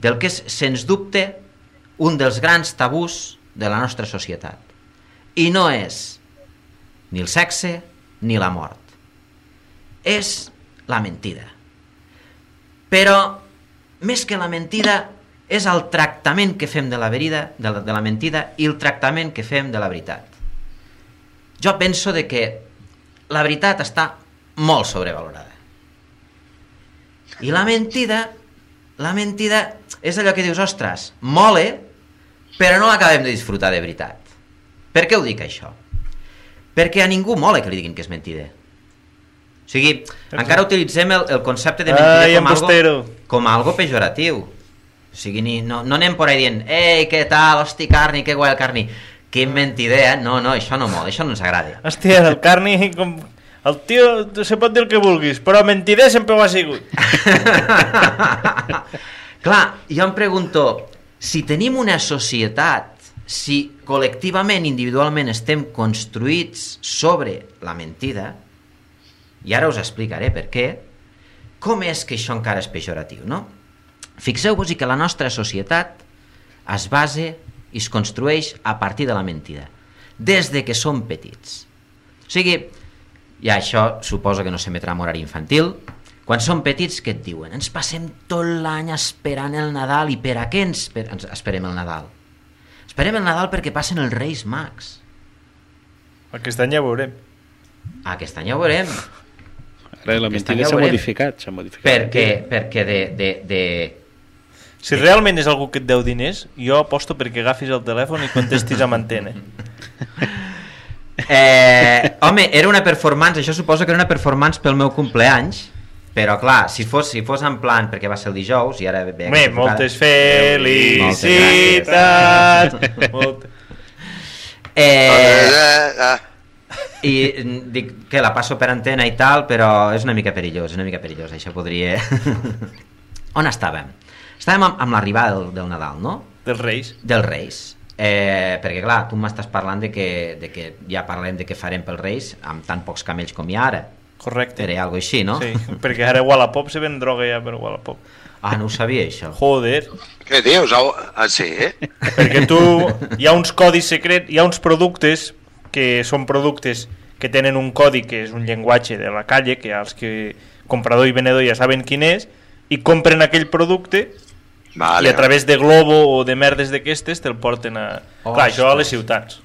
del que és, sens dubte, un dels grans tabús de la nostra societat. I no és ni el sexe ni la mort és la mentida. Però, més que la mentida, és el tractament que fem de la, verida, de la, de la mentida i el tractament que fem de la veritat. Jo penso de que la veritat està molt sobrevalorada. I la mentida, la mentida és allò que dius, ostres, mole, però no l'acabem de disfrutar de veritat. Per què ho dic això? Perquè a ningú mola que li diguin que és mentida. sigui, encara utilitzem el, el concepte de mentida Ai, com, algo, com algo pejoratiu. O sigui, ni, no, no anem por ahí dient ei, què tal, hosti, carni, que guai el carni. Que mentider, eh? No, no, això no mola, això no ens agrada. Hòstia, el Carni... Com... El tio se pot dir el que vulguis, però mentider sempre ho ha sigut. Clar, jo em pregunto, si tenim una societat, si col·lectivament, individualment estem construïts sobre la mentida, i ara us explicaré per què, com és que això encara és pejoratiu, no? Fixeu-vos que la nostra societat es base i es construeix a partir de la mentida, des de que som petits. O sigui, i això suposo que no s'emetrà en horari infantil, quan som petits, què et diuen? Ens passem tot l'any esperant el Nadal i per a què ens, per, ens esperem el Nadal? Esperem el Nadal perquè passen els Reis Mags. Aquest any ja ho veurem. Aquest any ja ho veurem. Ara la mentida s'ha modificat, s'ha modificat. Perquè, perquè de, de, de... Si realment és algú que et deu diners, jo aposto perquè agafis el telèfon i contestis amb antena. Eh, home, era una performance, això suposo que era una performance pel meu compleanys, però clar, si fos, si fos en plan, perquè va ser el dijous i ara ve Home, aquesta moltes felicitats! Molt... Eh, i mm, dic que la passo per antena i tal, però és una mica perillós, és una mica perillós, això podria... On estàvem? Estàvem amb, amb l'arribada del, del Nadal, no? Dels Reis. Dels Reis. Eh, perquè clar, tu m'estàs parlant de que, de que ja parlem de què farem pels Reis amb tan pocs camells com hi ha ara. Correcte. Era algo així, no? Sí, perquè ara a Wallapop se ven droga ja per Wallapop. Ah, no ho sabia, això. Joder. Què dius? Ah, sí? Perquè tu... Hi ha uns codis secrets, hi ha uns productes que són productes que tenen un codi que és un llenguatge de la calle, que els que comprador i venedor ja saben quin és, i compren aquell producte Vale, i a través de Globo o de merdes d'aquestes te'l porten a... Ostres. Clar, això a les ciutats.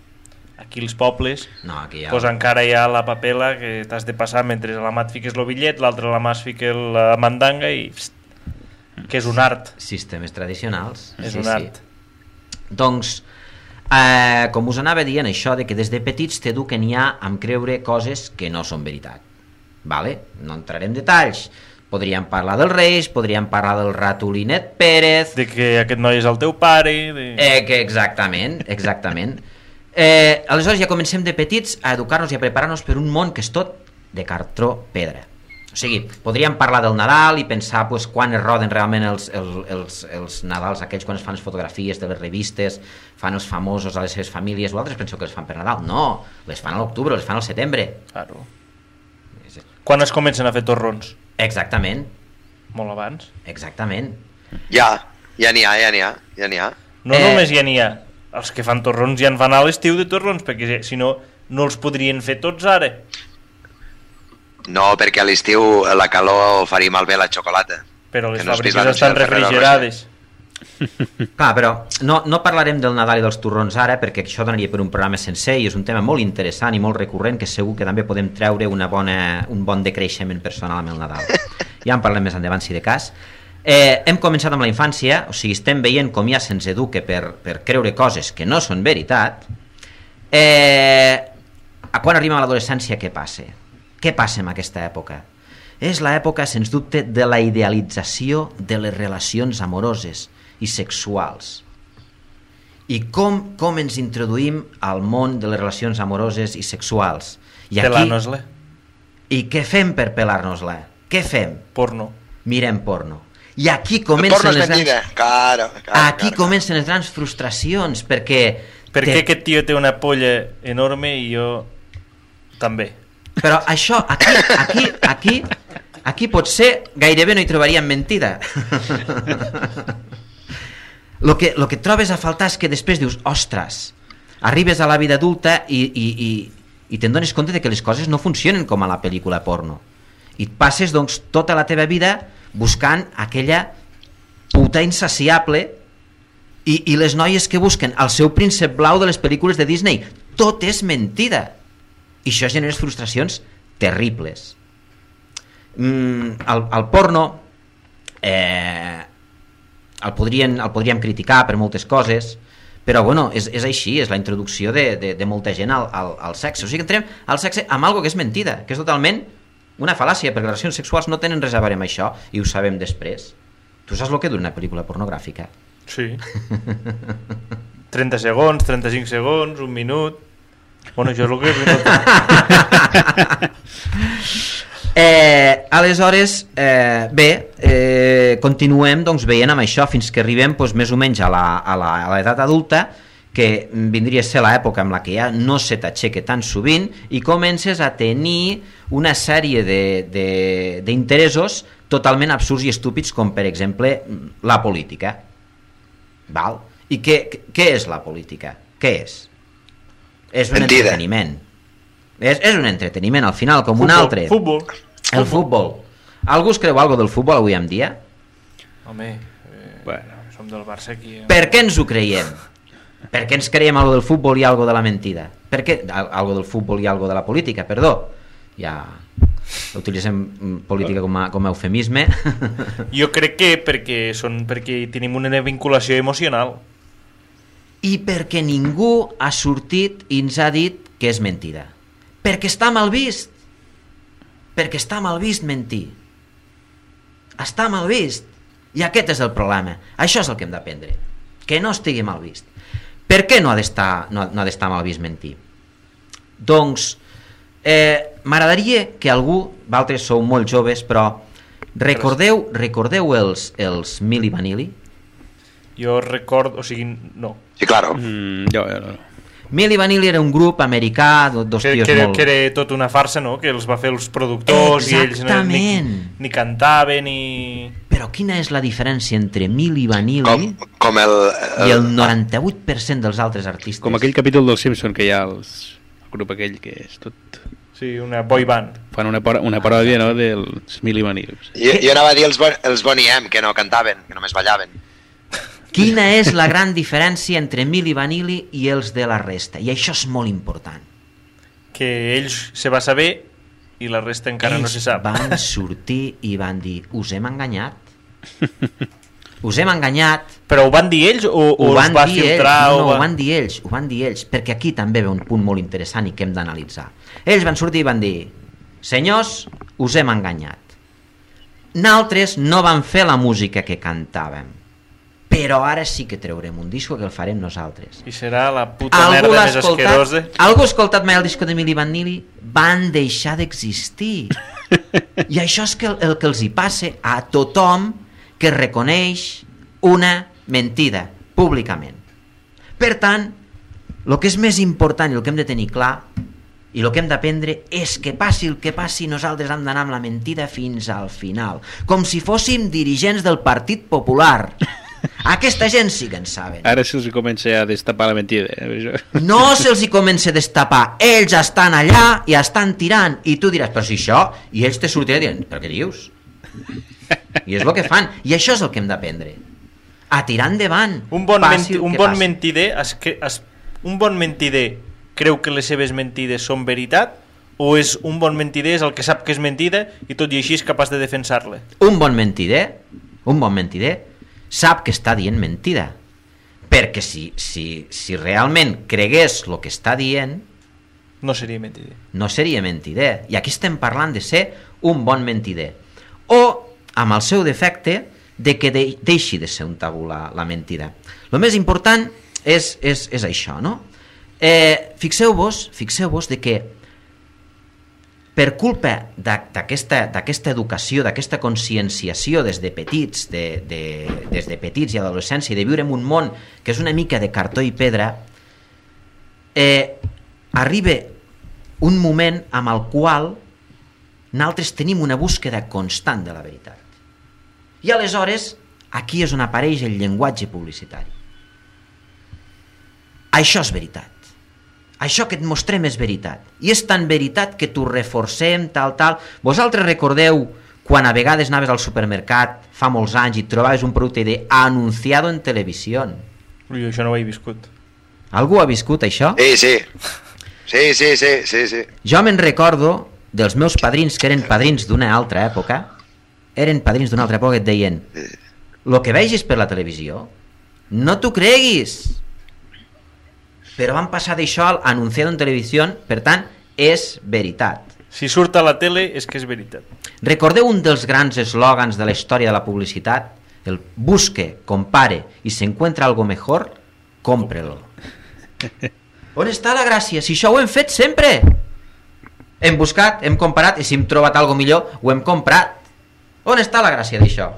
Aquí els pobles, No, aquí ja... pues encara hi ha la papela que t'has de passar mentre a la mà et fiques el bitllet, l'altre a la mà es fica la mandanga i... Pst, que és un art. Sistemes tradicionals. És un art. Doncs, eh, com us anava dient, això de que des de petits t'eduquen ja amb creure coses que no són veritat. Vale? No entraré en detalls. Podríem parlar dels Reis, podríem parlar del ratolinet Pérez... De que aquest noi és el teu pare... De... Eh, que exactament, exactament. Eh, aleshores ja comencem de petits a educar-nos i a preparar-nos per un món que és tot de cartró pedra. O sigui, podríem parlar del Nadal i pensar pues, quan es roden realment els, els, els, els Nadals, aquells quan es fan les fotografies de les revistes, fan els famosos a les seves famílies, vosaltres penseu que les fan per Nadal? No, les fan a l'octubre, les fan al setembre. Claro. Quan es comencen a fer torrons? Exactament, Molt abans. exactament. Ja, ja n'hi ha, ja n'hi ha, ja n'hi ha. No Eh. només ja n'hi ha. Els que fan torrons ja en van a l'estiu de torrons, perquè si no, no els podrien fer tots ara. No, perquè a l'estiu la calor faria malbé la xocolata. Però les Que no fàbriques estan refrigerades. Clar, però no, no parlarem del Nadal i dels torrons ara perquè això donaria per un programa sencer i és un tema molt interessant i molt recurrent que segur que també podem treure una bona, un bon decreixement personal amb el Nadal. Ja en parlem més endavant si de cas. Eh, hem començat amb la infància, o sigui, estem veient com ja se'ns educa per, per creure coses que no són veritat. Eh, a quan arribem a l'adolescència, què passa? Què passa en aquesta època? És l'època, sens dubte, de la idealització de les relacions amoroses i sexuals. I com, com ens introduïm al món de les relacions amoroses i sexuals? I Pelar-nos-la. I què fem per pelar-nos-la? Què fem? Porno. Mirem porno. I aquí comencen les grans... Claro, claro, Aquí claro. comencen les grans frustracions, perquè... Per te- què aquest tio té una polla enorme i jo també? Però això, aquí, aquí, aquí, aquí potser gairebé no hi trobaríem mentida. Lo que, lo que trobes a faltar és que després dius, ostres, arribes a la vida adulta i, i, i, i te'n dones compte de que les coses no funcionen com a la pel·lícula porno. I passes doncs, tota la teva vida buscant aquella puta insaciable i, i les noies que busquen el seu príncep blau de les pel·lícules de Disney. Tot és mentida. I això genera frustracions terribles. Mm, el, el porno eh, el, podrien, el podríem criticar per moltes coses, però bueno, és, és així, és la introducció de, de, de molta gent al, al, al sexe. O sigui, entrem al sexe amb algo que és mentida, que és totalment Una fal·làcia, perquè les relacions sexuals no tenen res a veure amb això, i ho sabem després. Tu saps el que dura una pel·lícula pornogràfica? Sí. 30 segons, 35 segons, un minut... Bueno, això és el que... Eh, aleshores, eh, bé, eh, continuem doncs, veient amb això fins que arribem doncs, més o menys a la- a la- a l'edat adulta, que vindria a ser l'època en la que ja no se t'aixeca tan sovint i comences a tenir una sèrie de- de- d'interessos totalment absurds i estúpids com per exemple la política val? i què, què és la política? què és? és un Mentida. entreteniment és, és un entreteniment al final com un Futbol, altre futbol. el futbol algú es creu algo del futbol avui en dia? Home, eh, bueno. som del Barça aquí. Eh? Per què ens ho creiem? Per què ens creiem algo del futbol i algo de la mentida? Per què Al- algo del futbol i algo de la política? Perdó, ja utilitzem mm, política com a, com a eufemisme. Jo crec que perquè, són, perquè tenim una vinculació emocional. I perquè ningú ha sortit i ens ha dit que és mentida. Perquè està mal vist. Perquè està mal vist mentir. Està mal vist. I aquest és el problema. Això és el que hem d'aprendre. Que no estigui mal vist. Per què no ha d'estar no, no ha d'estar mal vist mentir? Doncs eh, m'agradaria que algú, vosaltres sou molt joves, però recordeu, recordeu els, els Mili Vanilli? Jo recordo, o sigui, no. Sí, claro. Mm, jo, jo, no. Milli Vanilli era un grup americà, do- dos Que, tios que, molt... que era tot una farsa, no? Que els va fer els productors i ells no- Exactament. ni, ni cantaven ni... Però quina és la diferència entre Milli Vanilli Com, com el, i el 98% dels altres artistes? Com aquell capítol del Simpson que hi ha els, el grup aquell que és tot... Sí, una boy band. Fan una, par- una paròdia no, dels Mil i Vanils. Jo, jo anava a dir els, bon, els Bonnie M, que no cantaven, que només ballaven. Quina és la gran diferència entre Milli Vanilli i els de la resta? I això és molt important. Que ells se va saber i la resta encara no Ells se sap. van sortir i van dir us hem enganyat. Us hem enganyat. Però ho van dir ells o, o ho van va dir filtrar? ells, no, no, o ho van dir ells, ho van dir ells, perquè aquí també ve un punt molt interessant i que hem d'analitzar. Ells van sortir i van dir, senyors, us hem enganyat. Naltres no van fer la música que cantàvem, però ara sí que traurem un disco que el farem nosaltres. I serà la puta Algú merda més asquerosa. Algú ha escoltat mai el disco de Milli Vanilli? Van deixar d'existir. I això és que el, el que els hi passa a tothom que reconeix una mentida públicament. Per tant, el que és més important i el que hem de tenir clar i el que hem d'aprendre és que passi el que passi nosaltres hem d'anar amb la mentida fins al final com si fóssim dirigents del Partit Popular aquesta gent sí que en saben Ara se'ls comença a destapar la mentida. Eh? No se'ls hi comença a destapar ells estan allà i estan tirant i tu diràs, però si això i ells te sortiran dient, però què dius? i és el que fan i això és el que hem d'aprendre a tirar endavant Un bon, menti, un que bon passi. mentider es, cre- es, un bon mentider creu que les seves mentides són veritat o és un bon mentider és el que sap que és mentida i tot i així és capaç de defensar-la un bon mentider un bon mentider sap que està dient mentida. Perquè si, si, si realment cregués el que està dient no seria mentider. no seria mentider. I aquí estem parlant de ser un bon mentider. O amb el seu defecte de que de, deixi de ser un tabú la, la mentida. El més important és, és, és això no? eh, fixeu-vos fixeu-vos de que per culpa d'a- d'aquesta educació, d'aquesta conscienciació des de petits, de, de, des de petits i adolescència, de viure en un món que és una mica de cartó i pedra, eh, arriba un moment amb el qual nosaltres tenim una búsqueda constant de la veritat. I aleshores, aquí és on apareix el llenguatge publicitari. Això és veritat. Això que et mostrem és veritat. I és tan veritat que t'ho reforcem, tal, tal. Vosaltres recordeu quan a vegades anaves al supermercat fa molts anys i trobaves un producte de anunciado en televisió. jo això no ho he viscut Algú ha viscut això? Sí, sí. Sí, sí, sí, sí, sí. Jo me'n recordo dels meus padrins que eren padrins d'una altra època, eren padrins d'una altra època que et deien lo que vegis per la televisió, no t'ho creguis. Però van passar d'això al anunciado en televisió, per tant, és veritat. Si surt a la tele és que és veritat. Recordeu un dels grans eslògans de la història de la publicitat? El busque, compare y se encuentra algo mejor, cómprelo. On està la gràcia? Si això ho hem fet sempre. Hem buscat, hem comparat i si hem trobat algo millor, ho hem comprat. On està la gràcia d'això?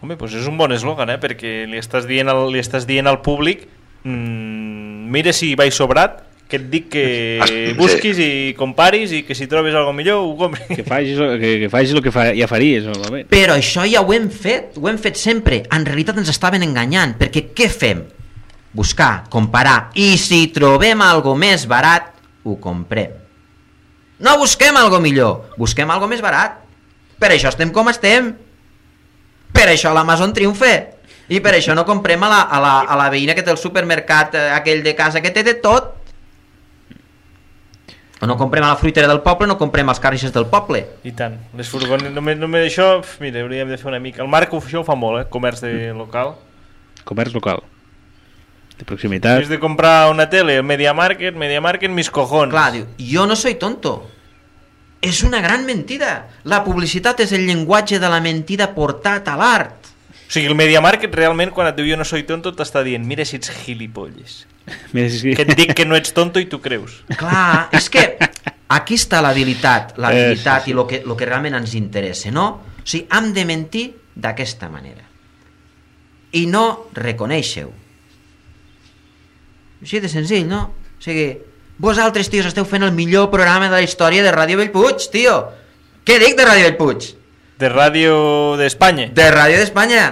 Home, doncs és un bon eslògan, eh? perquè li estàs dient al, li estàs dient al públic mm, mira si vaig sobrat, que et dic que Sí. busquis i comparis i que si trobes algo millor ho compris. Que facis, el- que, que facis el que fa, ja faries, normalment. Però això ja ho hem fet, ho hem fet sempre. En realitat ens estaven enganyant, perquè què fem? Buscar, comparar, i si trobem algo més barat, ho comprem. No busquem algo millor, busquem algo més barat. Per això estem com estem. Per això l'Amazon triomfa. I per això no comprem a la, a la, a la veïna que té el supermercat eh, aquell de casa que té de tot. O no comprem a la fruitera del poble, no comprem als carnisses del poble. I tant. Les furgones, només, només això, mira, hauríem de fer una mica. El Marc això ho fa molt, eh? Comerç de local. Comerç local. De proximitat. vez de comprar una tele, el Media Market, Media Market, mis cojones. Clar, diu, jo no soy tonto. És una gran mentida. La publicitat és el llenguatge de la mentida portat a l'art. O sigui, el Media Market realment, quan et diu jo no soy tonto, t'està dient, mira si ets gilipolles. Mira, si... Que et dic que no ets tonto i tu creus. Clar, és que aquí està l'habilitat, l'habilitat Eh, sí, sí. i el que, lo que realment ens interessa, no? O sigui, hem de mentir d'aquesta manera. I no reconeixeu. Així de senzill, no? O sigui, vosaltres, tios, esteu fent el millor programa de la història de Ràdio Bellpuig, tio. Què dic de Ràdio Bellpuig? De Ràdio d'Espanya. De Ràdio d'Espanya.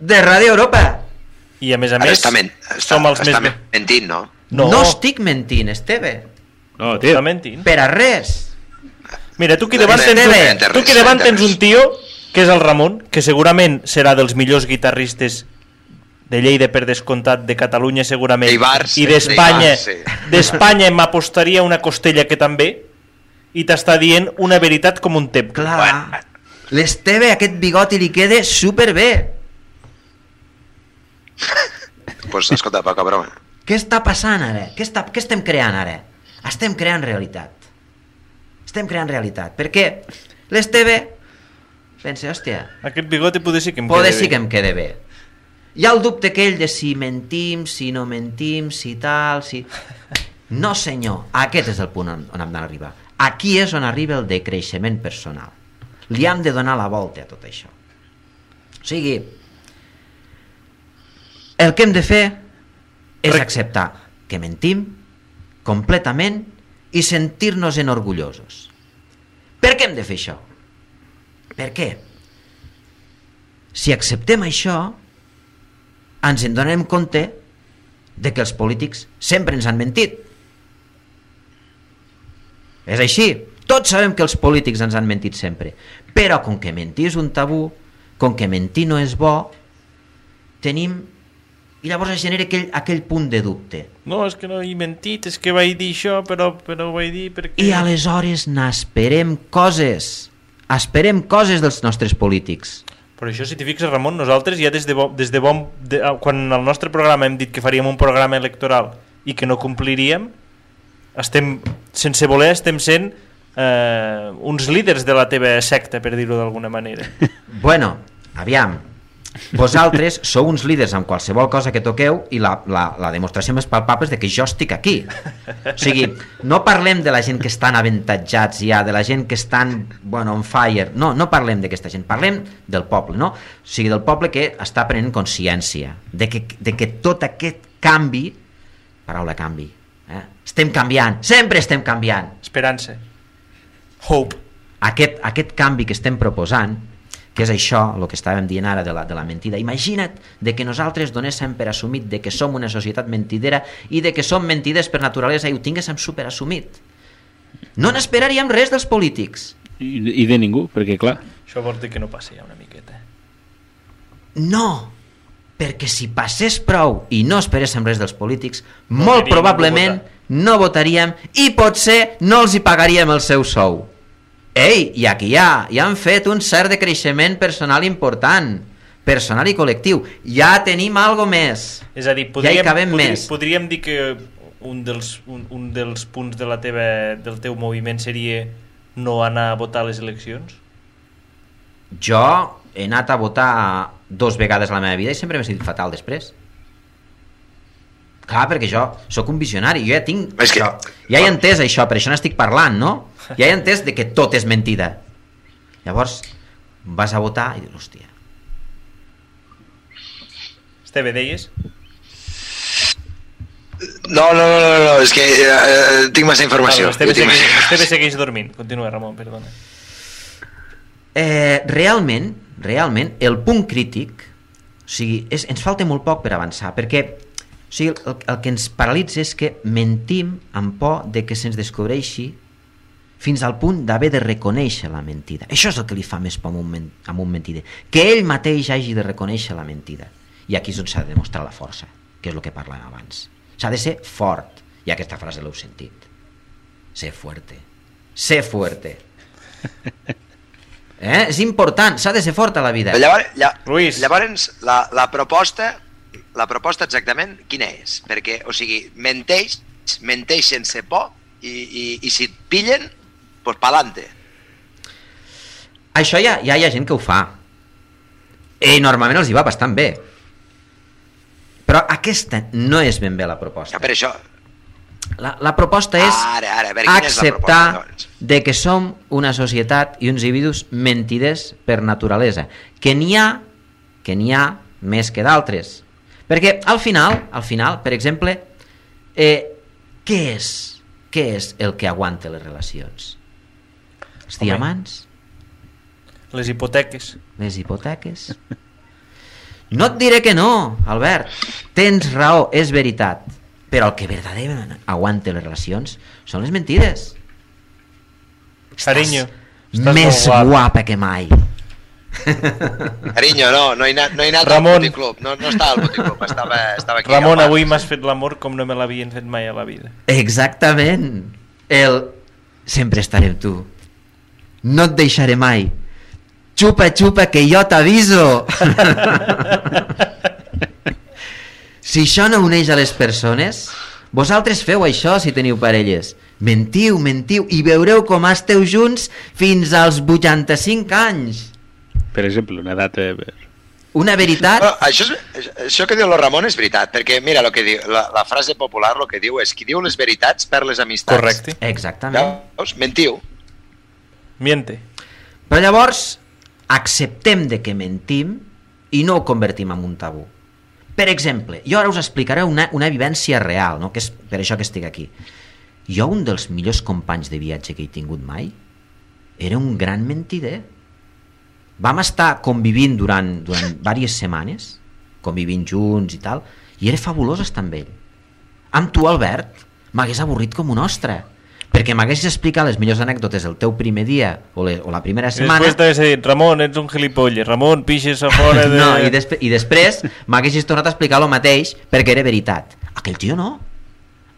De Ràdio Europa. I a més a Ara més, està, men està, som els està més... mentint, no? No. no estic mentint, Esteve. No, Està mentint. Per a res. Mira, tu aquí No davant, tens un, tu aquí davant no tens un tio que és el Ramon, que segurament serà dels millors guitarristes de Lleida per descomptat, de Catalunya segurament, D'Ibars, i d'Espanya, sí. d'Espanya m'apostaria una costella que també, i t'està dient una veritat com un temple. Clar. L'Esteve, aquest bigoti li queda superbé. Pues, escolta, poca broma. Què està passant ara? Què, està, què estem creant ara? Estem creant realitat. Estem creant realitat. Perquè l'Esteve pensa, hòstia, Aquest bigote poder sí que em poder queda sí bé. que em queda bé. Hi ha el dubte aquell de si mentim, si no mentim, si tal, si... No, senyor, aquest és el punt on, on hem d'arribar. Aquí és on arriba el decreixement personal. Li hem de donar la volta a tot això. O sigui, el que hem de fer és acceptar que mentim completament i sentir-nos en orgullosos. Per què hem de fer això? Per què? Si acceptem això, ens en donem compte de que els polítics sempre ens han mentit. És així. Tots sabem que els polítics ens han mentit sempre. Però com que mentir és un tabú, com que mentir no és bo, tenim... I llavors es genera aquell, aquell punt de dubte. No, és que no he mentit, és que vaig dir això, però, però ho vaig dir perquè... I aleshores n'esperem coses. Esperem coses dels nostres polítics. Però això, si t'hi fixes, Ramon, nosaltres ja des de, bo, des de bon... De, quan al nostre programa hem dit que faríem un programa electoral i que no compliríem, estem, sense voler, estem sent eh, uns líders de la teva secta, per dir-ho d'alguna manera. Bueno, aviam, vosaltres sou uns líders en qualsevol cosa que toqueu i la, la, la demostració més palpable és de que jo estic aquí. O sigui, no parlem de la gent que estan avantatjats ja, de la gent que estan, bueno, on fire. No, no parlem d'aquesta gent, parlem del poble, no? O sigui, del poble que està prenent consciència de que, de que tot aquest canvi, paraula canvi, eh? estem canviant, sempre estem canviant. Esperança. Hope. Aquest, aquest canvi que estem proposant, que és això, el que estàvem dient ara de la, de la mentida. Imagina't de que nosaltres donéssim per assumit de que som una societat mentidera i de que som mentiders per naturalesa i ho tinguéssim superassumit. No n'esperaríem res dels polítics. I, I de ningú, perquè clar... Això vol dir que no passi ja una miqueta. No, perquè si passés prou i no esperéssim res dels polítics, No molt probablement no votaríem i potser no els hi pagaríem el seu sou. Ei, i aquí ja, ja han fet un cert de creixement personal important, personal i col·lectiu. Ja tenim algo més. És a dir, ja podríem, hi cabem podri, més. podríem dir que un dels, un, un dels punts de la teva, del teu moviment seria no anar a votar a les eleccions? Jo he anat a votar dos vegades a la meva vida i sempre m'he sentit fatal després. Clar, perquè jo sóc un visionari, jo ja tinc... És que- això, ja he entès això, per això n'estic parlant, no? Ja he entès de que tot és mentida. Llavors, vas a votar i dius, hòstia, Esteve, deies? No, no, no, no, no és que eh, tinc massa informació. Vale, Esteve, tinc segueix, massa Esteve segueix dormint. Continua, Ramon, perdona. Eh, realment, realment, el punt crític, o sigui, és, ens falta molt poc per avançar, perquè o sigui, el, el que ens paralitza és que mentim amb por de que se'ns descobreixi fins al punt d'haver de reconèixer la mentida. Això és el que li fa més por a un, men a un mentider. Que ell mateix hagi de reconèixer la mentida. I aquí és on s'ha de demostrar la força, que és el que parlàvem abans. S'ha de ser fort. I aquesta frase l'heu sentit. Ser fuerte. Ser fuerte. Eh? És important, s'ha de ser fort a la vida. Llavors, lla, Luis. llavors la, la proposta la proposta exactament quina és? Perquè, o sigui, menteix, menteix sense por i, i, i si et pillen, doncs pues pa'lante. Això ja, ja hi ha gent que ho fa. I normalment els hi va bastant bé. Però aquesta no és ben bé la proposta. Ja per això... La, la proposta és Ara, ara, a veure, quina és la acceptar proposta, llavors? de que som una societat i uns individus mentiders per naturalesa. Que n'hi ha, que n'hi ha més que d'altres. Perquè al final, al final, per exemple, eh, què és? Què és el que aguanta les relacions? Els Home. diamants? Les hipoteques. Les hipoteques? No et diré que no, Albert. Tens raó, és veritat. Però el que verdaderament aguanta les relacions són les mentides. Carinyo, estàs Més molt guap. guapa que mai. Carinyo, no, no he anat, no he anat Ramon. al boticlub, no, no estava al boticlub, estava, estava aquí. Ramon, avui m'has fet l'amor com no me l'havien fet mai a la vida. Exactament. El sempre estaré amb tu. No et deixaré mai. Xupa, xupa, que jo t'aviso. si això no uneix a les persones, vosaltres feu això si teniu parelles. Mentiu, mentiu, i veureu com esteu junts fins als 85 anys. Per exemple, una data... per- Una veritat... Bueno, això, és, això que diu el Ramon és veritat, perquè mira, lo que diu, la, la frase popular el que diu és qui diu les veritats per les amistats. Correcte. Exactament. Veus? Mentiu. Miente. Però llavors acceptem de que mentim i no ho convertim en un tabú. Per exemple, jo ara us explicaré una, una vivència real, no? que és per això que estic aquí. Jo, un dels millors companys de viatge que he tingut mai, era un gran mentider. Vam estar convivint durant, durant diverses setmanes, convivint junts i tal, i era fabulós estar amb ell. Amb tu, Albert, m'hagués avorrit com un ostre, perquè m'haguessis explicat les millors anècdotes del teu primer dia o, le, o la primera I setmana després t'hagués dit, Ramon, ets un gilipolles. Ramon, pixes a fora de... no, i, despre i després m'haguessis tornat a explicar el mateix perquè era veritat. Aquell tio no.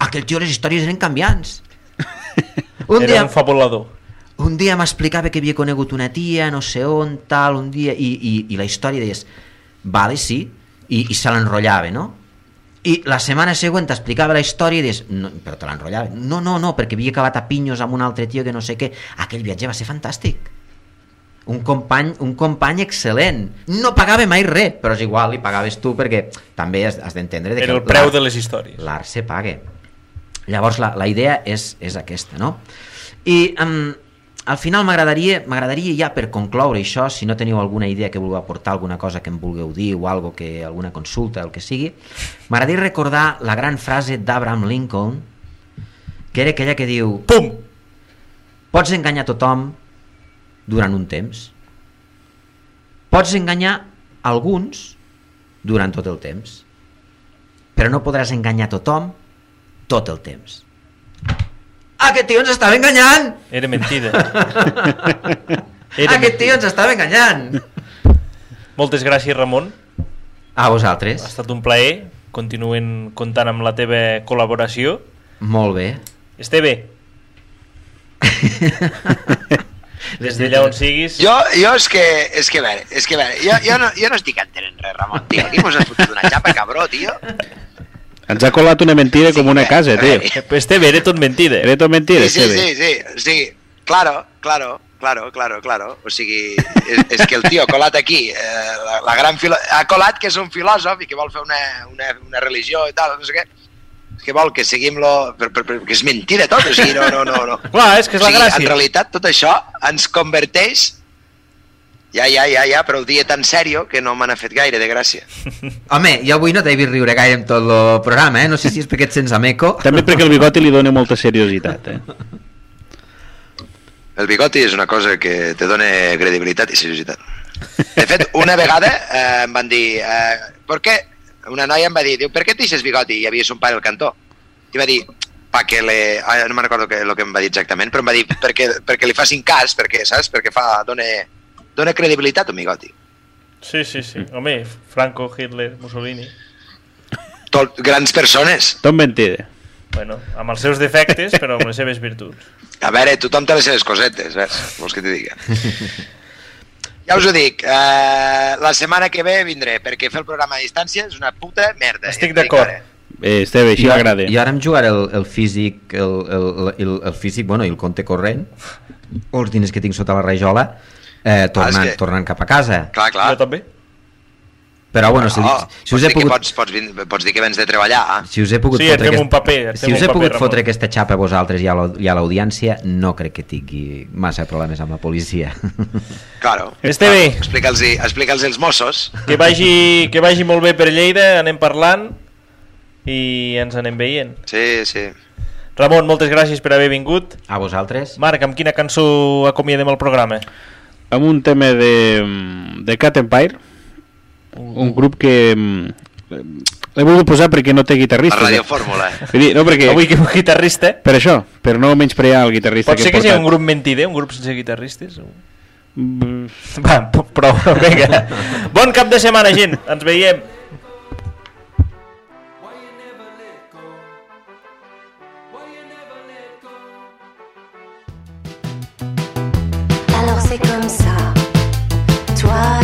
Aquell tio les històries eren canviants. Un Era dia, un fabulador. un dia m'explicava que havia conegut una tia, no sé on, tal, un dia, i, i, i la història deies, vale, sí, i, i se l'enrotllava, no? I la setmana següent t'explicava la història i deies, no, però te l'enrotllava. No, no, no, perquè havia acabat a pinyos amb un altre tio que no sé què. Aquell viatge va ser fantàstic. Un company, un company excel·lent. No pagava mai res, però és igual, li pagaves tu perquè també has, has d'entendre... de que Era el preu de les històries. L'art se paga. Llavors la, la idea és, és aquesta, no? I um, al final m'agradaria m'agradaria ja per concloure això, si no teniu alguna idea que vulgueu aportar, alguna cosa que em vulgueu dir o algo que, alguna consulta, el que sigui, m'agradaria recordar la gran frase d'Abraham Lincoln, que era aquella que diu Pum! Pots enganyar tothom durant un temps. Pots enganyar alguns durant tot el temps. Però no podràs enganyar tothom tot el temps. Aquest tio ens estava enganyant! Era mentida. Aquest tio ens estava enganyant! Moltes gràcies, Ramon. A vosaltres. Ha estat un plaer. Continuen comptant amb la teva col·laboració. Molt bé. Esteve. Des d'allà on siguis... Jo, jo és que, és que, a veure, és que, a veure, jo, jo, no, jo no estic entenent res, Ramon, tio. Aquí mos has fotut una xapa, cabró, tio. Ens ha colat una mentida com una casa, tio. Esteve, era tot mentida. Era tot mentida, Sí, sí, Esteve. sí, sí, o sigui, claro, claro, claro, claro, claro. O sigui, és, és que el tio ha colat aquí, eh, la, la gran filo... ha colat que és un filòsof i que vol fer una, una, una religió i tal, no sé què. És que vol que seguim lo... Per, per, per, que és mentida tot, o sigui, no, no, no. no. Clar, és que és la o sigui, gràcia. En realitat tot això ens converteix ja, ja, ja, ja, però ho dia tan sèrio que no me n'ha fet gaire de gràcia. Home, jo avui no t'he vist riure gaire amb tot el programa, eh? No sé si és perquè et sents amb eco. També perquè el bigoti li dona molta seriositat, eh? El bigoti és una cosa que te dona credibilitat i seriositat. De fet, una vegada eh, em van dir... Eh, per què? Una noia em va dir, diu, per què et deixes bigoti? I hi havia son pare al cantó. I va dir, pa que le... Ah, no me'n recordo que, el que em va dir exactament, però em va dir perquè, perquè li facin cas, perquè, saps? Perquè fa, dona, dona credibilitat un bigoti. Sí, sí, sí. Home, Franco, Hitler, Mussolini... Tot, grans persones. Tot mentida. Bueno, amb els seus defectes, però amb les seves virtuts. A veure, tothom té les seves cosetes, ves? Vols que t'hi digui? Ja us ho dic, eh, la setmana que ve vindré, perquè fer el programa a distància és una puta merda. Estic d'acord. Eh, Esteve, així m'agrada. Jo ara em jugaré el, el físic, el, el, el, el físic, bueno, i el compte corrent, els diners que tinc sota la rajola, eh, tornant, que- tornant cap a casa. Clar, clar. Jo també. Però bueno, si, Oh, si us he pogut... pots, pots, vin- pots dir que vens de treballar. Si us he pogut Sí, fotre, fem un paper, si us he paper, pogut fotre aquesta xapa a vosaltres i a l'audiència, no crec que tingui massa problemes amb la policia. Claro. Esteve. Explica'ls explica els Mossos. Que vagi, que vagi molt bé per Lleida, anem parlant i ens anem veient. Sí, sí. Ramon, moltes gràcies per haver vingut. A vosaltres. Marc, amb quina cançó acomiadem el programa? Amb un tema de, de Cat Empire, un grup que mm, l'he volgut posar perquè no té guitarrista. La Radio Fórmula. Vull dir, no, perquè... Avui que un guitarrista... Per això, per no menysprear el guitarrista Pot que ser he que sigui portat. un grup mentider, un grup sense guitarristes? o- Mm, Va, prou, vinga. Bon cap de setmana, gent. Ens veiem. C'est comme ça. Toi